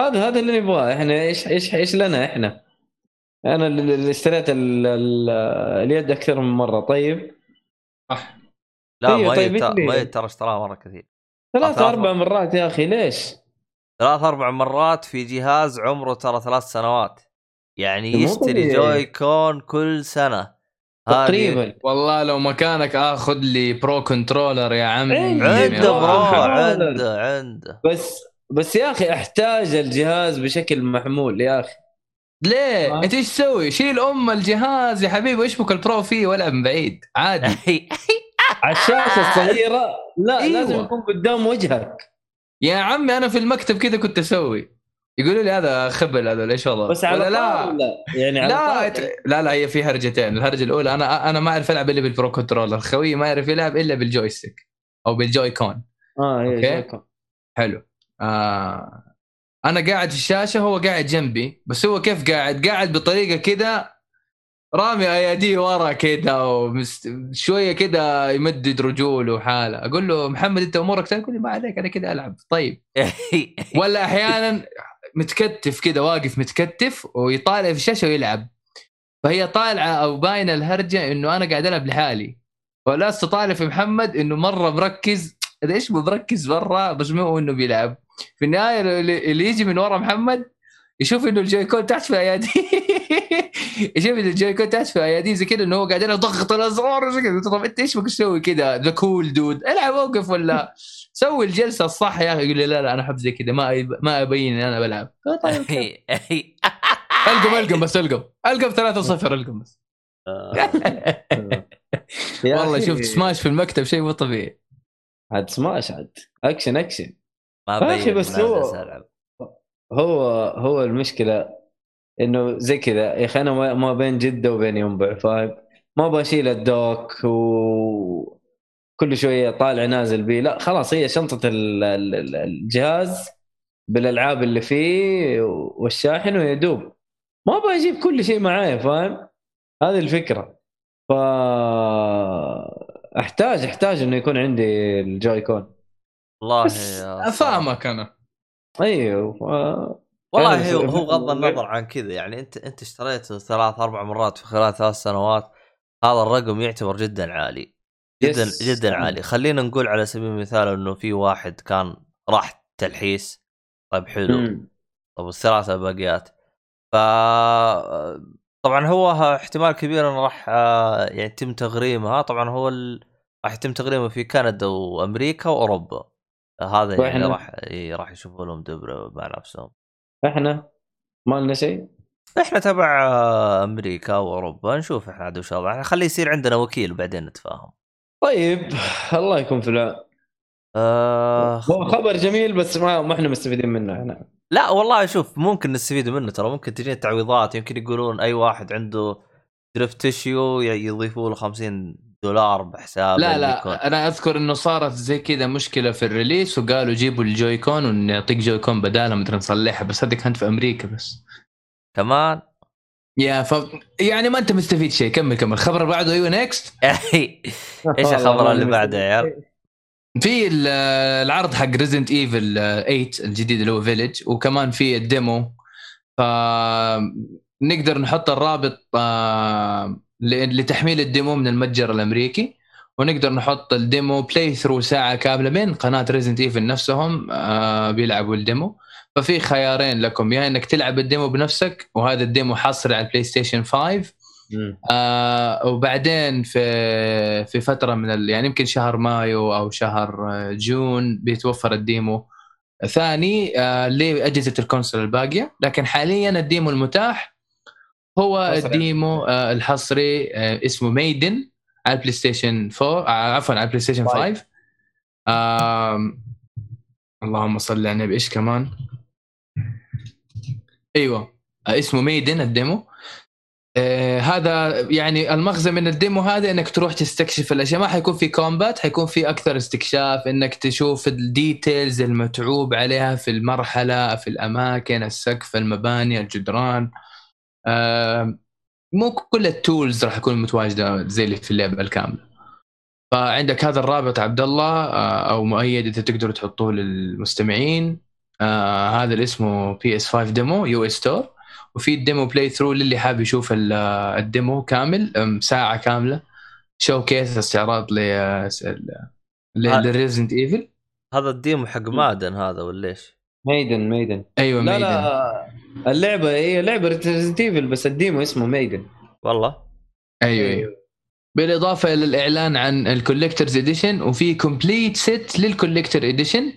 هذا هذا اللي نبغاه. إحنا إيش إيش إيش لنا إحنا؟ أنا اللي اشتريت ال- ال- اليد أكثر من مرة. طيب؟ صح. لا أيوة، ما طيب؟ ما ترى اشتراها مرة كثير. ثلاث أربع مرات يا أخي ليش؟ ثلاث أربع مرات في جهاز عمره ترى ثلاث سنوات. يعني مو يشتري. جوي كون كل سنة. تقريبا والله لو مكانك آخذ لي pro controller يا عمي. عنده pro. عنده عنده بس بس يا أخي أحتاج الجهاز بشكل محمول يا أخي ليه؟ آه. أنت إيش تسوي؟ شيل أم الجهاز يا حبيبي واشبك ال pro فيه وألعب من بعيد عادي على الشاشة الصغيرة لا أيوة. لازم يكون قدام وجهك يا عمي أنا في المكتب كذا كنت أسوي يقولوا لي هذا خبل هذا إيش والله بس على لا. يعني على لا. لا لا هي في هرجتين الهرجة الأولى أنا أنا ما أعرف ألعب إلا بال pro controller أخوي ما يعرف يلعب إلا بال joystick أو بالجوي كون آه هي أوكي. حلو آه أنا قاعد في الشاشة هو قاعد جنبي بس هو كيف قاعد قاعد بطريقة كده رامي اياديه ورا كده ومست... شوية كده يمدد رجوله وحاله أقول له محمد أنت أمورك تمام؟ يقول لي ما عليك أنا كده ألعب طيب ولا أحيانا متكتف كده واقف متكتف ويطالع في الشاشة ويلعب. فهي طالعة أو باينة الهرجة إنه أنا قاعد ألعب لحالي. ولا تطالع في محمد إنه مرة مركز. إيش مركز بس مو إنه بيلعب. في النهاية اللي يجي من ورا محمد يشوف إنه الجويكون تحت في أيادي. يشوف إنه الجويكون تحت في أيادي زي كذا إنه هو قاعد يضغط الأزرار زي كذا طب أنت إيش بك تسوي كذا ذا كول دود ألعب وقف ولا؟ سوي الجلسة الصح يا أخي. يقول لي لا لا أنا أحب زي كذا ما ما أبين إن أنا بلعب. طيب ألقم ألقم بس ألقم. ألقم 3-0 ألقم بس. يا والله شفت سماش في المكتب شيء مو طبيعي. عاد سماش عاد. أكشن أكشن. ما بس هو-. هو هو المشكلة إنه زي كذا يا أخي أنا ما- ما بين جدة وبين ينبع فاهم؟ ما بشيل الدوك و كل شوية طالع نازل بيه لا خلاص هي شنطة ال- ال- ال- الجهاز بالألعاب اللي فيه والشاحن ويدوب ما أبغى أجيب كل شيء معايا فاهم؟ هذه الفكرة. ف أحتاج أحتاج إنه يكون عندي الجوي كون والله بس أفهمك أنا. أيوه ف... والله هو هو غض النظر عن كذا يعني أنت أنت اشتريته ثلاث أربع مرات في خلال ثلاث سنوات هذا الرقم يعتبر جدا عالي جدا يس. جدا عالي خلينا نقول على سبيل المثال إنه في واحد كان راح تلحيس طيب حلو مم. طب الثلاثه باقيات ف طبعا هو احتمال كبير إنه راح يعني يتم تغريمها طبعا هو ال... راح يتم تغريمه في كندا وأمريكا وأوروبا هذا يعني وإحنا؟ راح إيه، راح يشوفوا لهم دبرة مع نفسهم. إحنا ما لنا شيء إحنا تبع أمريكا وأوروبا نشوف إحنا عاد وش وضعنا خليه يصير عندنا وكيل وبعدين نتفاهم. طيب الله يكون في العون. آه هو خبر جميل بس ما ما إحنا مستفيدين منه إحنا. لا والله شوف ممكن نستفيد منه ترى. ممكن تجينا تعويضات يمكن يقولون أي واحد عنده drift تشيو يضيفوا له 50 دولار بحساب لا يكون. لا أنا أذكر إنه صارت زي كذا مشكلة في ال release وقالوا جيبوا ال joy con ونعطيك joy con بدالها مدري نصلحها بس هذه كانت في أمريكا بس. كمان؟ يا ف يعني ما أنت مستفيد شيء كمل كمل. الخبر اللي بعده أيوه next إيش الخبر اللي بعده يا عيال؟ في ال- العرض حق Resident Evil 8 الجديد اللي هو Village وكمان في ال demo. ف نقدر نحط الرابط آه، لتحميل ال demo من المتجر الأمريكي ونقدر نحط ال demo playthrough ساعة كاملة من قناة Resident Evil نفسهم آه، بيلعبوا ال demo. ففي خيارين لكم يا إنك تلعب ال demo بنفسك وهذا ال demo حصري على ال PlayStation 5 مم. آه وبعدين في في فترة من ال... يعني يمكن شهر مايو أو شهر آه، June بيتوفر ال demo. ثاني آه لأجهزة ال console الباقية. لكن حاليا ال demo المتاح هو. ال demo آه الحصري آه اسمه Maiden على ال PlayStation 4 آه عفوا على ال PlayStation 5 آم... اللهم صل على النبي إيش كمان؟ أيوه آه اسمه Maiden ال demo. آه هذا يعني المغزى من ال demo هذا إنك تروح تستكشف الأشياء. ما حيكون في combat حيكون في أكثر استكشاف إنك تشوف ال details المتعوب عليها في المرحلة في الأماكن السقف المباني الجدران. آه مو كل ال tools راح تكون متواجدة زي اللي في اللعبة الكاملة. فعندك هذا الرابط عبد الله آه، أو مؤيد إذا تقدروا تحطوه للمستمعين. آه هذا اللي اسمه PS5 demo US store وفي ال demo playthrough للي حاب يشوف ال- ال demo كامل ساعة كاملة. showcase استعراض ل ل Resident Evil هذا ال demo حق Maiden هذا ولا إيش؟ Maiden Maiden أيوه لا Maiden لا اللعبة هي لعبة ريزنت ايفل بس ال demo اسمه Maiden والله؟ أيوه أيوه. بالإضافة إلى الاعلان عن ال collector's edition وفي complete set لل collector edition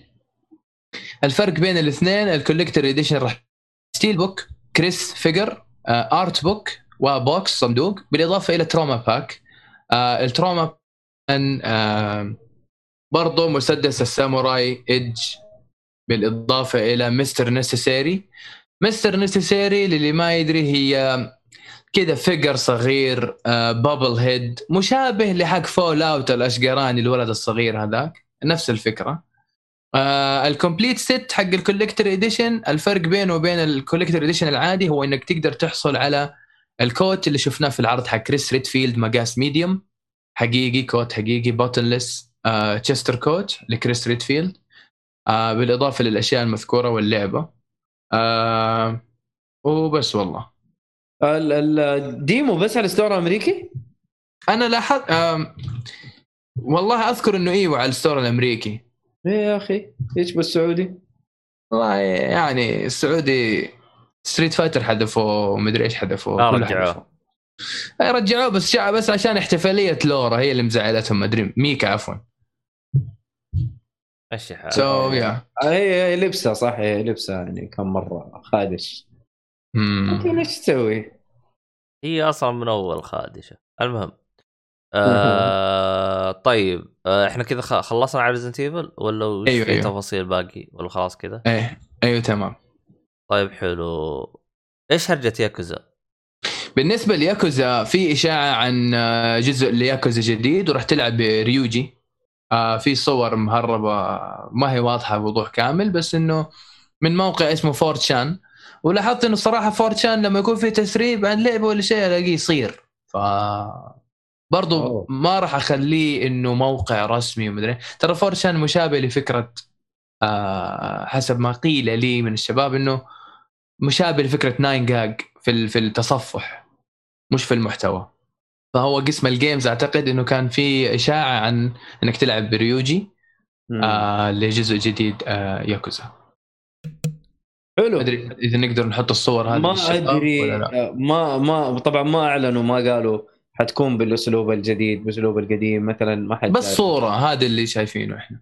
الفرق بين الاثنين ال collector edition راح steelbook Chris figure art book و box صندوق. بالإضافة إلى trauma pack آه ال trauma ان آه برضو مسدس ال Samurai Edge بالإضافة إلى مستر نسيسيري مستر نسيسيري للي ما يدري هي كذا figure صغير آه bobblehead مشابه لحق Fallout الأشقراني الولد الصغير هذاك. نفس الفكرة. آه ال complete set حق ال collector edition الفرق بينه وبين ال collector edition العادي هو إنك تقدر تحصل على ال coat اللي شفناه في العرض حق Chris Redfield مقاس medium حقيقي coat حقيقي بوتنلس آه تشستر coat ل Chris Redfield آه بالإضافة للأشياء المذكورة واللعبة. آه وبس والله ال- ال- ال demo بس على ال store الأمريكي؟ أنا لاحظت آم، والله أذكر إنه إيوه على ال store الأمريكي إيه يا أخي إيش بالسعودي؟ والله يعني السعودي Street Fighter حذفوه ومدري إيش حذفوه آه، رجعوه. حذفوه. اي رجعوه بس بس عشان احتفالية لورا هي اللي مزعلتهم مدري ميكا عفوا إيش حال. so يا هي لبسة صح؟ هي لبسة يعني كم مرة؟ خادش. لكن إيش تسوي؟ هي أصلا من أول خادشة. المهم. آه طيب. آه إحنا كذا خ- خلصنا على Resident Evil ولا وش أيوة، في أيوة. تفاصيل باقي؟ ولا خلاص كذا؟ إيه أيوه تمام. طيب حلو. إيش هرجة ياكوزا؟ بالنسبة لياكوزا في إشاعة عن آه، جزء لياكوزا جديد وراح تلعب بريوجي. آه، في صور مهربة ما هي واضحة بوضوح كامل بس إنه من موقع اسمه 4chan. ولاحظت إنه الصراحه 4chan لما يكون في تسريب عن لعبة ولا شيء ألاقيه يصير. ف برضو أوه. ما راح أخليه إنه موقع رسمي ومدري ترى 4chan مشابه لفكرة آه حسب ما قيل لي من الشباب إنه مشابه لفكرة 9GAG في في التصفح مش في المحتوى. فهو قسم ال games أعتقد إنه كان في إشاعة عن إنك تلعب ب Ryuji آه لجزء جديد آه ياكوزا حلو أدري إذا نقدر نحط الصور هذه ما أدري. آه، ما ما طبعا ما أعلنوا ما قالوا حتكون بالأسلوب الجديد بالأسلوب القديم مثلا ما حد بس. صورة هذا اللي شايفينه إحنا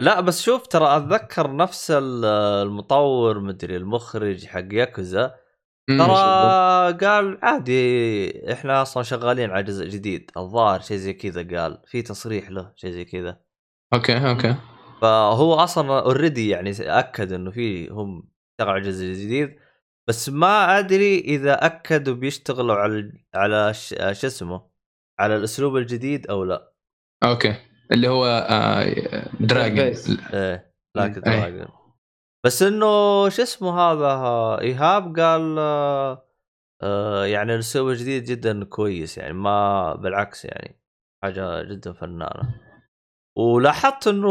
لا بس شوف ترى أتذكر نفس ال- المطور مدري المخرج حق ياكوزا. ترى قال عادي إحنا أصلا شغالين على جزء جديد الظاهر شيء زي كذا قال في تصريح له شيء زي كذا. أوكي أوكي. فهو أصلا already يعني أكد إنه في هم اشتغلوا على جزء جديد بس ما أدري إذا أكدوا بيشتغلوا على على ش- شو اسمه على الأسلوب الجديد أو لا. أوكي. اللي هو Dragon. إيه إيه. دراجون بس إنه شو اسمه هذا إيهاب قال آه، آه، يعني الاسلوب الجديد جدا كويس يعني ما بالعكس يعني حاجة جدا فنانة. ولاحظت إنه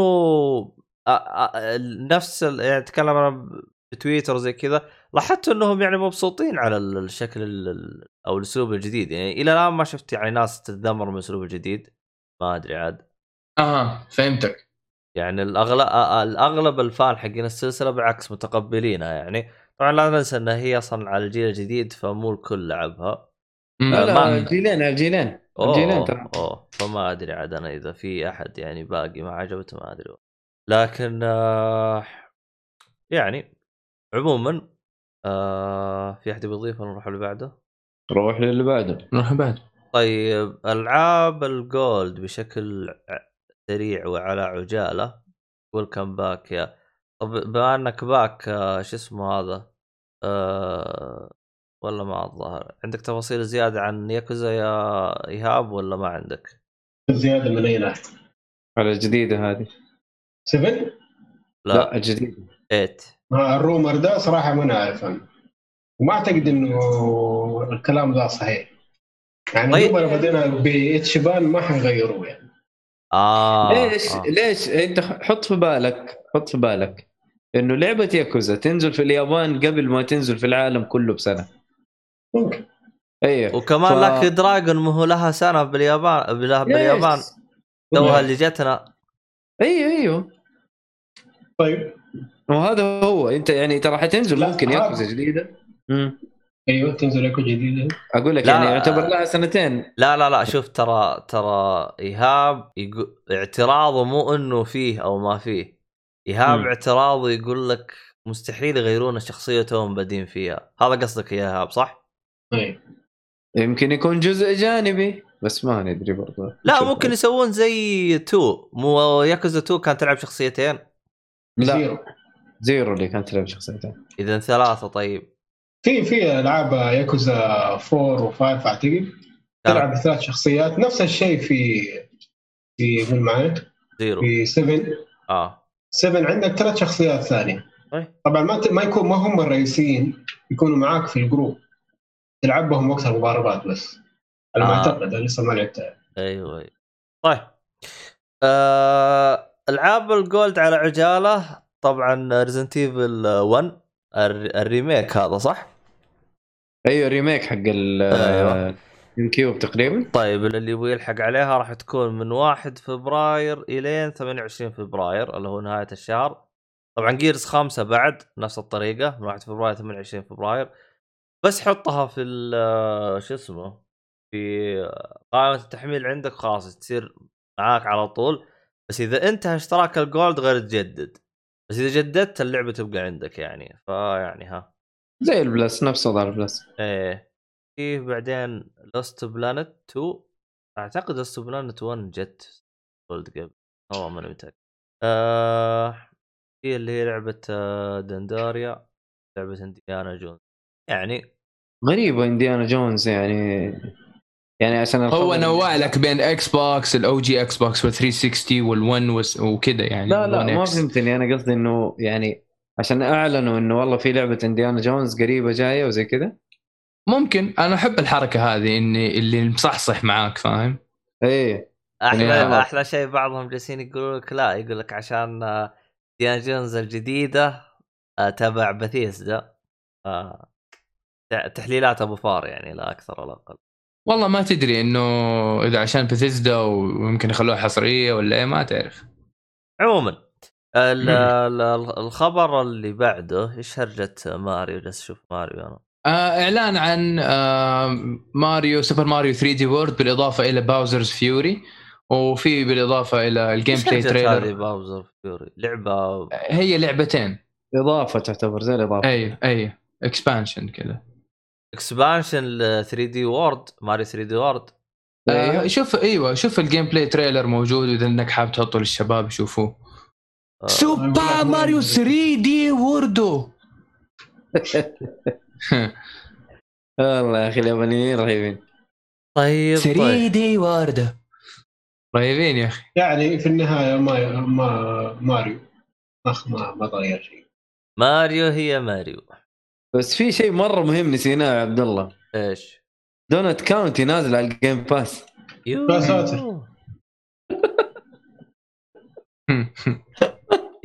آه، نفس يعني أتكلم أنا بتويتر زي كذا لاحظت إنهم يعني مبسوطين على ال- الشكل ال- ال- أو الأسلوب الجديد. يعني إلى الآن ما شفت يعني ناس تتذمر من الاسلوب الجديد ما أدري عاد. أها فهمتك. يعني الأغلب الأغلب الفان حقين السلسلة بالعكس متقبلينها يعني. طبعا لا ننسى إن هي أصلا على الجيل الجديد فمو الكل لعبها. لا لا جيلين على جيلين الجيلين أوه ترى. أوه فما أدري عاد أنا إذا في أحد يعني باقي ما عجبته ما أدري. لكن آه يعني عموما آه في أحد يبغى يضيف؟ ولا نروح اللي بعده؟ روح للي بعده. نروح بعد طيب ألعاب ال Gold بشكل سريع وعلى عجالة. welcome back يا. طب بما إنك back آه، شو اسمه هذا؟ آه ولا ما الظاهر. عندك تفاصيل زيادة عن ياكوزا يا إيهاب ولا ما عندك؟ زيادة من أي ناحية؟ على الجديدة هذه. 7 لا, لا. الجديدة. 8 آه، الرومر ده صراحة ما نعرف أنا وما أعتقد إنه الكلام ده صحيح. يعني طيب. دوبنا بدينا باتشبان ما حنغيروه يعني. آه ليش؟ آه. ليش؟ أنت حط في بالك حط في بالك إنه لعبة ياكوزا تنزل في اليابان قبل ما تنزل في العالم كله بسنة. ممكن. أيوه وكمان ف- لاكي دراجون ما هو لها سنة باليابان باليابان. توها اللي جتنا أيوه إيوه. طيب. وهذا هو. أنت يعني ترى حتنزل ممكن ياكوزا جديدة. أيوه تنزل ايكو جديده أقول لك يعني لا. يعتبر لها سنتين. لا لا لا شوف ترى ترى إيهاب يقول اعتراضه مو إنه فيه أو ما فيه. إيهاب مم. اعتراضه يقول لك مستحيل يغيرون الشخصية توهم بادين فيها. هذا قصدك يا إيهاب صح؟ طيب يمكن يكون جزء جانبي بس ما ندري برضه لا. ممكن يسوون زي two. مو ياكوزا two كانت تلعب شخصيتين؟ لا. Zero. Zero اللي كانت تلعب شخصيتين. اذا ثلاثة طيب. في في ألعاب ياكوزا 4 و5 اعتقد تلعب بثلاث شخصيات. نفس الشيء في في قول معي Zero. في 7 آه. 7 عندك ثلاث شخصيات ثانية. طيب. طبعا ما ت- ما يكون ما هم الرئيسيين يكونوا معاك في ال group. تلعب بهم وقت المضاربات بس. على ما آه. أعتقد أنا لسه ما لعبتها. أيوه أيوه. طيب. آه ألعاب ال Gold على عجالة. طبعا Resident Evil 1 الر- ال remake هذا صح؟ أيوه remake حق ال أيوة. Cube تقريبا. طيب اللي يبغى يلحق عليها راح تكون من 1 فبراير إلين 28 فبراير اللي هو نهاية الشهر. طبعا Gears خمسة بعد نفس الطريقة من 1 فبراير 28 فبراير. بس حطها في ال- شو اسمه في قائمة التحميل عندك خلاص تصير معاك على طول. بس إذا انتهى اشتراك ال Gold غير تجدد. بس إذا جددت اللعبة تبقى عندك يعني فيعني ها. زي ال Plus نفس وضع البلس إيه. في بعدين Lost Planet 2 أعتقد Lost Planet 1 جت Gold قبل والله ماني متأكد. آه في اللي هي لعبة آه، Dandara لعبة Indiana Jones يعني غريبة Indiana Jones يعني. يعني عشان هو نوع لك بين Xbox ال OG Xbox وال 360 وال1 وكذا يعني لا لا ما. فهمتني. أنا قصدي إنه يعني عشان أعلنوا إنه والله في لعبة Indiana Jones قريبة جاية وزي كذا ممكن. أنا أحب الحركة هذه إني اللي مصحصح معاك فاهم؟ إيه. أحلى يعني خلاص. أحلى شيء بعضهم جالسين يقولوا لك لا يقول لك عشان آه، ديان جونز الجديدة آه، تبع بثيسدا آه، تحليلات أبو فار يعني لا أكثر ولا أقل. والله ما تدري إنه إذا عشان بثيسدا ويمكن يخلوها حصرية ولا إيه ما تعرف. عموما الخبر اللي بعده إيش هرجة ماريو؟ جالس أشوف ماريو أنا. آه إعلان عن آه ماريو Super Mario 3D World بالإضافة إلى Bowser's Fury وفي بالإضافة إلى ال gameplay هذه trailer Bowser Fury لعبة هي لعبتين. إضافة تعتبر زي الاضافه اي اي expansion كذا. expansion ل 3D World ماريو 3D World آه شوف أيوه شوف ال gameplay trailer موجود وإذا إنك حاب تحطه للشباب يشوفوه آه، Super Mario 3D Worldو والله يا أخي اليابانيين رهيبين. طيب 3 طيب D Worldو رهيبين يا أخي. يعني في النهاية ما ما ماريو. أخ ما ما تغير شيء. ماريو هي ماريو. بس في شيء مرة مهم نسيناه يا عبد الله. إيش؟ Donkey Country نازل على ال Game Pass يا ساتر.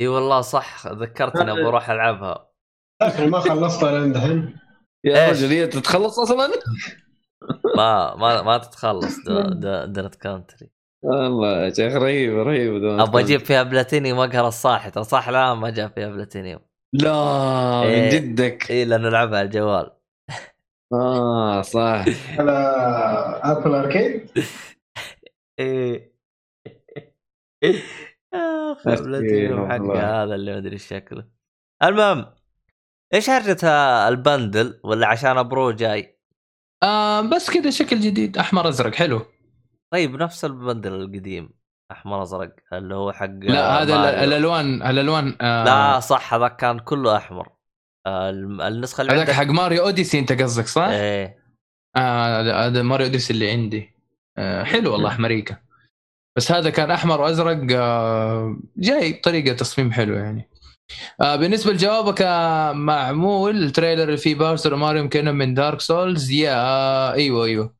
إي والله صح ذكرتني أبغى أروح ألعبها. لكن ما خلصتها لين دحين يا؟ رجل هي تتخلص أصلا؟ ما ما ما تتخلص Donkey Country والله يا شيخ رهيب رهيب أبغى أجيب فيها بلاتينيوم اقهر الصاحي. ترى صح لا ما جاب فيها بلاتينيوم. لا من إيه. جدك. اي لأنه نلعبها على الجوال. آه صح. على Apple Arcade إيه. آخ بلاتينيوم. حقه هذا اللي ما أدري إيش شكله. المهم إيش هرجة ال bundle ولا عشان Pro جاي؟ آه بس كذا شكل جديد أحمر أزرق حلو. طيب نفس ال bundle القديم. أحمر أزرق اللي هو حق لا هذا ماريو. ال- الألوان الألوان آه لا صح هذا كان كله أحمر. آه، النسخة اللي هذاك عندك حق ماريو Odyssey أنت قصدك صح؟ إيه. آه هذا- ماريو Odyssey اللي عندي. آه حلو والله احمريكا بس هذا كان أحمر وأزرق آه جاي بطريقه تصميم حلو يعني. آه بالنسبة لجوابك آه معمول التريلر اللي فيه باوزر وماريو كانوا من دارك سولز يا آه إيوه إيوه. آه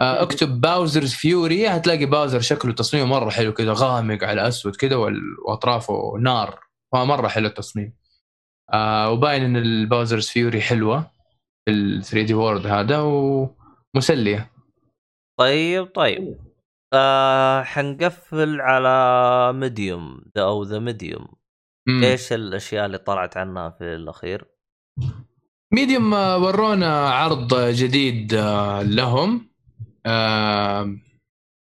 اكتب باوزرز فيوري هتلاقي باوزر شكله تصميمه مرة حلو كذا غامق على اسود كذا وأطرافه نار فمره حلو التصميم. آه وباين إن الباوزرز فيوري حلوة في ال 3D world هذا ومسلية. طيب طيب. آه حنقفل على Medium أو The Medium. إيش الأشياء اللي طلعت عنها في الأخير؟ Medium آه، ورونا عرض جديد آه، لهم. آه،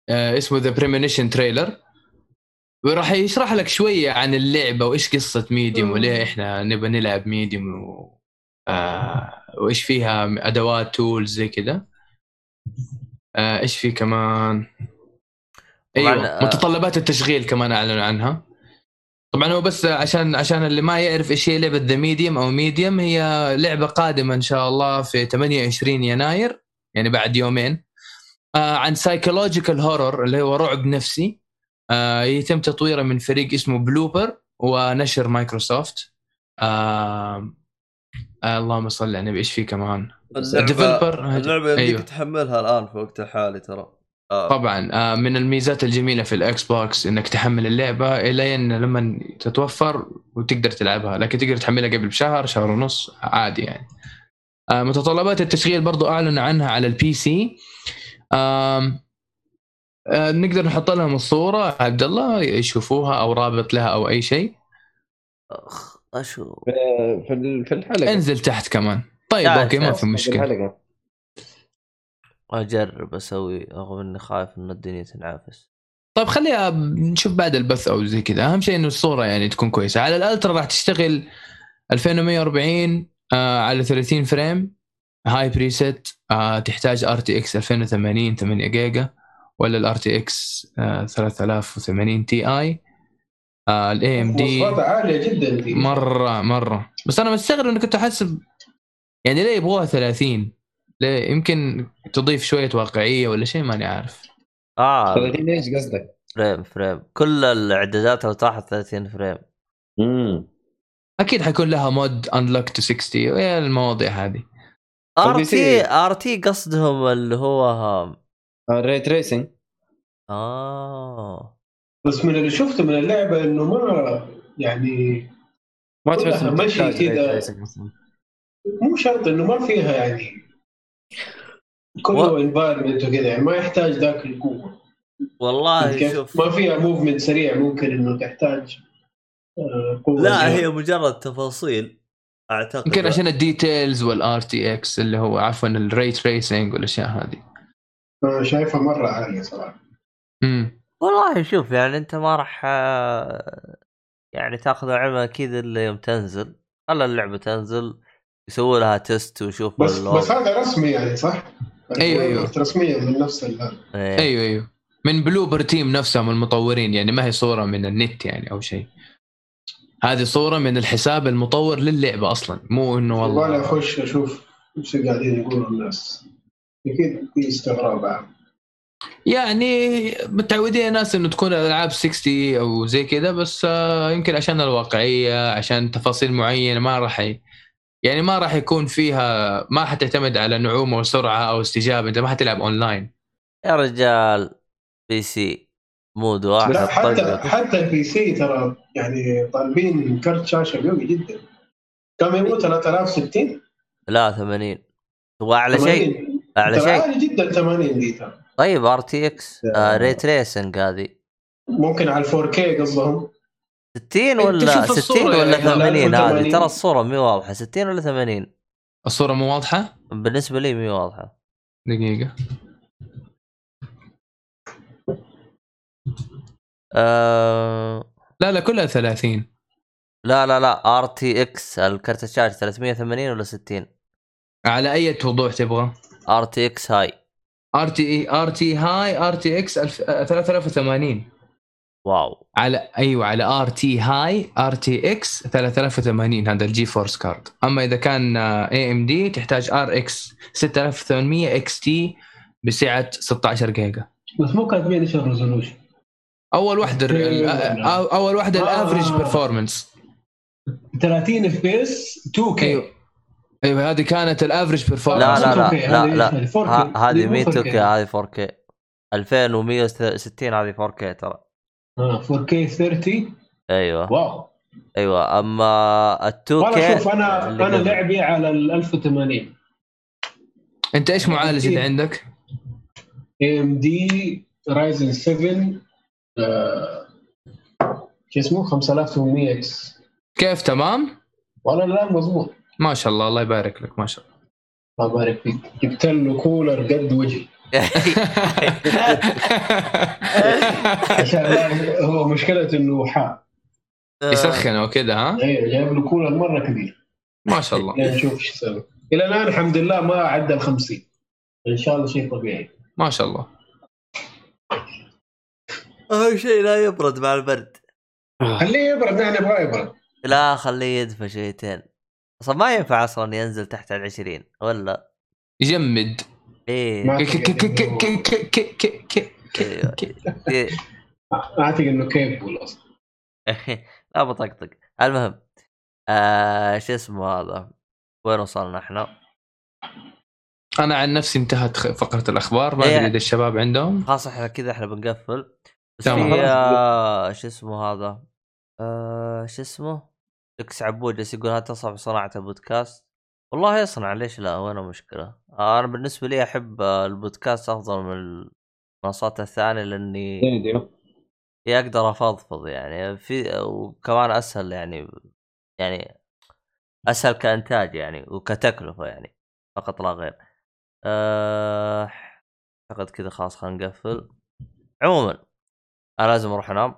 آه، اسمه the Premonition trailer وراح يشرح لك شوية عن اللعبة وإيش قصة Medium وليه إحنا نبغى نلعب Medium و... آه، وإيش فيها أدوات tools زي كذا آه، إيش في كمان؟ أيوه آه، متطلبات التشغيل كمان أعلنوا عنها. طبعا هو بس عشان عشان اللي ما يعرف إيش هي لعبة The Medium أو Medium هي لعبة قادمة إن شاء الله في 28 يناير يعني بعد يومين. آه عن psychological horror اللي هو رعب نفسي. آه يتم تطويره من فريق اسمه بلوبر ونشر مايكروسوفت آه آه اللهم صل على النبي إيش في كمان؟ ال developer اللعبة يمديك أيوه. تحملها الآن في وقت الحالي ترى. آه. طبعا. آه، من الميزات الجميلة في الاكس بوكس إنك تحمل اللعبة إلى أن لما تتوفر وتقدر تلعبها لكن تقدر تحملها قبل بشهر شهر ونص عادي يعني. آه، متطلبات التشغيل برضو اعلنوا عنها على ال PC نقدر نحط لهم الصورة عبد الله يشوفوها أو رابط لها أو أي شيء. أخ، أشوف. في ال- في الحلقة. انزل تحت كمان. طيب أوكي ما في في مشكلة. أجرب أسوي رغم إني خايف إن الدنيا تنعفس. طيب خليها نشوف بعد البث أو زي كذا. أهم شيء انه الصورة يعني تكون كويسة. على ال ultra راح تشتغل 2140 آه على 30 frame. high preset آه تحتاج RTX 2080 8 جيجا ولا ال RTX 3080 تي اي الاي ام دي عالية جدا دي مرة مرة. بس أنا مستغرب إني كنت أحسب يعني ليه يبغوها 30 ليه؟ يمكن تضيف شوية واقعية ولا شيء ماني عارف. آه. 30 إيش قصدك؟ فريم فريم. كل الإعدادات لو طاحت 30 فريم. امم أكيد حيكون لها مود انلوك تو 60 ويا المواضيع هذه. آر تي. آر تي قصدهم اللي هو ال ray tracing آه بس من اللي شفته من اللعبة إنه ما يعني ما تحس مشي كذا. مو شرط إنه ما فيها يعني كله environment وكذا يعني ما يحتاج ذاك القوة والله كيف؟ شوف ما فيها movement سريع ممكن إنه تحتاج آه، قوة لا. هي مجرد تفاصيل أعتقد يمكن عشان ال details وال RTX اللي هو عفوا ال ray tracing والأشياء هذه شايفها مرة عالية صراحة امم والله شوف يعني أنت ما راح آه، يعني تأخذ العلم أكيد إلا يوم تنزل خلى اللعبة تنزل يسووا لها test ويشوف بس. بس هذا رسمي يعني صح؟ أيوة، أيوة. رسميا من نفس ال- إيه. أيوه أيوه من Bloober Team نفسهم المطورين يعني ما هي صورة من النت يعني أو شيء هذه صورة من الحساب المطور للعبة أصلا مو إنه والله. والله أخش أشوف إيش قاعدين يقولوا الناس. أكيد في استغراب. عام يعني متعودين الناس إنه تكون الالعاب 60 أو زي كذا بس آه، يمكن عشان الواقعية عشان تفاصيل معينة ما راح ي... يعني ما راح يكون فيها ما حتعتمد على نعومة وسرعة أو استجابة. أنت ما حتلعب أونلاين. يا رجال PC. مود واحد لا حتى. حتى ال PC ترى يعني طالبين كرت شاشة قوي جدا. كم يبغوا؟ 3060 لا 80 تبغى أعلى شيء؟ 80 أعلى شيء. عالي جدا 80 دي ترى. طيب RTX ray tracing هذه. ممكن على 4K قصدهم. 60 ولا شوف 60 الصورة ولا يعني، 80 هذه؟ 1080. ترى الصورة مي واضحة. 60 ولا 80 الصورة مو واضحة؟ بالنسبة لي مي واضحة. دقيقة. أه... لا لا كلها 30 لا لا لا RTX الكرت الشاشه 380 ولا 60 على أي وضوح تبغى؟ آر تي إكس هاي. آر تي RT high RTX 3080 واو. على أيوه على آر تي هاي آر تي إكس 3080 هذا ال GeForce card. أما إذا كان AMD تحتاج RX 6800 XT بسعة 16 جيجا. بس مو كاتبين إيش ال resolution. أول واحدة ال- ال- أول واحدة آه. ال average performance 30 FPS 2K أيوه أيوه هذه كانت ال average performance لا لا لا 4K، لا هذه لا هذه؟ 4K. ه- هذه دي مو 100 4K. كي هذه 4 كي 2160 هذه 4 كي ترى آه 4K 30 أيوه واو أيوه أما ال 2 والله K شوف أنا أنا. لعبي على ال 1080 أنت إيش معالج اللي عندك؟ AMD Ryzen 7 آه، شو اسمه؟ 5800 X. كيف تمام؟ والله لا مضبوط. ما شاء الله الله يبارك لك ما شاء الله. الله يبارك فيك. جبت له كولر قد وجهي. عشان هو مشكلته إنه حار يسخن وكذا ها؟ أيوه جايب له كولر مرة كبير. ما شاء الله. نشوف إيش يسوي. إلى الآن الحمد لله ما عدى ال 50 إن شاء الله شيء طبيعي. ما شاء الله. اهم شيء لا يبرد مع البرد. آه. خليه يبرد نحن نبغاه يبرد. لا خليه يدفى شويتين. أصلا ما ينفع أصلا ينزل تحت ال 20 ولا؟ يجمد. إيه. أعتقد إنه كيف أصلا. لا بطقطق. المهم آه شو اسمه هذا؟ وين وصلنا إحنا؟ أنا عن نفسي انتهت فقرة الأخبار ما إيه. أدري إذا الشباب عندهم. خلاص إحنا كذا إحنا بنقفل. بس. في آه شو اسمه هذا آه شو اسمه إكس عبود جالس يقول هل تصعب صناعة البودكاست؟ والله يصنع ليش لا وين المشكلة؟ آه أنا بالنسبة لي أحب آه البودكاست أفضل من المنصات الثانية لأني إيه أقدر أفضفض يعني في وكمان أسهل يعني يعني أسهل كإنتاج يعني وكتكلفة يعني فقط لا غير. أه، أعتقد كذا خلاص خلينا نقفل. عموما أنا لازم أروح أنام.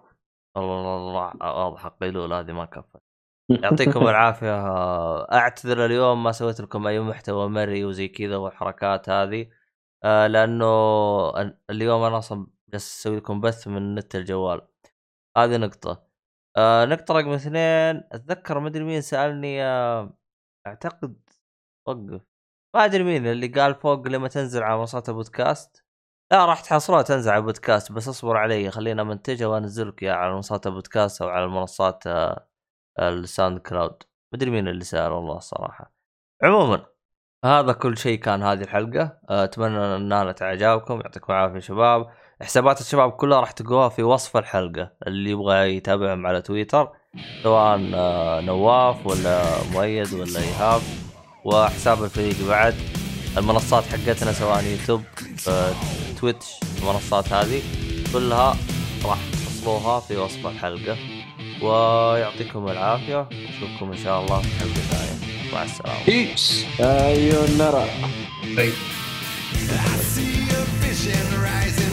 الله الله الله واضح قيلوله هذه ما كفت. يعطيكم العافية. أعتذر اليوم ما سويت لكم أي محتوى مري وزي كذا والحركات هذه. آه لأنه اليوم أنا أصلا جالس أسوي لكم بث من نت الجوال. هذه نقطة. آه نقطة رقم اثنين. أتذكر ما أدري مين سألني آه أعتقد وقف. ما أدري مين اللي قال فوق لما تنزل على منصات البودكاست. لا راح تحصلها تنزل على البودكاست بس اصبر علي خلينا منتجها وانزل لك اياها على منصات البودكاست أو على المنصات آه ال SoundCloud. ما ادري مين اللي سأل والله الصراحة. عموما هذا كل شيء كان هذه الحلقة. آه، أتمنى أن نالت اعجابكم يعطيكم العافية شباب. حسابات الشباب كلها راح تلقوها في وصف الحلقة. اللي يبغى يتابعهم على تويتر سواء آه، نواف ولا مؤيد ولا إيهاب وحساب الفريق بعد. المنصات حقتنا سواء يوتيوب تويتش المنصات هذه كلها راح تصلوها في وصف الحلقة. ويعطيكم العافية. نشوفكم إن شاء الله في حلقة ثانية. مع السلامة. بيس أيوه نرى. طيب see a vision rising